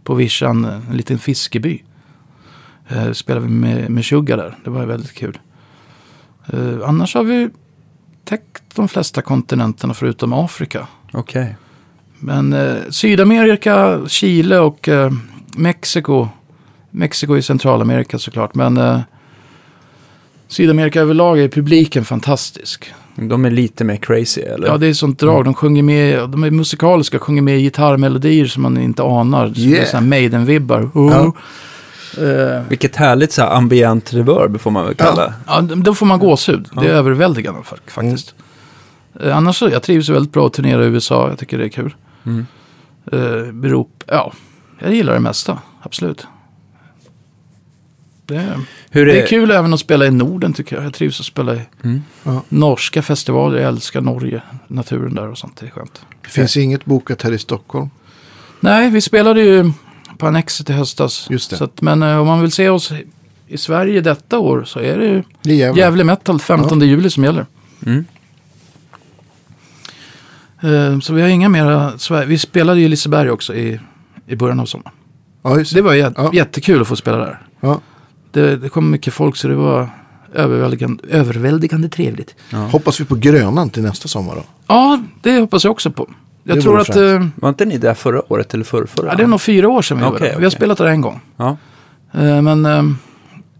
Speaker 3: på vischan, en liten fiskeby. Eh, spelade vi med, med Sugar där. Det var väldigt kul. Eh, annars har vi täckt de flesta kontinenterna förutom Afrika.
Speaker 1: Okej.
Speaker 3: Men eh, Sydamerika, Chile och eh, Mexiko. Mexiko i Centralamerika såklart. Men eh, Sydamerika överlag är publiken fantastisk.
Speaker 1: De är lite mer crazy eller?
Speaker 3: Ja, det är sånt drag. De sjunger med, de är musikaliska, sjunger med gitarrmelodier som man inte anar.
Speaker 2: Yeah.
Speaker 3: är sådana Maiden-vibbar.
Speaker 2: Ja.
Speaker 3: Eh,
Speaker 1: Vilket härligt så här ambient reverb får man väl kalla
Speaker 3: ja, då får man gåshud. Det är
Speaker 1: Ja.
Speaker 3: överväldigande fa- faktiskt. Eh, annars så, jag trivs väldigt bra att turnera i USA. Jag tycker det är kul.
Speaker 1: Mm.
Speaker 3: Uh, beror, ja, jag gillar det mesta. Absolut. Det är,
Speaker 1: Hur
Speaker 3: det är kul även att spela i Norden tycker jag. Jag trivs att spela i
Speaker 1: Mm.
Speaker 2: Ja.
Speaker 3: norska festivaler. Jag älskar Norge, naturen där och sånt. Det är skönt.
Speaker 2: Det finns inget bokat här i Stockholm.
Speaker 3: Nej, vi spelade ju på Annexet i höstas.
Speaker 2: Just det.
Speaker 3: Så att, men eh, om man vill se oss i- Sverige detta år så är det ju
Speaker 2: Det är.
Speaker 3: Gävle Metal 15 juli som gäller.
Speaker 1: Mm.
Speaker 3: Eh, Så vi har inga mera Sverige. Vi spelade ju i Liseberg också i, i början av sommaren.
Speaker 2: Ja,
Speaker 3: det. var jät-
Speaker 2: Ja.
Speaker 3: jättekul att få spela där.
Speaker 2: Ja.
Speaker 3: Det, det kom mycket folk så det var överväldigande, överväldigande trevligt.
Speaker 1: Ja.
Speaker 2: Hoppas vi på Grönan till nästa sommar då.
Speaker 3: Ja, det hoppas jag också på. Jag
Speaker 2: Det
Speaker 3: tror att eh,
Speaker 1: Var inte ni där förra året eller förra, förra?
Speaker 3: ja, det är nog fyra år sedan vi var
Speaker 1: Okej,
Speaker 3: där. Vi har spelat där en gång.
Speaker 1: Ja.
Speaker 3: Eh, Men eh,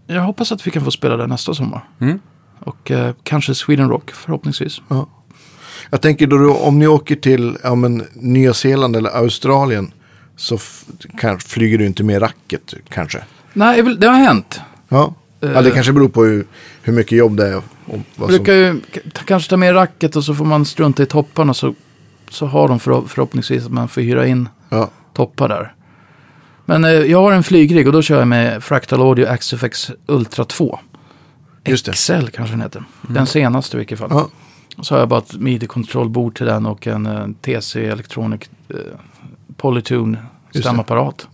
Speaker 3: jag hoppas att vi kan få spela där nästa sommar.
Speaker 1: Mm.
Speaker 3: Och eh, kanske Sweden Rock förhoppningsvis.
Speaker 2: Jag tänker då, om ni åker till ja, men, Nya Zeeland eller Australien så kan, flyger du inte med racket kanske.
Speaker 3: Nej, det har hänt.
Speaker 2: Ja. ja, det kanske beror på hur, hur mycket jobb det är.
Speaker 3: Jag brukar ju kanske ta med racket och så får man strunta i topparna så, så har de för, förhoppningsvis att man får hyra in
Speaker 2: ja.
Speaker 3: toppar där. Men eh, jag har en flygrigg och då kör jag med Fractal Audio Axifex Ultra 2.
Speaker 2: Just det.
Speaker 3: XL kanske den heter. Den senaste i vilket fall.
Speaker 2: Ja.
Speaker 3: Så har jag bara ett midi-kontrollbord till den och en eh, TC Electronic eh, Polytune stämapparat.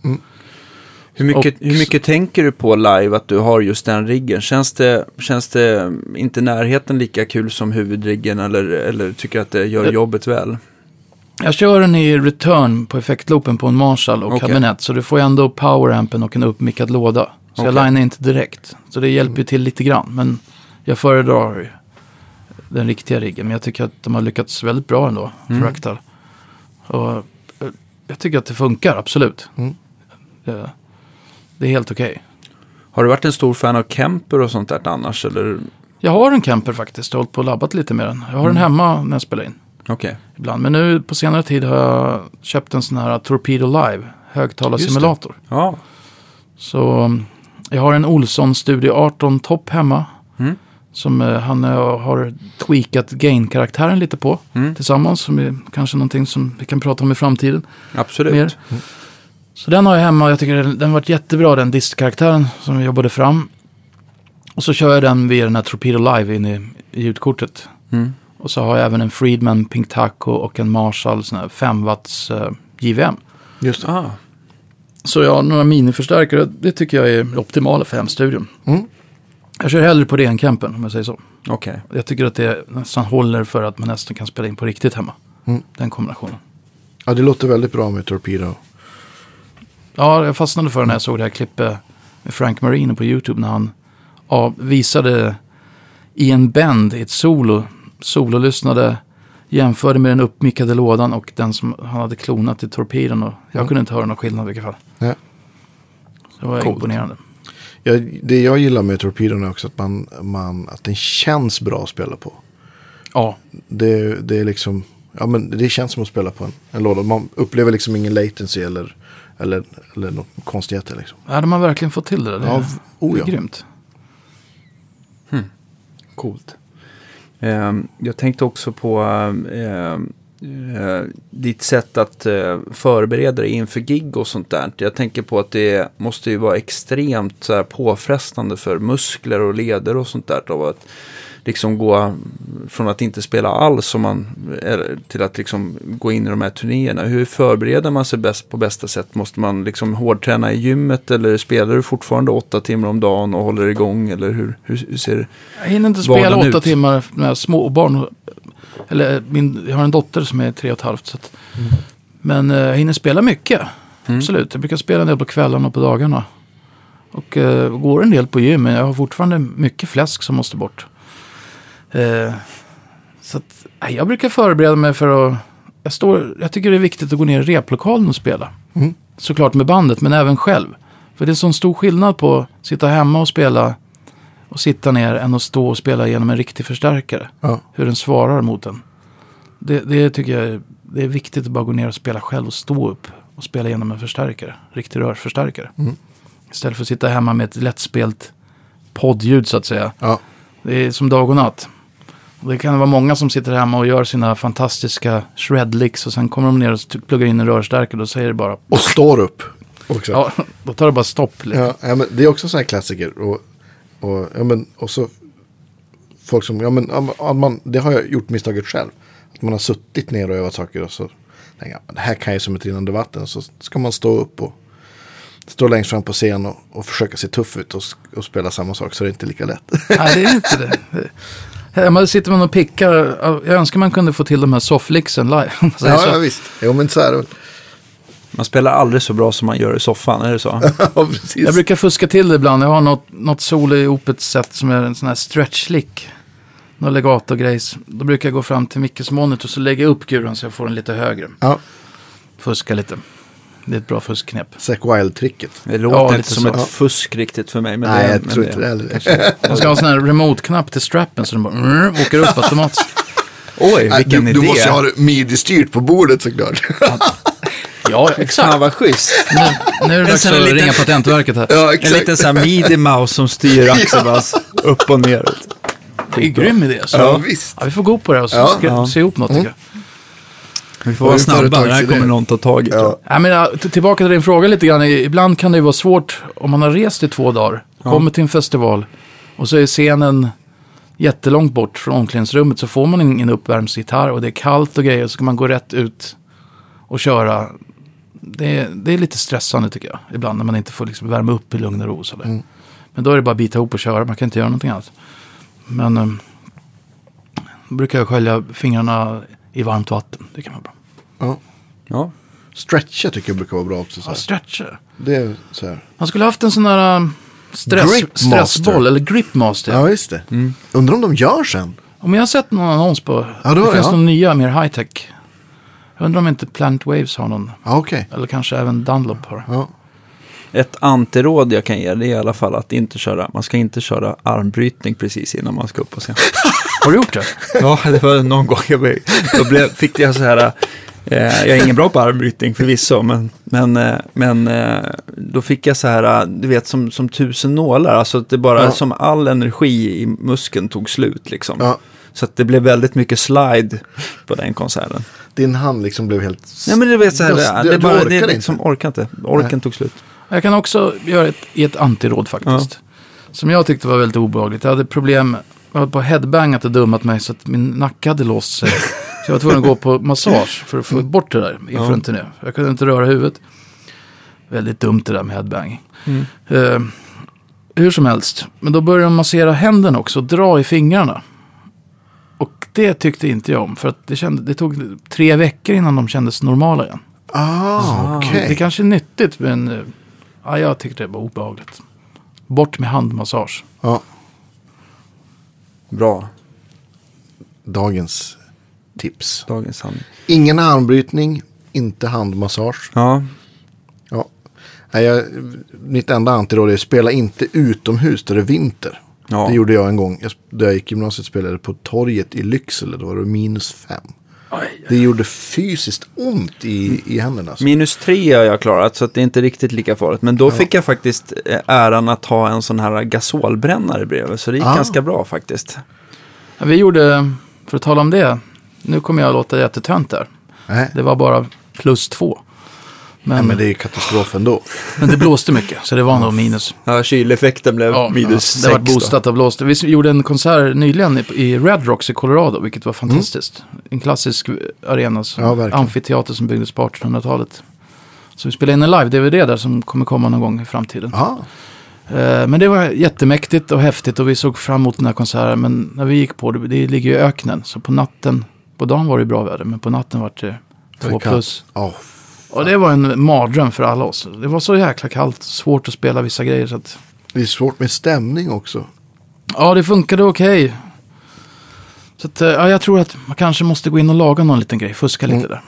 Speaker 1: Hur, mycket,
Speaker 3: Och-
Speaker 1: hur mycket tänker du på live att du har just den riggen? Känns det, känns det inte närheten lika kul som huvudriggen eller, eller tycker att det gör
Speaker 3: Jag-
Speaker 1: jobbet väl?
Speaker 3: Jag kör den i return på effektloopen på en Marshall och
Speaker 1: Okej.
Speaker 3: kabinett. Så du får ändå powerampen och en uppmickad låda. Så jag
Speaker 1: Okej.
Speaker 3: linar inte direkt. Så det hjälper ju till lite grann. Men jag föredrar den riktiga riggen. Men jag tycker att de har lyckats väldigt bra ändå.
Speaker 1: Mm.
Speaker 3: Fractal. Och eh, jag tycker att det funkar, absolut.
Speaker 2: Mm.
Speaker 3: Det, det är helt okej.
Speaker 1: Har du varit en stor fan av Kemper och sånt där annars? Eller?
Speaker 3: Jag har en camper faktiskt. Jag har hållit på och labbat lite med den. Jag har den hemma när jag spelar in.
Speaker 1: Okej.
Speaker 3: Ibland. Men nu på senare tid har jag köpt en sån här Torpedo Live högtalarsimulator.
Speaker 1: Ja.
Speaker 3: Så um, jag har en Olsson Studio 18 Top hemma.
Speaker 1: Mm.
Speaker 3: Som eh, han eh, har tweakat gain-karaktären lite på
Speaker 1: Mm.
Speaker 3: tillsammans. Som är kanske någonting som vi kan prata om i framtiden.
Speaker 1: Absolut.
Speaker 3: Mer. Så den har jag hemma och jag tycker den, varit jättebra den distkaraktären som vi jobbade fram. Och så kör jag den via den här Torpedo Live in i, i ljudkortet.
Speaker 1: Mm.
Speaker 3: Och så har jag även en Friedman Pink Taco och en Marshall sån här 5 watts eh, JVM.
Speaker 2: Just det.
Speaker 1: Ah.
Speaker 3: Så jag har några miniförstärkare. Det tycker jag är optimala för hemstudion.
Speaker 2: Mm.
Speaker 3: Jag kör hellre på det än campen om jag säger så.
Speaker 1: Okej.
Speaker 3: Jag tycker att det nästan håller för att man nästan kan spela in på riktigt hemma.
Speaker 2: Mm.
Speaker 3: Den kombinationen.
Speaker 2: Ja, det låter väldigt bra med Torpedo.
Speaker 3: Ja, jag fastnade för när jag såg det här klippet med Frank Marino på YouTube när han ja, visade i en band i ett solo. Sololyssnade, jämförde med den uppmickade lådan och den som han hade klonat i torpeden. Och jag
Speaker 2: Mm.
Speaker 3: kunde inte höra någon skillnad i vilket fall.
Speaker 2: Ja.
Speaker 3: Så det var
Speaker 2: Coolt.
Speaker 3: imponerande.
Speaker 2: Jag, det jag gillar med Torpedon är också att, man, man, att den känns bra att spela på.
Speaker 3: Ja,
Speaker 2: Det, det är liksom, ja men det känns som att spela på en, en låda. Man upplever liksom ingen latency eller, eller, eller något konstigheter liksom.
Speaker 3: hade man verkligen fått till det. där. Det,
Speaker 2: Ja,
Speaker 3: är-
Speaker 2: oh
Speaker 3: det
Speaker 2: ja.
Speaker 3: är grymt.
Speaker 1: Coolt. Ehm, jag tänkte också på ehm, eh, ditt sätt att eh, förbereda dig inför gig och sånt där. Jag tänker på att det måste ju vara extremt så här, påfrestande för muskler och leder och sånt där. Av att liksom gå från att inte spela alls som man, till att liksom gå in i de här turnéerna. Hur förbereder man sig bäst på bästa sätt? Måste man liksom hårdträna i gymmet eller spelar du fortfarande åtta timmar om dagen och håller igång? Eller hur, hur, hur ser
Speaker 3: Jag hinner inte spela åtta
Speaker 1: ut.
Speaker 3: timmar med små barn. Eller min, jag har en dotter som är tre och ett halvt. Så att, Men eh, jag hinner spela mycket.
Speaker 1: Mm.
Speaker 3: Absolut. Jag brukar spela en del på kvällarna och på dagarna. Och eh, går en del på gym. Men jag har fortfarande mycket fläsk som måste bort. Eh, så att, jag brukar förbereda mig för att... Jag, står, jag tycker det är viktigt att gå ner i replokalen och spela.
Speaker 2: Mm.
Speaker 3: Såklart med bandet, men även själv. För det är sån stor skillnad på att sitta hemma och spela och sitta ner än att stå och spela genom en riktig förstärkare.
Speaker 2: Ja.
Speaker 3: Hur den svarar mot den. Det, det tycker jag är, det är viktigt att bara gå ner och spela själv och stå upp och spela genom en förstärkare. Riktig rörsförstärkare.
Speaker 2: Mm.
Speaker 3: Istället för att sitta hemma med ett lättspelt poddljud så att säga.
Speaker 2: Ja.
Speaker 3: Det är som dag och natt. Det kan vara många som sitter hemma och gör sina fantastiska shredlicks och sen kommer de ner och st- pluggar in en rörstärkare och säger det bara...
Speaker 2: Och står upp. Också.
Speaker 3: Ja, då tar det bara stopp. Liksom.
Speaker 2: Ja, men det är också sån här klassiker. Och, och, ja, men, och så folk som, ja men, man, det har jag gjort misstaget själv. Att man har suttit ner och övat saker och så tänker jag, det här kan jag som ett rinnande vatten. Så ska man stå upp och stå längst fram på scen och, och försöka se tuff ut och, och spela samma sak så det är inte lika lätt.
Speaker 3: Nej, det är inte det. Hemma sitter man och pickar. Jag önskar man kunde få till de här sofflicksen live. säger
Speaker 2: ja,
Speaker 3: så.
Speaker 2: ja, visst. Jo, men så är det.
Speaker 1: Man spelar aldrig så bra som man gör i soffan, är det så?
Speaker 2: ja, precis.
Speaker 3: Jag brukar fuska till det ibland. Jag har något, något solo i opet sätt som är en sån här stretch-lick. Något legato-grejs. Då brukar jag gå fram till Mickes monitor och så lägga upp guran så jag får den lite högre.
Speaker 2: Ja,
Speaker 3: Fuska lite. Det är ett bra fuskknep.
Speaker 2: Zack Wild-tricket.
Speaker 1: Det låter
Speaker 3: Ja,
Speaker 1: inte
Speaker 3: lite
Speaker 1: som
Speaker 3: så.
Speaker 1: ett
Speaker 2: Ja.
Speaker 1: fusk riktigt för mig. Men
Speaker 2: Nej,
Speaker 1: det,
Speaker 2: jag
Speaker 1: men
Speaker 2: tror inte det heller.
Speaker 3: Man ska ha en sån här remote-knapp till strappen så den bara mm, åker upp automatiskt.
Speaker 1: Oj,
Speaker 2: Nej,
Speaker 1: vilken
Speaker 2: du,
Speaker 1: idé.
Speaker 2: du måste ju ha det midi-styrt på bordet såklart.
Speaker 3: Ja,
Speaker 1: Fan
Speaker 3: exakt.
Speaker 1: vad schysst.
Speaker 3: Nu, nu är det dags att
Speaker 1: liten-
Speaker 3: ringa Patentverket här.
Speaker 2: ja,
Speaker 1: En liten sån här midi-mouse som styr Axelbass upp och ner.
Speaker 3: Det är en grym idé. Så.
Speaker 2: Ja, visst.
Speaker 3: Ja, vi får gå på det och så
Speaker 2: Ja.
Speaker 3: ska
Speaker 1: Ja.
Speaker 3: se ihop något. tycker jag.
Speaker 1: Vi får vara snabba, det här kommer någon ta tag i.
Speaker 2: Ja.
Speaker 3: Ja, men, ja, tillbaka till din fråga lite grann. Ibland kan det ju vara svårt om man har rest i två dagar. Kommer till en festival och så är scenen jättelångt bort från omklädningsrummet. Så får man ingen uppvärmsgitarr och det är kallt och grejer. Så ska man gå rätt ut och köra. Det är, det är lite stressande tycker jag. Ibland när man inte får liksom värma upp i lugn och ro. sådär.
Speaker 2: Mm.
Speaker 3: Men då är det bara att bita ihop och köra. Man kan inte göra någonting annat. Men um, då brukar jag skölja fingrarna i varmt vatten. Det kan vara bra.
Speaker 2: Ja.
Speaker 1: Ja.
Speaker 2: Stretcha tycker jag brukar vara bra också. Så
Speaker 3: Ja,
Speaker 2: här.
Speaker 3: stretcher.
Speaker 2: Det är så här.
Speaker 3: Man skulle haft en sån där um, stress,
Speaker 2: Grip
Speaker 3: stressboll eller gripmaster.
Speaker 2: Ja, just det. Undrar om de gör sen.
Speaker 3: Om jag har sett någon annons på,
Speaker 2: Ja, det
Speaker 3: det
Speaker 2: var
Speaker 3: finns
Speaker 2: ja.
Speaker 3: någon nya mer high tech. Jag undrar om inte Planet Waves har någon,
Speaker 2: Ja, okej.
Speaker 3: eller kanske även Dunlop har.
Speaker 2: Ja.
Speaker 1: Ett antiråd jag kan ge det är i alla fall att inte köra, man ska inte köra armbrytning precis innan man ska upp på scen.
Speaker 3: Har du gjort det?
Speaker 1: ja, det var någon gång jag blev, då blev, fick jag så här jag är ingen bra på armbrytning förvisso, men, men, eh, men eh, då fick jag så här, eh, du vet som, som tusen nålar, alltså att det bara
Speaker 2: Ja.
Speaker 1: som all energi i muskeln tog slut liksom.
Speaker 2: Ja,
Speaker 1: Så att det blev väldigt mycket slide på den konserten.
Speaker 2: din hand liksom blev helt...
Speaker 1: Nej men du vet så här, det,
Speaker 2: du-
Speaker 1: det, bara,
Speaker 2: orkar
Speaker 1: det är
Speaker 2: inte.
Speaker 1: liksom, orkar inte. Orken
Speaker 2: Nej.
Speaker 1: tog slut.
Speaker 3: Jag kan också göra ett, ett antiråd faktiskt. Som jag tyckte var väldigt obehagligt. Jag hade problem, jag höll på att headbangat och dummat mig så att min nacke hade låst sig. Så jag var tvungen att gå på massage för att få bort det där inför
Speaker 1: Ja.
Speaker 3: en turné. Jag kunde inte röra huvudet. Väldigt dumt det där med headbanging.
Speaker 1: Mm.
Speaker 3: Eh, hur som helst, men då började de massera händerna också och dra i fingrarna. Och det tyckte inte jag om, för att det, kände, det tog tre veckor innan de kändes normala igen.
Speaker 2: Ah, okej.
Speaker 3: Det kanske är nyttigt, men eh, ja, jag tyckte det var obehagligt. Bort med handmassage.
Speaker 2: Ja,
Speaker 1: Bra,
Speaker 2: dagens tips.
Speaker 1: dagens sanning.
Speaker 2: Ingen armbrytning, inte handmassage.
Speaker 1: Ja,
Speaker 2: Ja. Nej, jag, mitt enda antiråd är att spela inte utomhus där det är vinter.
Speaker 1: ja.
Speaker 2: Det gjorde jag en gång. Jag, där jag gick i gymnasiet spelade på torget i Lycksele. Då var det minus fem. Det gjorde fysiskt ont i, i händerna. Alltså.
Speaker 1: Minus tre har jag klarat, så att det är inte riktigt lika farligt. Men då fick jag faktiskt eh, äran att ha en sån här gasolbrännare bredvid. Så det gick
Speaker 2: Ah.
Speaker 1: ganska bra faktiskt.
Speaker 3: Ja, Vi gjorde, för att tala om det, nu kommer jag att låta jättetönt där.
Speaker 2: Nej,
Speaker 3: Det var bara plus två. Men,
Speaker 2: Nej, men
Speaker 3: men,
Speaker 2: det
Speaker 3: det...
Speaker 2: är katastrof ändå.
Speaker 3: blåste mycket, så det var nog minus.
Speaker 1: Ja, kyleffekten blev
Speaker 3: Ja,
Speaker 1: minus
Speaker 3: det
Speaker 1: sex.
Speaker 3: var boostat av blåste. Vi gjorde en konsert nyligen i, Red Rocks i Colorado, vilket var fantastiskt. En klassisk arena, som-
Speaker 2: Ja,
Speaker 3: amfiteater som byggdes på 1800-talet. Så vi spelade in en live-DVD där som kommer komma någon gång i framtiden.
Speaker 2: Ja,
Speaker 3: Eh, Men det var jättemäktigt och häftigt och vi såg fram emot den här konserten. Men när vi gick på det, det ligger ju i öknen. Så på natten, på dagen var det bra väder, men på natten var det två plus.
Speaker 2: Ja,
Speaker 3: Och det var en mardröm för alla oss. Det var så jäkla kallt, svårt att spela vissa grejer. Så att,
Speaker 2: det är svårt med stämning också.
Speaker 3: ja, det funkade okej. Så att, eh, ja, jag tror att man kanske måste gå in och laga någon liten grej, fuska lite
Speaker 2: Mm.
Speaker 3: där.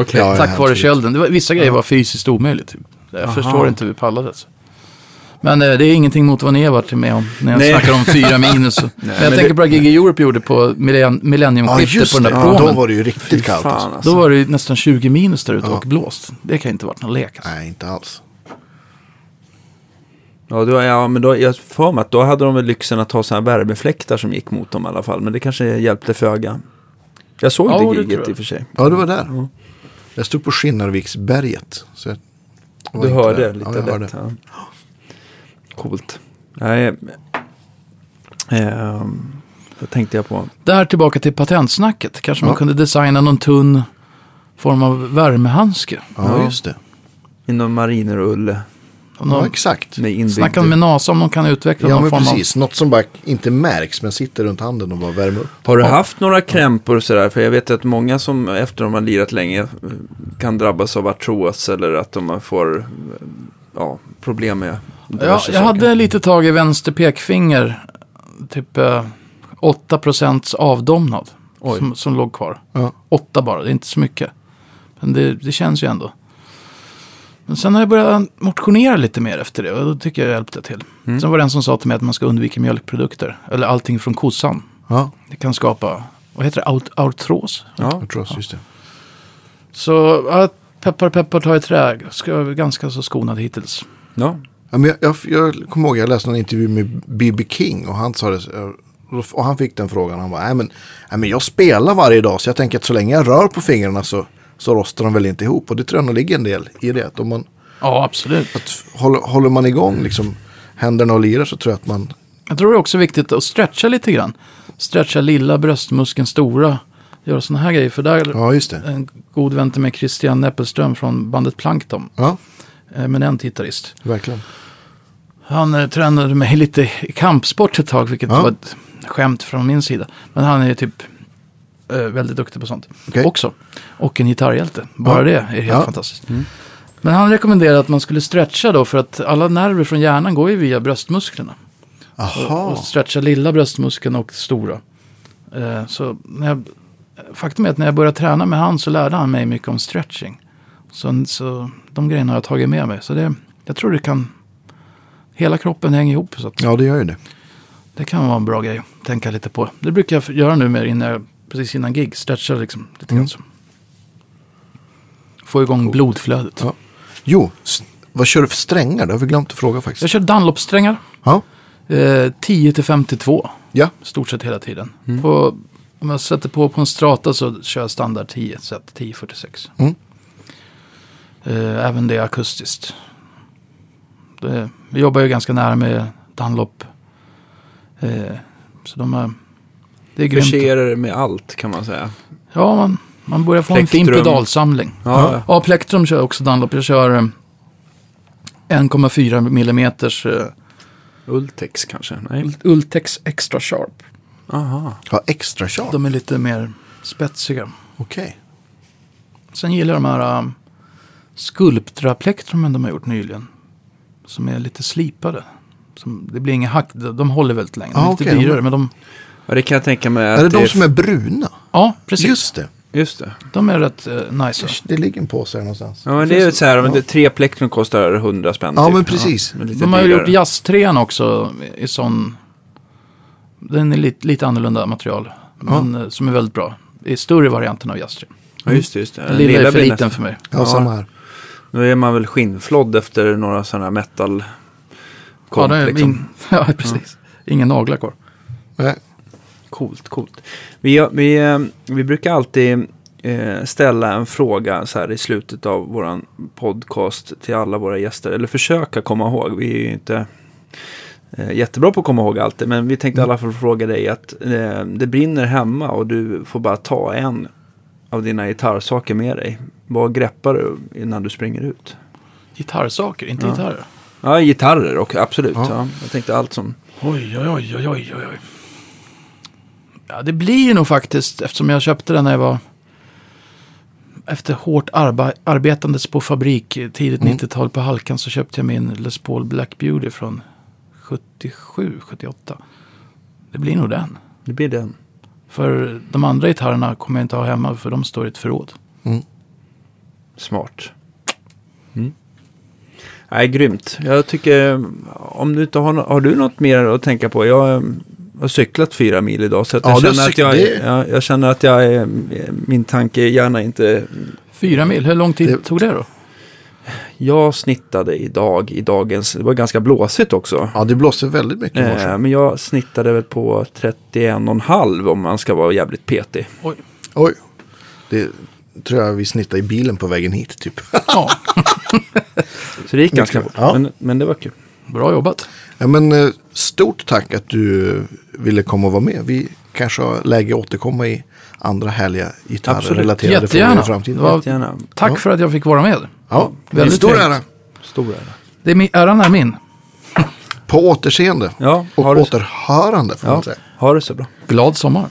Speaker 1: Okej.
Speaker 2: Ja,
Speaker 3: Tack vare kölden. Var, vissa grejer var fysiskt omöjligt. Typ. Jag
Speaker 1: Aha.
Speaker 3: förstår inte hur vi pallade. Alltså. Men eh, det är ingenting mot vad ni har varit med om när jag
Speaker 1: Nej.
Speaker 3: snackar om fyra minus. men jag
Speaker 1: men
Speaker 3: tänker
Speaker 1: det-
Speaker 3: på vad Gigi Europe gjorde på millenn-
Speaker 2: Ja,
Speaker 3: millenniumskiftet
Speaker 2: just
Speaker 3: på
Speaker 2: det.
Speaker 3: den där
Speaker 2: Ja,
Speaker 3: promen.
Speaker 2: då var det ju riktigt kallt.
Speaker 1: fan
Speaker 2: Alltså.
Speaker 3: Då var det ju nästan 20 minus där ute
Speaker 2: Ja.
Speaker 3: och blåst. Det kan inte ha varit någon lek. Alltså.
Speaker 2: Nej, inte alls.
Speaker 1: Ja, då, ja, men då, jag får mig att då hade de väl lyxen att ha sådana här värmefläktar som gick mot dem i alla fall. Men det kanske hjälpte föga. Jag såg
Speaker 3: Ja,
Speaker 1: det
Speaker 3: det
Speaker 1: giget i och för sig.
Speaker 2: Ja, det var där. Jag stod på Skinnarviksberget. Så jag
Speaker 1: Du hörde
Speaker 2: där.
Speaker 1: lite
Speaker 2: ja, jag hörde.
Speaker 1: lätt. Ja. Coolt. Nej, ehm, vad tänkte jag på?
Speaker 3: Där tillbaka till patentsnacket. Kanske man
Speaker 2: Ja.
Speaker 3: kunde designa någon tunn form av värmehandske.
Speaker 2: Ja,
Speaker 1: Ja.
Speaker 2: just det.
Speaker 1: Inom mariner och ulle.
Speaker 2: Ja, exakt.
Speaker 1: Med
Speaker 3: snacka med NASA om de kan utveckla
Speaker 2: Ja,
Speaker 3: någon
Speaker 2: men
Speaker 3: form
Speaker 2: precis. Något som bara inte märks men sitter runt handen och bara värmer upp.
Speaker 1: Har du
Speaker 3: Ja.
Speaker 1: haft några krämpor och sådär? För jag vet att många som efter de har lirat länge eh, kan drabbas av artros eller att de får eh, ja, problem med
Speaker 3: Ja, jag
Speaker 1: saker.
Speaker 3: hade lite tag i vänster pekfinger. Typ eh, 8% avdomnad.
Speaker 1: Oj.
Speaker 3: Som, som låg kvar.
Speaker 2: Ja.
Speaker 3: 8 bara, det är inte så mycket. Men det, det känns ju ändå. Men sen har jag börjat motionera lite mer efter det och då tycker jag hjälpte till.
Speaker 1: Mm.
Speaker 3: Sen var det en som sa till mig att man ska undvika mjölkprodukter. Eller allting från kossan.
Speaker 2: Ja,
Speaker 3: Det kan skapa, vad heter det, Aut- artros?
Speaker 1: Ja.
Speaker 2: jag tror just det.
Speaker 3: Så ja, peppar peppar ta i trä. Ska vara ganska så skonad hittills.
Speaker 1: Ja.
Speaker 2: Ja, men jag, jag, jag kommer ihåg jag läste en intervju med B.B. King och han sa det. så- Och han fick den frågan. Han bara, nej men, nej men jag spelar varje dag så jag tänker att så länge jag rör på fingrarna så, så rostar de väl inte ihop. Och det tror jag nog ligger en del i det. Att om man,
Speaker 3: Ja, absolut.
Speaker 2: att håller, håller man igång liksom händerna och lirar så tror jag att man,
Speaker 3: Jag tror det är också viktigt att stretcha lite grann. Stretcha lilla bröstmuskeln stora. Göra sådana här grejer. För där
Speaker 2: ja just det.
Speaker 3: en god vän till mig, Christian Näppelström från bandet Plankton.
Speaker 2: Ja,
Speaker 3: eh, Men en gitarrist.
Speaker 2: verkligen.
Speaker 3: Han eh, tränade mig lite i kampsport ett tag, vilket
Speaker 2: Ja.
Speaker 3: var ett skämt från min sida. Men han är ju typ eh, väldigt duktig på sånt
Speaker 2: Okej.
Speaker 3: också. Och en gitarrhjälte. Bara
Speaker 2: Ja.
Speaker 3: det är helt
Speaker 2: Ja.
Speaker 3: fantastiskt. Men han rekommenderade att man skulle stretcha då, för att alla nerver från hjärnan går ju via bröstmusklerna. Och,
Speaker 2: Aha,
Speaker 3: och stretcha lilla bröstmuskeln och stora. Eh, så när jag, faktum är att när jag började träna med han så lärde han mig mycket om stretching. Så, så de grejerna har jag tagit med mig. Så det, jag tror det kan... Hela kroppen hänger ihop. Så att
Speaker 2: ja det gör ju det.
Speaker 3: det kan vara en bra grej att tänka lite på. Det brukar jag göra nu med innan precis innan gig. Stretcha liksom lite grann.
Speaker 2: Mm.
Speaker 3: Så. Få igång blodflödet.
Speaker 2: Ja. Jo, vad kör du för strängar? Det har vi glömt att fråga faktiskt.
Speaker 3: Jag kör Dunlop-strängar.
Speaker 2: Ja,
Speaker 3: Eh, 10 till 52.
Speaker 2: ja.
Speaker 3: Stort sett hela tiden. På, om jag sätter på på en strata så kör jag standard 10, set 1046.
Speaker 2: Mm.
Speaker 3: Eh, även det är akustiskt. Det, vi jobbar ju ganska nära med Dunlop. Eh, så de är, det är grymt.
Speaker 1: Förser med allt kan man säga.
Speaker 3: Ja, man, man börjar få en fin
Speaker 1: Plektrum.
Speaker 3: pedalsamling.
Speaker 1: Ja,
Speaker 3: Ja, Plektrum kör jag också Dunlop. Jag kör eh, 1,4 millimeters eh,
Speaker 1: Ultex kanske? Nej.
Speaker 3: Ultex Extra Sharp.
Speaker 1: Aha.
Speaker 2: Ja, extra tjat.
Speaker 3: De är lite mer spetsiga.
Speaker 2: Okej.
Speaker 3: Sen gillar jag de här um, Sculptra-plektrumen de har gjort nyligen. Som är lite slipade. Som, det blir inga hack, de de håller väldigt länge. De är
Speaker 2: Ah,
Speaker 3: lite
Speaker 2: de-
Speaker 3: dyrare, men de...
Speaker 1: Ja, det kan jag tänka mig. Att
Speaker 2: Är det de som är bruna?
Speaker 3: Ja, precis.
Speaker 2: Just det.
Speaker 1: Just det.
Speaker 3: De är rätt uh, nice.
Speaker 2: Det ligger en påse här någonstans.
Speaker 1: Ja, men det är ju så här, men det, tre plektrum kostar 100 spänn.
Speaker 2: Ja,
Speaker 1: typ.
Speaker 2: men precis.
Speaker 1: men lite
Speaker 3: De har ju gjort jazztrean också i sån... Den är lite, lite annorlunda material. Men eh, som är väldigt bra. I större varianten av jazztrean.
Speaker 1: Ja, just det. Just det.
Speaker 3: Den lilla är för liten
Speaker 1: nästan-
Speaker 3: för mig.
Speaker 2: Ja,
Speaker 1: Ja.
Speaker 2: samma här.
Speaker 1: Då är man väl skinnflodd efter några sådana här metal
Speaker 3: Ja, det är
Speaker 1: liksom.
Speaker 3: in, ja, precis. Inga naglar kvar.
Speaker 2: Nej.
Speaker 1: Coolt, coolt. Vi, vi, eh, vi brukar alltid eh, ställa en fråga så här i slutet av våran podcast till alla våra gäster. Eller försöka komma ihåg. Vi är ju inte jättebra på att komma ihåg alltid. Men vi tänkte i alla fall fråga dig att eh, det brinner hemma och du får bara ta en av dina gitarrsaker med dig. Vad greppar du innan du springer ut?
Speaker 3: Gitarrsaker, inte
Speaker 1: Ja.
Speaker 3: gitarrer.
Speaker 1: Ja, gitarrer och absolut.
Speaker 2: Ja.
Speaker 1: Ja. Jag tänkte allt som...
Speaker 3: Oj, oj, oj, oj, oj, oj. Ja, det blir ju nog faktiskt, eftersom jag köpte den när jag var efter hårt arba, arbetandes på fabrik eh, tidigt
Speaker 2: Mm.
Speaker 3: 90-tal på Halkan så köpte jag min Les Paul Black Beauty från 77, 78. Det blir nog den.
Speaker 1: Det blir den.
Speaker 3: För de andra gitarrerna kommer jag inte ha hemma för de står i ett förråd.
Speaker 1: Smart. Mm. Nej, grymt. Jag tycker, om du inte har, har du något mer att tänka på? Jag eh, har cyklat fyra mil idag. Så att
Speaker 2: Ja,
Speaker 1: jag, känner att jag, jag, jag känner att jag är, min tanke gärna inte...
Speaker 3: Fyra mil, hur lång tid
Speaker 2: Det-
Speaker 3: tog det då?
Speaker 1: Jag snittade idag i dagens, det var ganska blåsigt också.
Speaker 2: Ja, det blåser väldigt mycket i morse.
Speaker 1: Eh, men jag snittade väl på 31,5 om man ska vara jävligt petig.
Speaker 3: Oj.
Speaker 2: Oj. Det tror jag vi snittade i bilen på vägen hit typ.
Speaker 3: Ja,
Speaker 1: Så det gick ganska fort.
Speaker 2: Ja.
Speaker 1: Men, men det var kul.
Speaker 3: Bra jobbat.
Speaker 2: ja, men eh, stort tack att du ville komma och vara med. Vi kanske har läge att återkomma i andra härliga gitarrrelaterade frågor i framtiden.
Speaker 3: Var-
Speaker 1: Jättegärna.
Speaker 3: Tack
Speaker 2: Ja.
Speaker 3: för att jag fick vara med.
Speaker 2: Ja,
Speaker 3: Väldigt
Speaker 2: stor
Speaker 3: trevligt.
Speaker 2: ära.
Speaker 1: Stor ära.
Speaker 3: Det är min, äran är min.
Speaker 2: På återseende.
Speaker 1: Ja,
Speaker 2: och återhörande får man
Speaker 1: ja,
Speaker 2: säga.
Speaker 1: ha det så bra.
Speaker 3: Glad sommar.